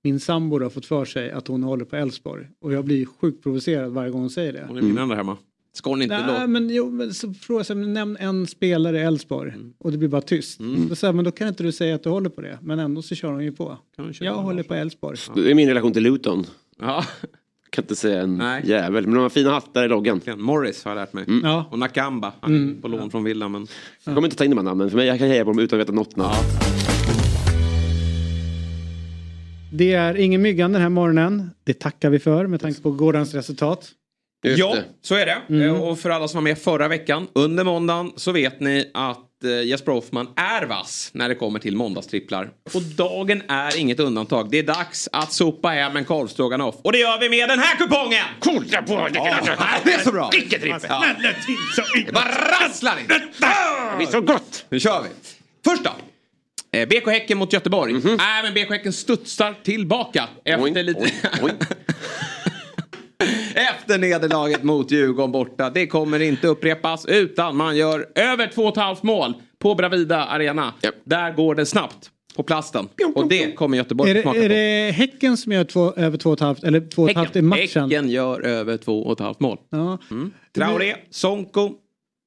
A: Min sambo har fått för sig att hon håller på Elfsborg och jag blir sjukt provocerad varje gång hon säger det.
C: Hon är vinnande hemma. Ska hon inte
A: Nej,
C: låta?
A: men, jo, men så frågar jag men nämn en spelare i Elfsborg och det blir bara tyst. Då säger jag, men då kan inte du säga att du håller på det. Men ändå så kör hon ju på. Jag håller på Elfsborg.
D: Det är min relation till Luton.
C: Ja.
D: Kan inte säga en
C: Nej.
D: jävel. Men de har fina hattar i loggan.
C: Morris har jag lärt mig.
A: Ja.
C: Och Nakamba. Han är
A: Mm.
C: på lån från Villa. Men...
D: Jag kommer inte ta in de här namnen. För mig, jag kan heja på dem utan att veta något namn.
A: Det är ingen myggan den här morgonen. Det tackar vi för med tanke på gårdagens resultat.
C: Ja, så är det. Eh, Och för alla som var med förra veckan. Under måndagen så vet ni att eh, Jesper Hoffman är vass när det kommer till måndagstripplar. Och dagen är inget undantag. Det är dags att sopa hem en korvstroganoff. Och det gör vi med den här kupongen! Kolla på det! Det är så bra! Vilket trippel! Ja. Det bara rasslar in! Det blir så gott! Nu kör vi. Först då. Eh, BK Häcken mot Göteborg. Även BK Häcken studsar tillbaka efter lite... Efter nederlaget mot Djurgården borta. Det kommer inte upprepas utan man gör över 2,5 mål på Bravida Arena. Där går det snabbt på plasten. Och det kommer Göteborg
A: Är det,
C: smaka
A: är
C: på.
A: det Häcken som gör två, över två och ett halvt, eller två och ett halvt i
C: Häcken,
A: matchen?
C: Häcken gör över 2,5 mål.
A: Ja.
C: Mm. Traoré, Sonko,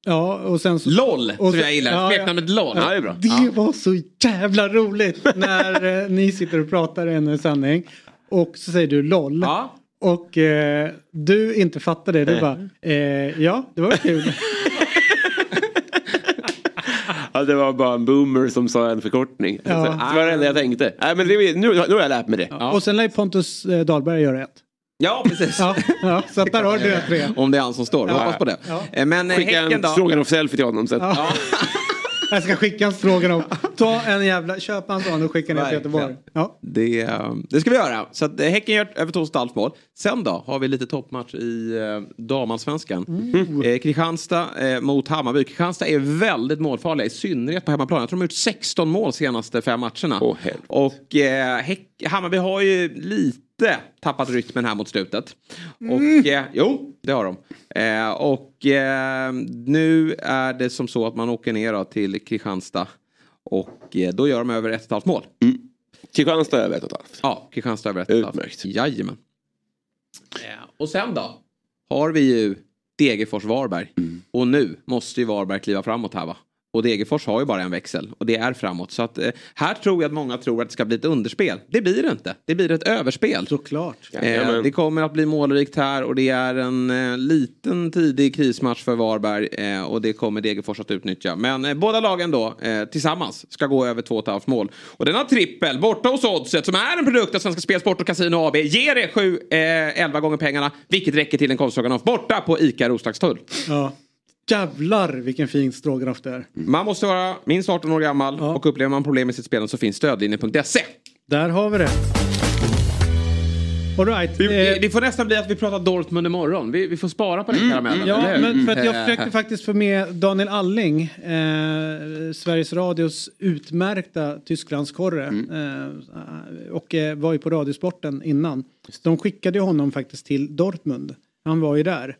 A: Ja, och sen så...
C: LOL
A: och
C: tror
A: så-
C: jag gillar.
A: ja,
C: Smeknamnet LOL.
A: Ja,
C: Ja, det är bra.
A: Det
C: Ja.
A: var så jävla roligt när eh, ni sitter och pratar i en sändning. Och så säger du LOL. Och eh, du inte fattade det. Du
D: Nej.
A: bara, eh, ja det var kul.
D: Ja, det var bara en boomer som sa en förkortning.
A: Ja.
D: Så, det var det enda jag tänkte. Nej, men det, nu, nu har jag lärt mig det.
A: Och sen lär Pontus eh, Dahlberg göra ett.
C: Ja, precis.
A: Ja, ja, så att där har du tre.
C: Om det är han som står.
A: Ja.
C: Hoppas på det.
A: Ja.
C: Eh, Men eh,
D: Skicka
C: Häcken
D: en
C: då?
D: stroganoff-selfie till honom. Så att,
A: Ja. Jag ska skicka en stroganoff. Ta en jävla, köp en sån och skicka ner till. Göteborg. Ja.
C: Det, eh, det ska vi göra. Så att Häcken gör över 2,5 mål. Sen då har vi lite toppmatch i eh, damallsvenskan.
A: Mm.
C: Eh, Kristianstad eh, mot Hammarby. Kristianstad är väldigt målfarliga, i synnerhet på hemmaplan. Jag tror de har gjort 16 mål senaste fem matcherna. och eh, Hammarby har ju lite tappat rytmen här mot slutet. Och eh, jo, det har de. Eh, och eh, nu är det som så att man åker ner då, till Kristianstad. Och eh, då gör de över ett och ett halvt mål.
D: Kristianstad över ett och ett halvt.
C: Ja, Kristianstad över ett och ett halvt.
D: Utmärkt.
C: Jajamän. Eh, Och sen då? Har vi ju Degerfors-Varberg. Och nu måste ju Varberg kliva framåt här va? Och Degerfors har ju bara en växel och det är framåt. Så att eh, här tror jag att många tror att det ska bli ett underspel. Det blir det inte. Det blir ett överspel.
A: Såklart.
C: Eh, det kommer att bli målrikt här och det är en eh, liten tidig krismatch för Varberg eh, och det kommer Degerfors att utnyttja. Men eh, båda lagen då eh, tillsammans ska gå över 2,5 mål. Och denna trippel borta hos Oddset som är en produkt av Svenska Spel, Sport och Casino AB ger det 7, eh, 11 gånger pengarna vilket räcker till en korvstroganoff borta på ICA Roslagstull.
A: Ja. Jävlar vilken fin stroganoff det är.
C: Man måste vara minst 18 år gammal och upplever man problem med sitt spelande så finns stödlinjen.se.
A: Där har vi det. All right.
C: Vi, det får nästan bli att vi pratar Dortmund imorgon. Vi, vi får spara på den karamellen.
A: Mm. Ja,
C: eller hur?
A: men för att jag
C: Eh,
A: försökte faktiskt få med Daniel Alling, eh, Sveriges Radios utmärkta Tysklandskorre. Eh, och eh, var ju på Radiosporten innan. De skickade honom faktiskt till Dortmund. Han var ju där.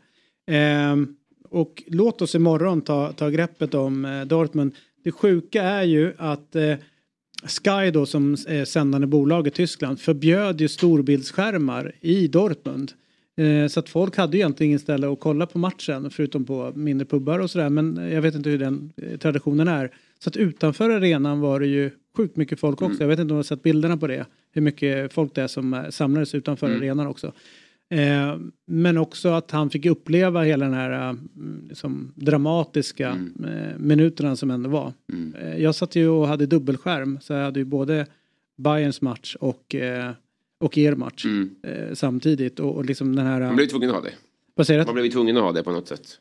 A: Och låt oss imorgon ta, ta greppet om eh, Dortmund. Det sjuka är ju att eh, Sky då som eh, sändande bolag i Tyskland förbjöd ju storbildsskärmar i Dortmund. Eh, så att folk hade ju egentligen ingen ställe att kolla på matchen förutom på mindre pubbar och sådär. Men jag vet inte hur den traditionen är. Så att utanför arenan var det ju sjukt mycket folk också. Jag vet inte om du har sett bilderna på det. Hur mycket folk det är som samlades utanför
D: Mm.
A: arenan också. Eh, men också att han fick uppleva hela den här eh, liksom, dramatiska eh, minuterna som ändå var. Eh, jag satt ju och hade dubbelskärm så jag hade ju både Bayerns match och, och er match eh, samtidigt. Och, och liksom den här...
D: Man blev tvungen att ha det.
A: Vad säger du?
D: Man blev tvungen att ha det på något sätt.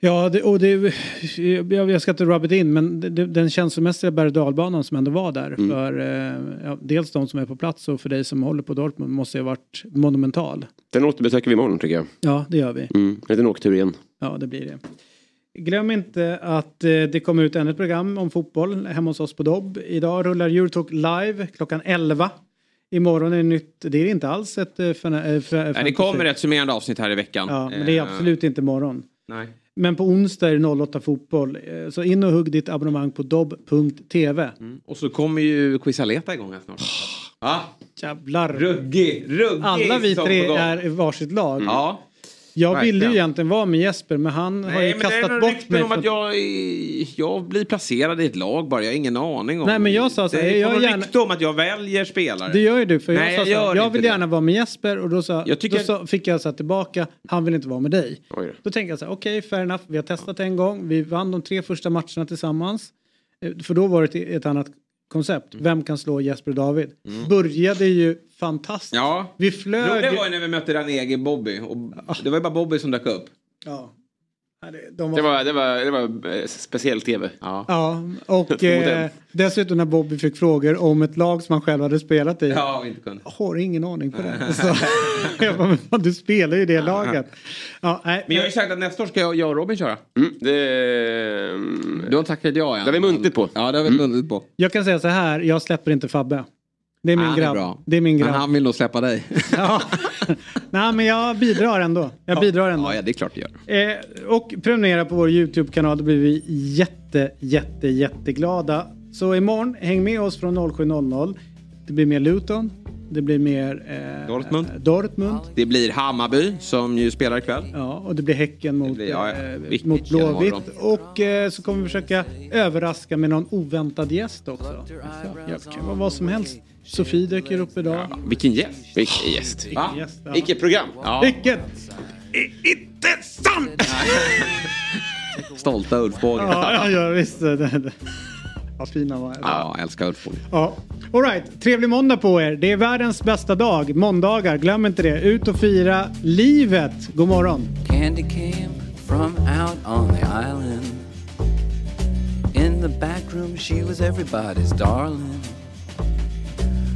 A: Ja, det, och det, jag, jag ska inte rub it in, men det, det, den känslomässiga berg dalbanan som ändå var där
D: Mm.
A: för eh, ja, dels de som är på plats och för dig som håller på Dortmund måste ju ha varit monumental.
D: Den återbesöker vi imorgon tycker jag.
A: Ja, det gör vi.
D: Mm. En liten åktur igen.
A: Ja, det blir det. Glöm inte att eh, det kommer ut ännu ett program om fotboll hemma hos oss på Dobb. Idag rullar Eurotalk live klockan 11. Imorgon är det nytt. Det är inte alls ett... För, för, för,
C: Nej, det kommer ett summerande avsnitt här i veckan.
A: Ja, men det är
C: Eh,
A: absolut inte imorgon.
C: Nej.
A: Men på onsdag är det 08 fotboll. Eh, Så in och hugg ditt abonnemang på dobb.tv.
C: Och så kommer ju Quizaleta igång här snart. Ja.
A: Jävlar.
C: Ruggig, ruggig
A: Alla vi tre är i varsitt lag.
C: Ja.
A: Jag ville ju egentligen vara med Jesper men han har ju
C: Nej, det är
A: kastat bort mig.
C: om att jag, jag blir placerad i ett lag bara. Jag har ingen aning om.
A: Nej, men jag sa så här,
C: Det är
A: jag gärna-
C: rykte om att jag väljer spelare.
A: Det gör ju du för jag
C: Nej,
A: sa
C: jag
A: så här, jag
C: inte
A: vill
C: det.
A: gärna vara med Jesper och då, sa,
C: Jag tycker-
A: då sa, fick jag så här tillbaka, han vill inte vara med dig.
D: Oj.
A: Då tänkte jag så här, okej fair enough, vi har testat en gång, vi vann de tre första matcherna tillsammans. Eh, För då var det ett annat koncept,
C: Mm.
A: vem kan slå Jesper och David? Började ju fantastiskt.
C: Ja.
A: Vi flög...
C: Roliga var ju när vi mötte Ranegi Bobby. Och det var ju bara Bobby som dök upp.
A: Ja. De
D: Det var, det var, det var eh, speciell tv.
C: Ja.
A: Ja, och eh, dessutom när Bobby fick frågor om ett lag som han själv hade spelat i.
C: Ja, inte kunde.
A: Jag har ingen aning på det. Så, jag bara, men du spelar ju det laget. Ja, nej,
C: Men jag har ju sagt att nästa år ska jag, jag och Robin köra.
D: Mm, det,
C: Du har tackat ja
D: det har vi muntligt på.
C: Ja, det har vi muntligt på.
A: Jag kan säga så här, jag släpper inte Fabbe. Det är min
C: Han är
A: grabb.
C: bra.
A: Det är min
C: Men
A: grabb.
C: han vill nog släppa dig.
A: Ja. Nej men jag bidrar ändå. Jag bidrar ändå.
C: Ja, ja, det är klart du gör.
A: Eh, och prenumerera på vår YouTube-kanal, då blir vi jätte, jätte, jätteglada. Så imorgon, häng med oss från 07.00. Det blir mer Luton, det blir mer eh,
C: Dortmund.
A: Dortmund.
C: Det blir Hammarby som ju spelar ikväll.
A: Ja, och det blir Häcken mot,
C: blir, ja, ja.
A: eh, mot Blåvitt. Och eh, så kommer vi försöka överraska med någon oväntad gäst också. Ja, det kan vara vad som helst. Sofie dyker upp idag.
D: Vilken gäst. Vilken gäst. Va?
A: Vilken gäst, ja.
D: Vilket program.
C: Ja.
A: Vilket?
D: Inte sant!
C: Stolta Ulf Båge.
A: Ja, ja, ja visst. Vad fina var.
C: Ja, jag älskar Ulf Båge.
A: Ja. All right. Trevlig måndag på er. Det är världens bästa dag. Måndagar, glöm inte det. Ut och fira livet. God morgon.
S: Candy came from out on the island. In the back room, she was everybody's darling.